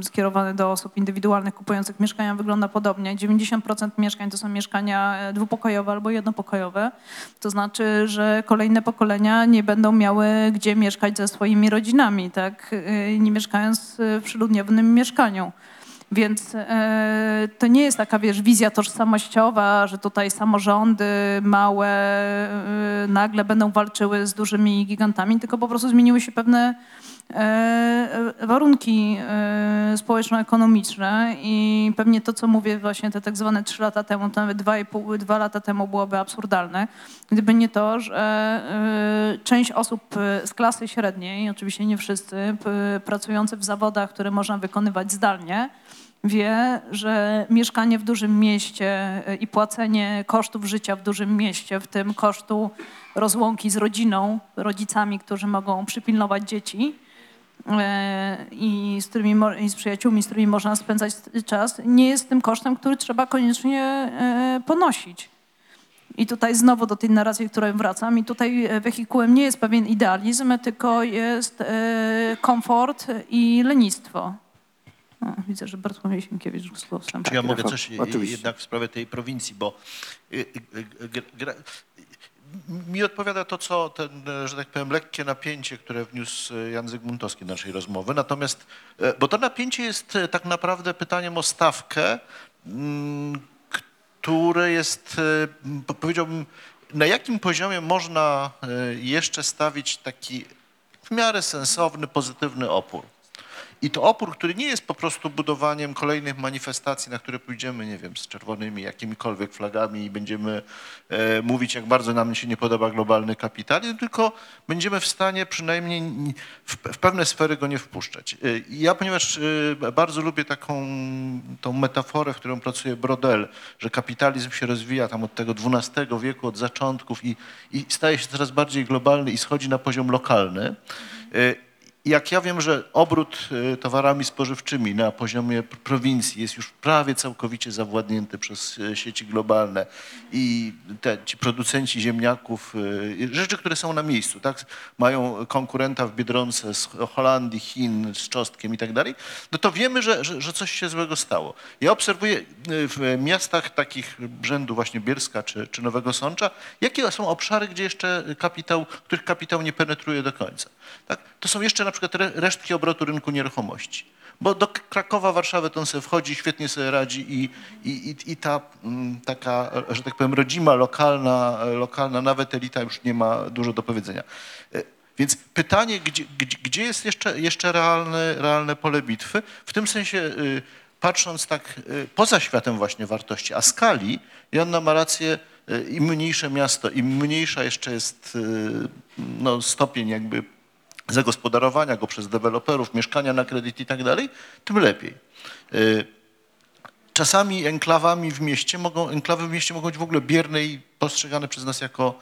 skierowany do osób indywidualnych kupujących mieszkania wygląda podobnie, 90% mieszkań to są mieszkania e, dwupokojowe albo jednopokojowe, to znaczy, że kolejne pokolenia nie będą miały gdzie mieszkać ze swoimi rodzinami, tak, nie mieszkając w przyludnionym mieszkaniu. Więc e, to nie jest taka, wiesz, wizja tożsamościowa, że tutaj samorządy małe e, nagle będą walczyły z dużymi gigantami, tylko po prostu zmieniły się pewne e, warunki społeczno-ekonomiczne i pewnie to, co mówię właśnie te tak zwane trzy lata temu, to nawet dwa, i pół, dwa lata temu byłoby absurdalne, gdyby nie to, że część osób z klasy średniej, oczywiście nie wszyscy, p- pracujące w zawodach, które można wykonywać zdalnie, wie, że mieszkanie w dużym mieście e, i płacenie kosztów życia w dużym mieście, w tym kosztu rozłąki z rodziną, rodzicami, którzy mogą przypilnować dzieci e, i z, którymi, i z przyjaciółmi, z którymi można spędzać czas, nie jest tym kosztem, który trzeba koniecznie e, ponosić. I tutaj znowu do tej narracji, której wracam. I tutaj wehikułem nie jest pewien idealizm, tylko jest komfort i lenistwo. Widzę, że Bartłomiej Sienkiewicz z głosem. Czy ja mogę coś oczywiście. jednak w sprawie tej prowincji, bo y, y, y, mi odpowiada to, co ten, że tak powiem, lekkie napięcie, które wniósł Jan Zygmuntowski do naszej rozmowy. Natomiast, bo to napięcie jest tak naprawdę pytaniem o stawkę, mm, które jest, powiedziałbym, na jakim poziomie można jeszcze stawić taki w miarę sensowny, pozytywny opór. I to opór, który nie jest po prostu budowaniem kolejnych manifestacji, na które pójdziemy, nie wiem, z czerwonymi jakimikolwiek flagami i będziemy e, mówić, jak bardzo nam się nie podoba globalny kapitalizm, tylko będziemy w stanie przynajmniej w, w pewne sfery go nie wpuszczać. E, ja, ponieważ e, bardzo lubię taką tą metaforę, w którą pracuje Brodel, że kapitalizm się rozwija tam od tego XII wieku, od zaczątków i, i staje się coraz bardziej globalny i schodzi na poziom lokalny. Jak ja wiem, że obrót y, towarami spożywczymi na poziomie pr- prowincji jest już prawie całkowicie zawładnięty przez y, sieci globalne i te, ci producenci ziemniaków, y, rzeczy, które są na miejscu, tak, mają konkurenta w Biedronce z Holandii, Chin, z Czostkiem i tak dalej, no to wiemy, że, że, że coś się złego stało. Ja obserwuję w miastach takich rzędu właśnie Bielska czy, czy Nowego Sącza, jakie są obszary, gdzie jeszcze kapitał, których kapitał nie penetruje do końca. Tak? To są jeszcze na przykład re- resztki obrotu rynku nieruchomości. Bo do Krakowa, Warszawy to on sobie wchodzi, świetnie sobie radzi i, i, i, i ta mm, taka, że tak powiem, rodzima, lokalna, lokalna, nawet elita już nie ma dużo do powiedzenia. E, Więc pytanie, gdzie, gdzie, jest jeszcze, jeszcze realne, realne pole bitwy? W tym sensie, y, patrząc tak y, poza światem właśnie wartości, a skali, Joanna ma rację, y, im mniejsze miasto, im mniejsza jeszcze jest no, stopień jakby zagospodarowania go przez deweloperów, mieszkania na kredyt i tak dalej, tym lepiej. Y, Czasami enklawami w mieście mogą, enklawy w mieście mogą być w ogóle bierne i postrzegane przez nas jako,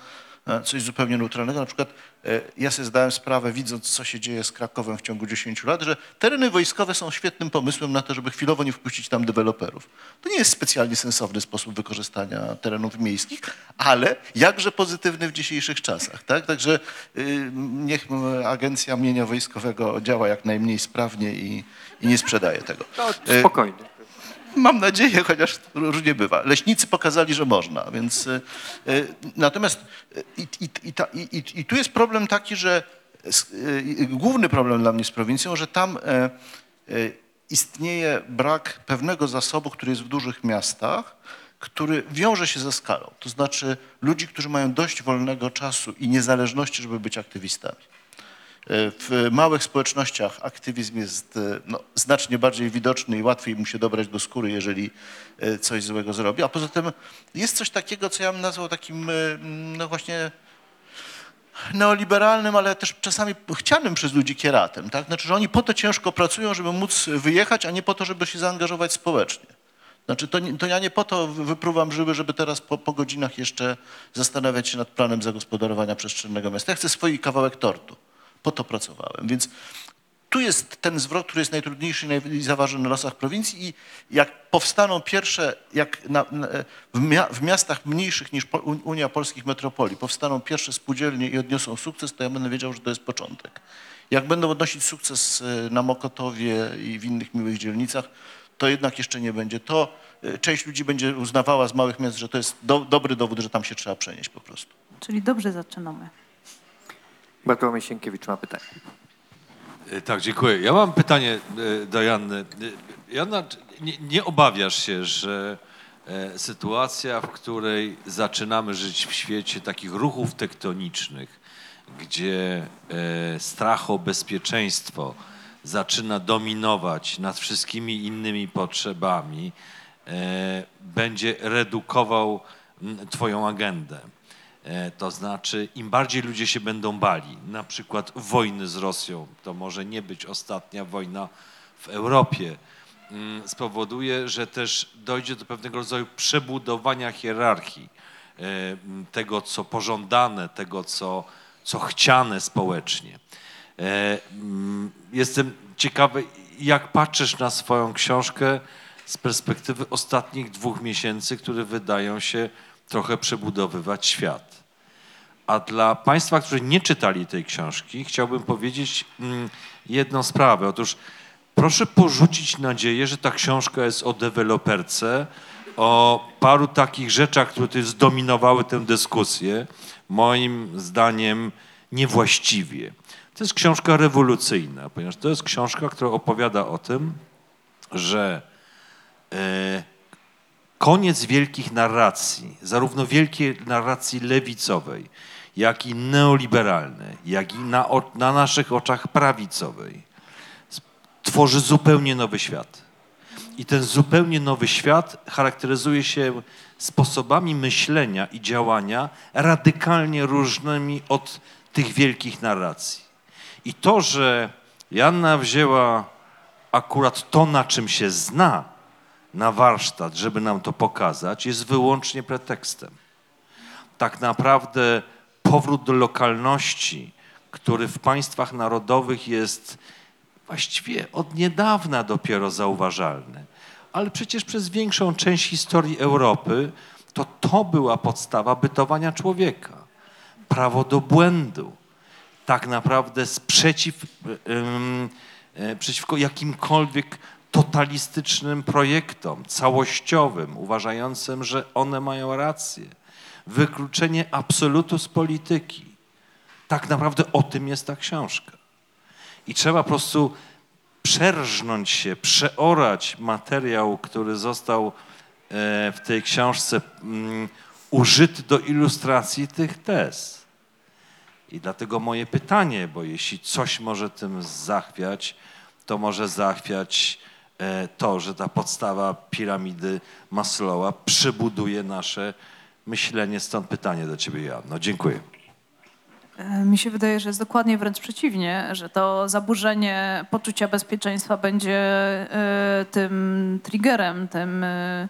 coś zupełnie neutralnego. Na przykład e, ja sobie zdałem sprawę, widząc co się dzieje z Krakowem w ciągu 10 lat, że tereny wojskowe są świetnym pomysłem na to, żeby chwilowo nie wpuścić tam deweloperów. To nie jest specjalnie sensowny sposób wykorzystania terenów miejskich, ale jakże pozytywny w dzisiejszych czasach. Tak? Także y, niech Agencja Mienia Wojskowego działa jak najmniej sprawnie i, i nie sprzedaje tego. No, spokojnie. Mam nadzieję, chociaż różnie bywa. Leśnicy pokazali, że można, więc y, y, natomiast y, i, i, i, ta, i, tu jest problem taki, że główny problem dla mnie z prowincją, że tam e, istnieje brak pewnego zasobu, który jest w dużych miastach, który wiąże się ze skalą. To znaczy ludzi, którzy mają dość wolnego czasu i niezależności, żeby być aktywistami. W małych społecznościach aktywizm jest e, no, znacznie bardziej widoczny i łatwiej mu się dobrać do skóry, jeżeli e, coś złego zrobi. A poza tym jest coś takiego, co ja bym nazwał takim, e, no właśnie neoliberalnym, ale też czasami chcianym przez ludzi kieratem. Tak? Znaczy, że oni po to ciężko pracują, żeby móc wyjechać, a nie po to, żeby się zaangażować społecznie. Znaczy, to, to ja nie po to wy- wypruwam żyły, żeby teraz po, po godzinach jeszcze zastanawiać się nad planem zagospodarowania przestrzennego miasta. Ja chcę swój kawałek tortu. Po to pracowałem. Więc tu jest ten zwrot, który jest najtrudniejszy i naj- i zaważy na losach prowincji i jak powstaną pierwsze, jak na, na, w, mia, w miastach mniejszych niż Unia Polskich Metropolii powstaną pierwsze spółdzielnie i odniosą sukces, to ja będę wiedział, że to jest początek. Jak będą odnosić sukces e, na Mokotowie i w innych miłych dzielnicach, to jednak jeszcze nie będzie. To e, część ludzi będzie uznawała z małych miast, że to jest do, dobry dowód, że tam się trzeba przenieść po prostu. Czyli dobrze zaczynamy. Bartłomiej Sienkiewicz ma pytanie. E, Tak, dziękuję. Ja mam pytanie do Janny. Janna, nie, nie obawiasz się, że e, sytuacja, w której zaczynamy żyć w świecie takich ruchów tektonicznych, gdzie e, strach o bezpieczeństwo zaczyna dominować nad wszystkimi innymi potrzebami, będzie redukował Twoją agendę. E, To znaczy, im bardziej ludzie się będą bali, na przykład wojny z Rosją, to może nie być ostatnia wojna w Europie, mm, spowoduje, że też dojdzie do pewnego rodzaju przebudowania hierarchii e, tego, co pożądane, tego, co, co chciane społecznie. E, Jestem ciekawy, jak patrzysz na swoją książkę z perspektywy ostatnich dwóch miesięcy, które wydają się trochę przebudowywać świat. A dla Państwa, którzy nie czytali tej książki, chciałbym powiedzieć mm, jedną sprawę. Otóż proszę porzucić nadzieję, że ta książka jest o deweloperce, o paru takich rzeczach, które tutaj zdominowały tę dyskusję, moim zdaniem niewłaściwie. To jest książka rewolucyjna, ponieważ to jest książka, która opowiada o tym, że e, koniec wielkich narracji, zarówno wielkiej narracji lewicowej, jak i neoliberalnej, jak i na, na naszych oczach prawicowej, tworzy zupełnie nowy świat. I ten zupełnie nowy świat charakteryzuje się sposobami myślenia i działania radykalnie różnymi od tych wielkich narracji. I to, że Janna wzięła akurat to, na czym się zna, na warsztat, żeby nam to pokazać, jest wyłącznie pretekstem. Tak naprawdę powrót do lokalności, który w państwach narodowych jest właściwie od niedawna dopiero zauważalny, ale przecież przez większą część historii Europy to to była podstawa bytowania człowieka. Prawo do błędu, tak naprawdę sprzeciw, e, przeciwko jakimkolwiek totalistycznym projektom, całościowym, uważającym, że one mają rację. Wykluczenie absolutu z polityki. Tak naprawdę o tym jest ta książka. I trzeba po prostu przerżnąć się, przeorać materiał, który został e, w tej książce mm, użyty do ilustracji tych tez. I dlatego moje pytanie, bo jeśli coś może tym zachwiać, to może zachwiać e, to, że ta podstawa piramidy Maslowa przebuduje nasze myślenie. Stąd pytanie do ciebie, Joanno. Dziękuję. E, Mi się wydaje, że jest dokładnie wręcz przeciwnie, że to zaburzenie poczucia bezpieczeństwa będzie e, tym triggerem, tym, e,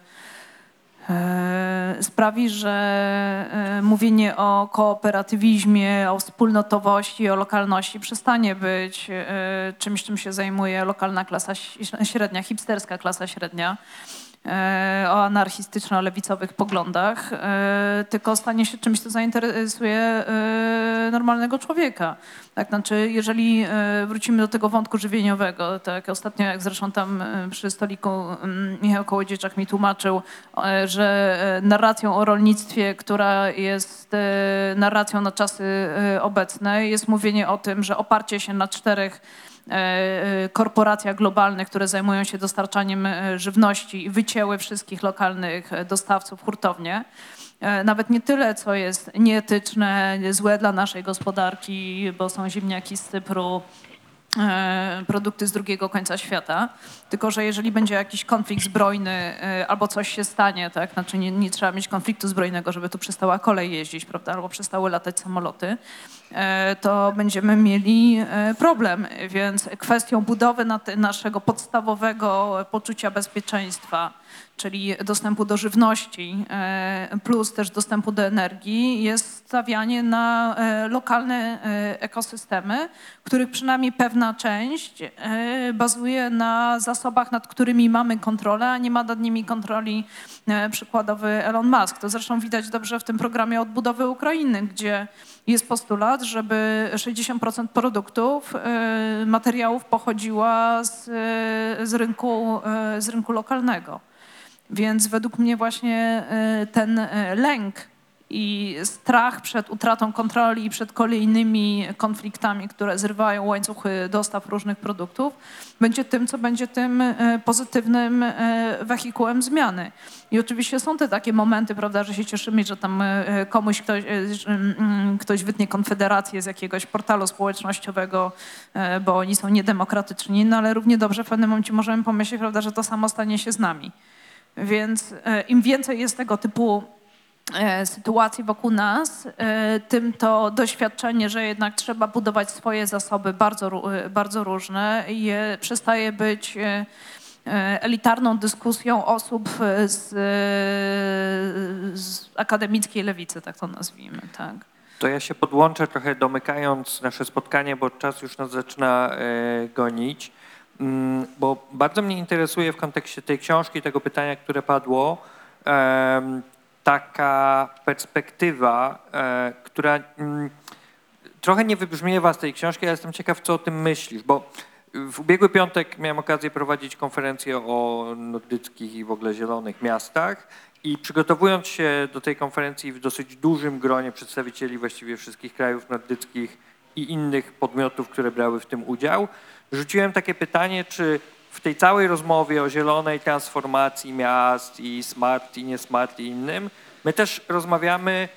sprawi, że mówienie o kooperatywizmie, o wspólnotowości, o lokalności przestanie być czymś, czym się zajmuje lokalna klasa średnia, hipsterska klasa średnia o anarchistyczno-lewicowych poglądach, e, tylko stanie się czymś, co zainteresuje e, normalnego człowieka. Tak, znaczy, jeżeli e, wrócimy do tego wątku żywieniowego, tak ostatnio jak zresztą tam e, przy stoliku mm, Michał Kołodziejczak mi tłumaczył, e, że e, narracją o rolnictwie, która jest e, narracją na czasy e, obecne, jest mówienie o tym, że oparcie się na czterech e, e, korporacjach globalnych, które zajmują się dostarczaniem e, żywności i wycięły wszystkich lokalnych e, dostawców hurtownie. E, Nawet nie tyle, co jest nieetyczne, złe dla naszej gospodarki, bo są ziemniaki z Cypru, e, produkty z drugiego końca świata, tylko że jeżeli będzie jakiś konflikt zbrojny e, albo coś się stanie, tak, znaczy nie, nie trzeba mieć konfliktu zbrojnego, żeby tu przestała kolej jeździć, prawda, albo przestały latać samoloty, e, to będziemy mieli e, problem. Więc kwestią budowy naszego podstawowego poczucia bezpieczeństwa, czyli dostępu do żywności e, plus też dostępu do energii, jest stawianie na e, lokalne e, ekosystemy, których przynajmniej pewna część bazuje na zasobach, nad którymi mamy kontrolę, a nie ma nad nimi kontroli przykładowy Elon Musk. To zresztą widać dobrze w tym programie odbudowy Ukrainy, gdzie jest postulat, żeby 60% produktów, materiałów pochodziła z, z, rynku, z rynku lokalnego. Więc według mnie właśnie e, ten e, lęk i strach przed utratą kontroli i przed kolejnymi konfliktami, które zrywają łańcuchy dostaw różnych produktów, będzie tym, co będzie tym e, pozytywnym wehikułem zmiany. I oczywiście są te takie momenty, prawda, że się cieszymy, że tam komuś ktoś, mm, ktoś wytnie konfederację z jakiegoś portalu społecznościowego, bo oni są niedemokratyczni, no ale równie dobrze w pewnym momencie możemy pomyśleć, prawda, że to samo stanie się z nami. Więc e, im więcej jest tego typu e, sytuacji wokół nas, e, tym to doświadczenie, że jednak trzeba budować swoje zasoby bardzo, bardzo różne, je, przestaje być elitarną dyskusją osób z, z akademickiej lewicy, tak to nazwijmy. Tak. To ja się podłączę trochę domykając nasze spotkanie, bo czas już nas zaczyna gonić. Mm, Bo bardzo mnie interesuje w kontekście tej książki, tego pytania, które padło, taka perspektywa, e, która mm, trochę nie wybrzmiewa z tej książki, ale jestem ciekaw, co o tym myślisz, bo w ubiegły piątek miałem okazję prowadzić konferencję o nordyckich i w ogóle zielonych miastach i przygotowując się do tej konferencji w dosyć dużym gronie przedstawicieli właściwie wszystkich krajów nordyckich i innych podmiotów, które brały w tym udział, rzuciłem takie pytanie, czy w tej całej rozmowie o zielonej transformacji miast i smart i nie smart i innym, my też rozmawiamy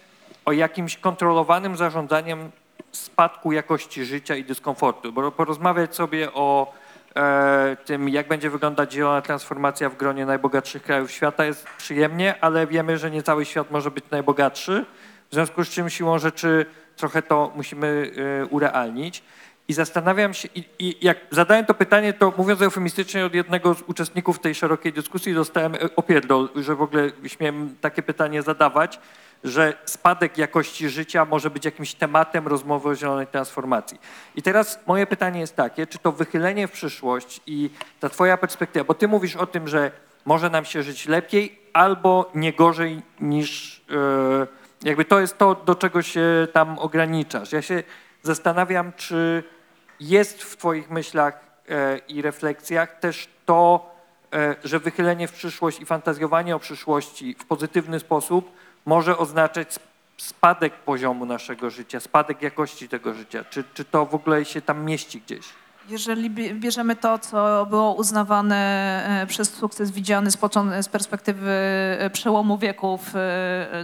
o jakimś kontrolowanym zarządzaniem spadku jakości życia i dyskomfortu, bo porozmawiać sobie o e, tym, jak będzie wyglądać zielona transformacja w gronie najbogatszych krajów świata jest przyjemnie, ale wiemy, że nie cały świat może być najbogatszy, w związku z czym siłą rzeczy trochę to musimy e, urealnić. I zastanawiam się, i, jak zadałem to pytanie, to mówiąc eufemistycznie od jednego z uczestników tej szerokiej dyskusji dostałem e, opierdol, że w ogóle śmiem takie pytanie zadawać, że spadek jakości życia może być jakimś tematem rozmowy o zielonej transformacji. I teraz moje pytanie jest takie, czy to wychylenie w przyszłość i ta twoja perspektywa, bo ty mówisz o tym, że może nam się żyć lepiej albo nie gorzej niż, e, jakby to jest to, do czego się tam ograniczasz. Ja się zastanawiam, czy jest w twoich myślach e, i refleksjach też to, e, że wychylenie w przyszłość i fantazjowanie o przyszłości w pozytywny sposób może oznaczać sp- spadek poziomu naszego życia, spadek jakości tego życia. Czy, czy to w ogóle się tam mieści gdzieś? Jeżeli bie- bierzemy to, co było uznawane e, przez sukces widziany z, perspektywy przełomu wieków,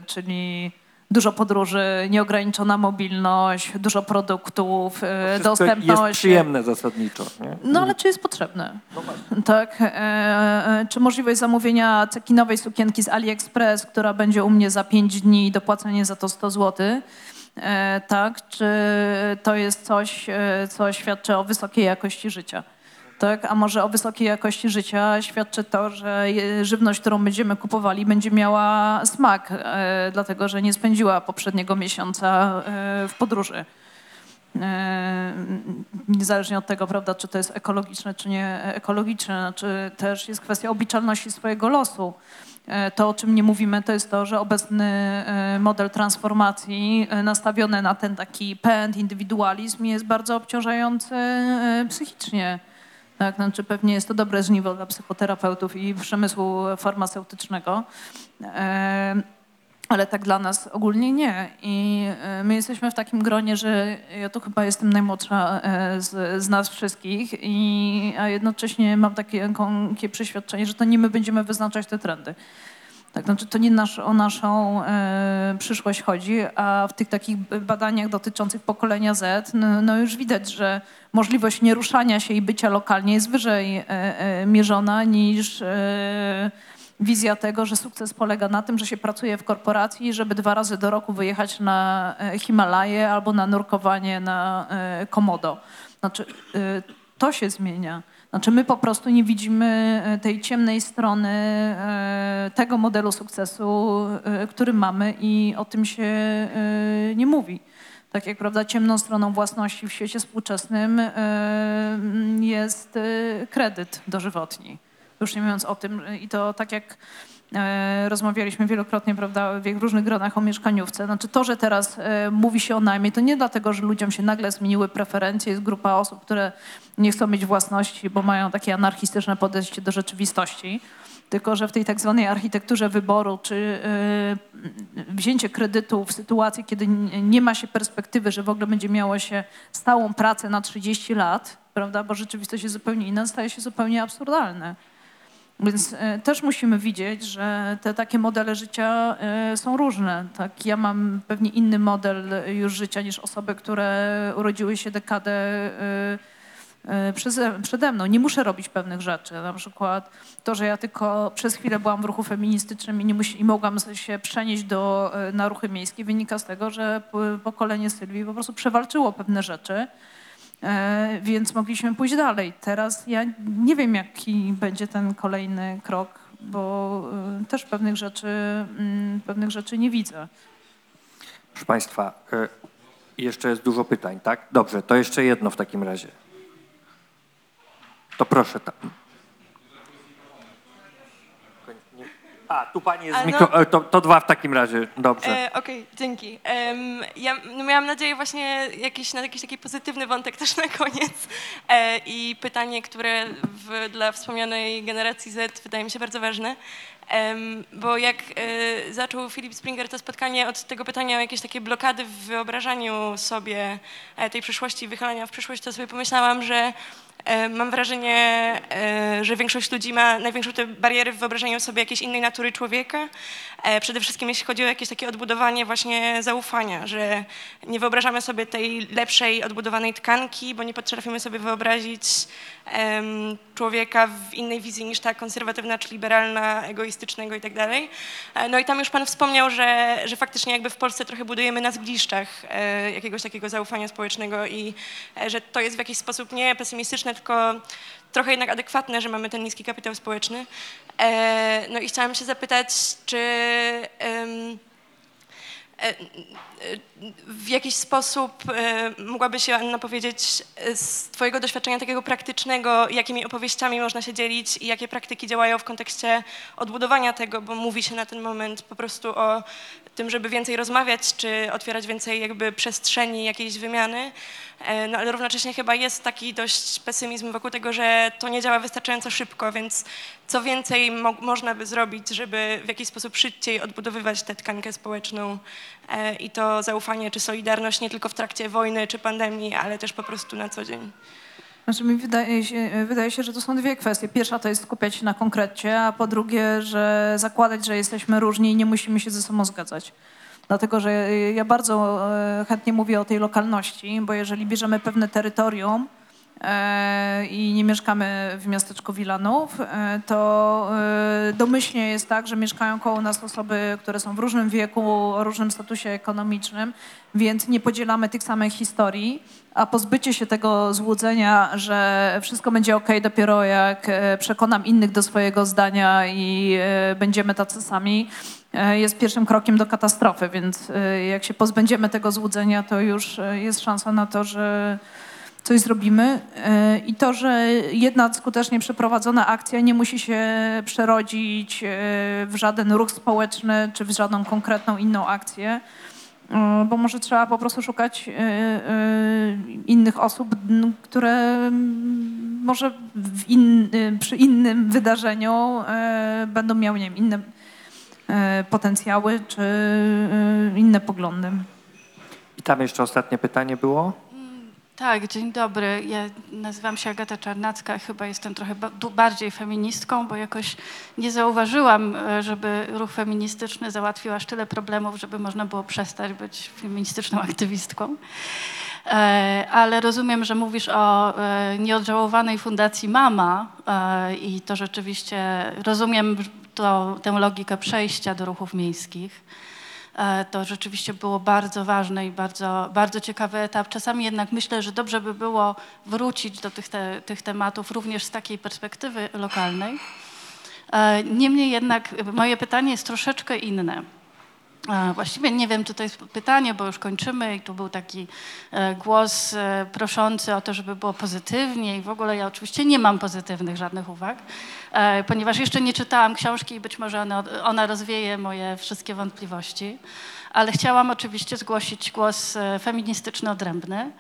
czyli dużo podróży, nieograniczona mobilność, dużo produktów, e, dostępność. jest przyjemne zasadniczo. Nie? No ale czy jest potrzebne? Tak. E, e, czy możliwość zamówienia cekinowej sukienki z AliExpress, która będzie u mnie za 5 dni i dopłacenie za to 100 zł? E, tak. Czy to jest coś, co świadczy o wysokiej jakości życia? Tak? A może o wysokiej jakości życia świadczy to, że żywność, którą będziemy kupowali, będzie miała smak, e, dlatego że nie spędziła poprzedniego miesiąca e, w podróży. E, niezależnie od tego, prawda, czy to jest ekologiczne, czy nie ekologiczne, znaczy też jest kwestia obliczalności swojego losu. To, o czym nie mówimy, to jest to, że obecny model transformacji nastawiony na ten taki pęd, indywidualizm jest bardzo obciążający psychicznie. Tak, znaczy pewnie jest to dobre żniwo dla psychoterapeutów i przemysłu farmaceutycznego. E, ale tak dla nas ogólnie nie. I e, my jesteśmy w takim gronie, że ja tu chyba jestem najmłodsza e, z, z nas wszystkich, i, a jednocześnie mam takie, takie przeświadczenie, że to nie my będziemy wyznaczać te trendy. Tak, znaczy to nie nasz, o naszą e, przyszłość chodzi, a w tych takich badaniach dotyczących pokolenia Z, no, no już widać, że możliwość nieruszania się i bycia lokalnie jest wyżej e, e, mierzona niż e, wizja tego, że sukces polega na tym, że się pracuje w korporacji, żeby dwa razy do roku wyjechać na e, Himalaje albo na nurkowanie na e, Komodo. Znaczy, to się zmienia. Znaczy, my po prostu nie widzimy e, tej ciemnej strony e, tego modelu sukcesu, e, który mamy i o tym się nie mówi. Tak jak prawda, ciemną stroną własności w świecie współczesnym jest kredyt dożywotni. Już nie mówiąc o tym, i to tak jak rozmawialiśmy wielokrotnie, prawda, w różnych gronach o mieszkaniówce. Znaczy to, że teraz e, mówi się o najmie, to nie dlatego, że ludziom się nagle zmieniły preferencje, jest grupa osób, które nie chcą mieć własności, bo mają takie anarchistyczne podejście do rzeczywistości, tylko że w tej tak zwanej architekturze wyboru, czy e, wzięcie kredytu w sytuacji, kiedy nie ma się perspektywy, że w ogóle będzie miało się stałą pracę na 30 lat, prawda, bo rzeczywistość jest zupełnie inna, staje się zupełnie absurdalne. Więc e, też musimy widzieć, że te takie modele życia e, są różne. Tak? Ja mam pewnie inny model już życia niż osoby, które urodziły się dekadę e, e, przede mną. Nie muszę robić pewnych rzeczy. Na przykład to, że ja tylko przez chwilę byłam w ruchu feministycznym i, nie i mogłam się przenieść do, e, na ruchy miejskie, wynika z tego, że pokolenie Sylwii po prostu przewalczyło pewne rzeczy. E, więc mogliśmy pójść dalej. Teraz ja nie wiem, jaki będzie ten kolejny krok, bo e, też pewnych rzeczy, mm, pewnych rzeczy nie widzę. Proszę Państwa, e, jeszcze jest dużo pytań, tak? Dobrze, to jeszcze jedno w takim razie. To proszę tam. A, tu pani jest z A, no. mikro... e, To, to dwa w takim razie, dobrze. E, Okej, dzięki. Em, ja no miałam nadzieję właśnie jakiś, na jakiś taki pozytywny wątek też na koniec e, i pytanie, które w, dla wspomnianej generacji Z wydaje mi się bardzo ważne, Em, bo jak e, zaczął Philip Springer to spotkanie od tego pytania o jakieś takie blokady w wyobrażaniu sobie e, tej przyszłości wychylania w przyszłość, to sobie pomyślałam, że Mam wrażenie, e, że większość ludzi ma największą te bariery w wyobrażeniu sobie jakiejś innej natury człowieka. E, Przede wszystkim jeśli chodzi o jakieś takie odbudowanie właśnie zaufania, że nie wyobrażamy sobie tej lepszej, odbudowanej tkanki, bo nie potrafimy sobie wyobrazić człowieka w innej wizji niż ta konserwatywna czy liberalna, egoistycznego i tak dalej. E, No i tam już pan wspomniał, że, że faktycznie jakby w Polsce trochę budujemy na zgliszczach e, jakiegoś takiego zaufania społecznego i że to jest w jakiś sposób nie pesymistyczne, tylko trochę jednak adekwatne, że mamy ten niski kapitał społeczny. E, No i chciałam się zapytać, czy e, w jakiś sposób e, mogłaby się Anna powiedzieć z twojego doświadczenia takiego praktycznego, jakimi opowieściami można się dzielić i jakie praktyki działają w kontekście odbudowania tego, bo mówi się na ten moment po prostu o tym, żeby więcej rozmawiać, czy otwierać więcej jakby przestrzeni jakiejś wymiany, E, no ale równocześnie chyba jest taki dość pesymizm wokół tego, że to nie działa wystarczająco szybko, więc co więcej mo- można by zrobić, żeby w jakiś sposób szybciej odbudowywać tę tkankę społeczną e, i to zaufanie czy solidarność nie tylko w trakcie wojny czy pandemii, ale też po prostu na co dzień. Znaczy mi wydaje się, wydaje się, że to są dwie kwestie. Pierwsza to jest skupiać się na konkrecie, a po drugie, że zakładać, że jesteśmy różni i nie musimy się ze sobą zgadzać. Dlatego, że ja bardzo e, chętnie mówię o tej lokalności, bo jeżeli bierzemy pewne terytorium i nie mieszkamy w miasteczku Wilanów, e, to e, domyślnie jest tak, że mieszkają koło nas osoby, które są w różnym wieku, o różnym statusie ekonomicznym, więc nie podzielamy tych samych historii, a pozbycie się tego złudzenia, że wszystko będzie ok dopiero jak e, przekonam innych do swojego zdania i e, będziemy tacy sami, e, jest pierwszym krokiem do katastrofy, więc e, jak się pozbędziemy tego złudzenia, to już e, jest szansa na to, że coś zrobimy. E, I to, że jedna skutecznie przeprowadzona akcja nie musi się przerodzić e, w żaden ruch społeczny czy w żadną konkretną inną akcję, e, bo może trzeba po prostu szukać innych osób, które może in, przy innym wydarzeniu będą miały wiem, inne potencjały czy inne poglądy. I tam jeszcze ostatnie pytanie było. Tak, dzień dobry. Ja nazywam się Agata Czarnacka, chyba jestem trochę bardziej feministką, bo jakoś nie zauważyłam, e, żeby ruch feministyczny załatwił aż tyle problemów, żeby można było przestać być feministyczną aktywistką. E, Ale rozumiem, że mówisz o e, nieodżałowanej fundacji Mama i to rzeczywiście rozumiem to, tę logikę przejścia do ruchów miejskich. E, To rzeczywiście było bardzo ważne i bardzo, bardzo ciekawy etap. Czasami jednak myślę, że dobrze by było wrócić do tych, te, tych tematów również z takiej perspektywy lokalnej. E, Niemniej jednak moje pytanie jest troszeczkę inne. Właściwie nie wiem, czy to jest pytanie, bo już kończymy i tu był taki e, głos e, proszący o to, żeby było pozytywnie i w ogóle ja oczywiście nie mam pozytywnych żadnych uwag, e, ponieważ jeszcze nie czytałam książki i być może ona, ona rozwieje moje wszystkie wątpliwości, ale chciałam oczywiście zgłosić głos feministyczny odrębny,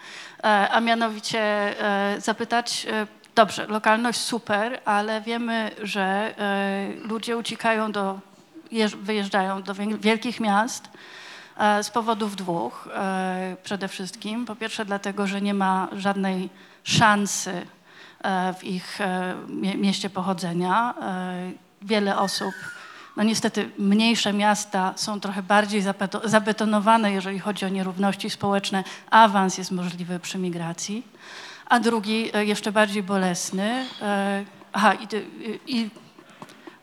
a mianowicie zapytać, dobrze, lokalność super, ale wiemy, że ludzie uciekają do wyjeżdżają do wiel- wielkich miast e, z powodów dwóch. e, Przede wszystkim, po pierwsze dlatego, że nie ma żadnej szansy e, w ich mie- mieście pochodzenia. Wiele osób, no niestety mniejsze miasta są trochę bardziej zabeto- zabetonowane, jeżeli chodzi o nierówności społeczne. Awans jest możliwy przy migracji. A drugi, jeszcze bardziej bolesny, aha, i, i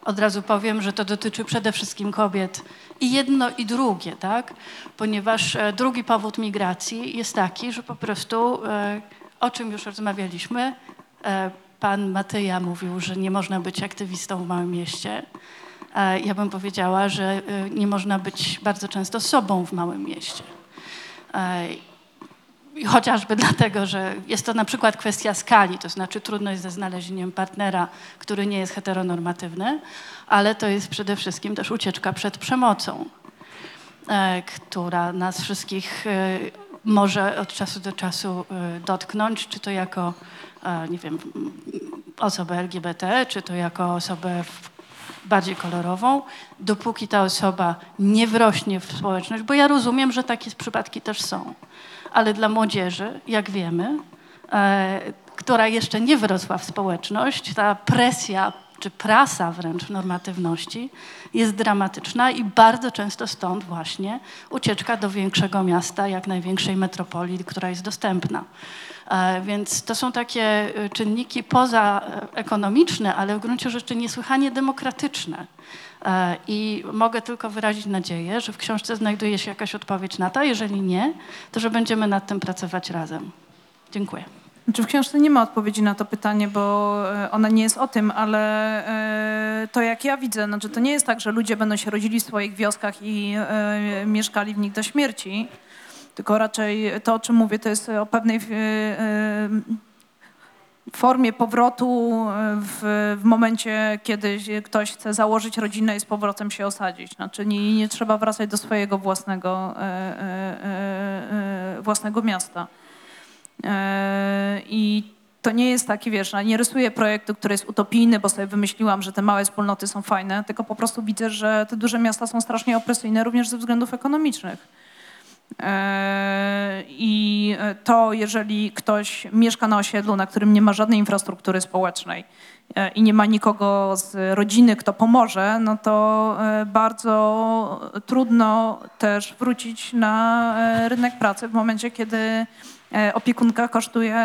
od razu powiem, że to dotyczy przede wszystkim kobiet. I jedno, i drugie, tak? Ponieważ e, drugi powód migracji jest taki, że po prostu, e, o czym już rozmawialiśmy, e, pan Matyja mówił, że nie można być aktywistą w małym mieście. Ja bym powiedziała, że nie można być bardzo często sobą w małym mieście. Chociażby dlatego, że jest to na przykład kwestia skali, to znaczy trudność ze znalezieniem partnera, który nie jest heteronormatywny, ale to jest przede wszystkim też ucieczka przed przemocą, e, która nas wszystkich e, może od czasu do czasu e, dotknąć, czy to jako, nie wiem, osobę LGBT, czy to jako osobę bardziej kolorową, dopóki ta osoba nie wrośnie w społeczność, bo ja rozumiem, że takie przypadki też są. Ale dla młodzieży, jak wiemy, e, która jeszcze nie wyrosła w społeczność, ta presja czy prasa wręcz normatywności jest dramatyczna i bardzo często stąd właśnie ucieczka do większego miasta, jak największej metropolii, która jest dostępna. E, Więc to są takie e, czynniki pozaekonomiczne, ale w gruncie rzeczy niesłychanie demokratyczne. E, I mogę tylko wyrazić nadzieję, że w książce znajduje się jakaś odpowiedź na to. Jeżeli nie, to że będziemy nad tym pracować razem. Dziękuję. Znaczy w książce nie ma odpowiedzi na to pytanie, bo e, ona nie jest o tym, ale e, to jak ja widzę, znaczy to nie jest tak, że ludzie będą się rodzili w swoich wioskach i e, mieszkali w nich do śmierci, tylko raczej to, o czym mówię, to jest o pewnej e, e, formie powrotu e, w, w momencie, kiedy ktoś chce założyć rodzinę i z powrotem się osadzić. Znaczy nie, nie trzeba wracać do swojego własnego, e, e, e, e, własnego miasta. E, I to nie jest taki, wiesz, ja nie rysuję projektu, który jest utopijny, bo sobie wymyśliłam, że te małe wspólnoty są fajne, tylko po prostu widzę, że te duże miasta są strasznie opresyjne również ze względów ekonomicznych. E, I to, jeżeli ktoś mieszka na osiedlu, na którym nie ma żadnej infrastruktury społecznej e, i nie ma nikogo z rodziny, kto pomoże, no to e, bardzo trudno też wrócić na rynek pracy w momencie, kiedy opiekunka kosztuje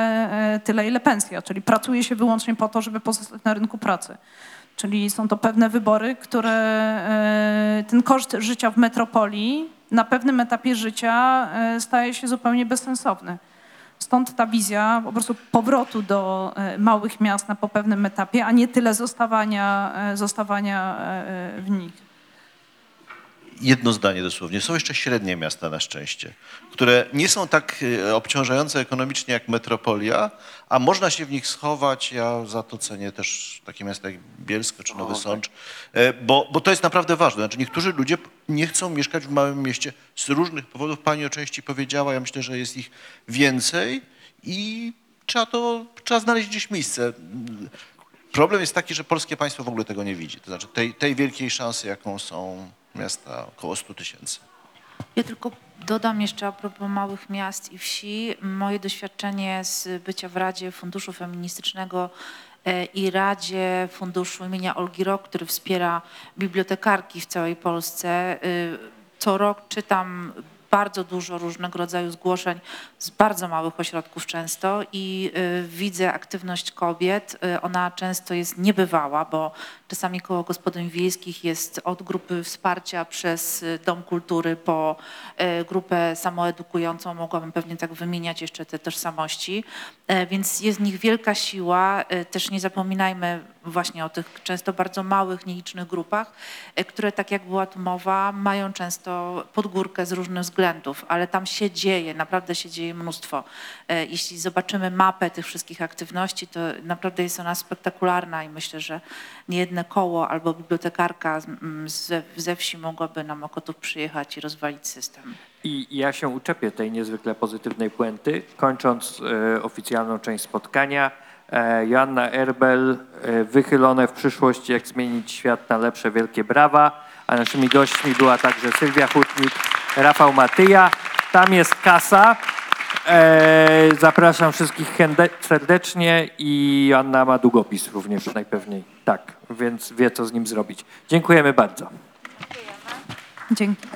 tyle, ile pensja, czyli pracuje się wyłącznie po to, żeby pozostać na rynku pracy. Czyli są to pewne wybory, które ten koszt życia w metropolii na pewnym etapie życia e, staje się zupełnie bezsensowny. Stąd ta wizja po prostu powrotu do e, małych miast na po pewnym etapie, a nie tyle zostawania, e, zostawania w nich. jedno zdanie dosłownie. Są jeszcze średnie miasta na szczęście, które nie są tak obciążające ekonomicznie jak metropolia, a można się w nich schować. Ja za to cenię też takie miasta jak Bielsko czy Nowy Sącz, e, bo, bo to jest naprawdę ważne. Znaczy niektórzy ludzie nie chcą mieszkać w małym mieście z różnych powodów. Pani o części powiedziała, ja myślę, że jest ich więcej i trzeba to, trzeba znaleźć gdzieś miejsce. Problem jest taki, że polskie państwo w ogóle tego nie widzi. To znaczy tej, tej wielkiej szansy, jaką są miasta około 100 tysięcy. Ja tylko dodam jeszcze a propos małych miast i wsi. Moje doświadczenie z bycia w Radzie Funduszu Feministycznego e, i Radzie Funduszu imienia Olgi Rok, który wspiera bibliotekarki w całej Polsce. y, Co rok czytam bardzo dużo różnego rodzaju zgłoszeń z bardzo małych ośrodków często i y, widzę aktywność kobiet. Y, Ona często jest niebywała, bo czasami koło gospodyń wiejskich jest od grupy wsparcia przez y, Dom Kultury po grupę samoedukującą. Mogłabym pewnie tak wymieniać jeszcze te tożsamości. Więc jest w nich wielka siła. Też nie zapominajmy właśnie o tych często bardzo małych, nielicznych grupach, e, które tak jak była tu mowa, mają często podgórkę z różnych względów, ale tam się dzieje, naprawdę się dzieje mnóstwo. E, Jeśli zobaczymy mapę tych wszystkich aktywności, to naprawdę jest ona spektakularna i myślę, że niejedne koło albo bibliotekarka z- m, ze, ze wsi mogłaby na Mokotów przyjechać i rozwalić system. I ja się uczepię tej niezwykle pozytywnej puenty, kończąc e, oficjalną część spotkania. E, Joanna Erbel, e, wychylone w przyszłości, jak zmienić świat na lepsze, wielkie brawa. A naszymi gośćmi była także Sylwia Hutnik, Rafał Matyja. Tam jest kasa. E, zapraszam wszystkich serdecznie i Joanna ma długopis również najpewniej. Tak, więc wie co z nim zrobić. Dziękujemy bardzo. Dzięki.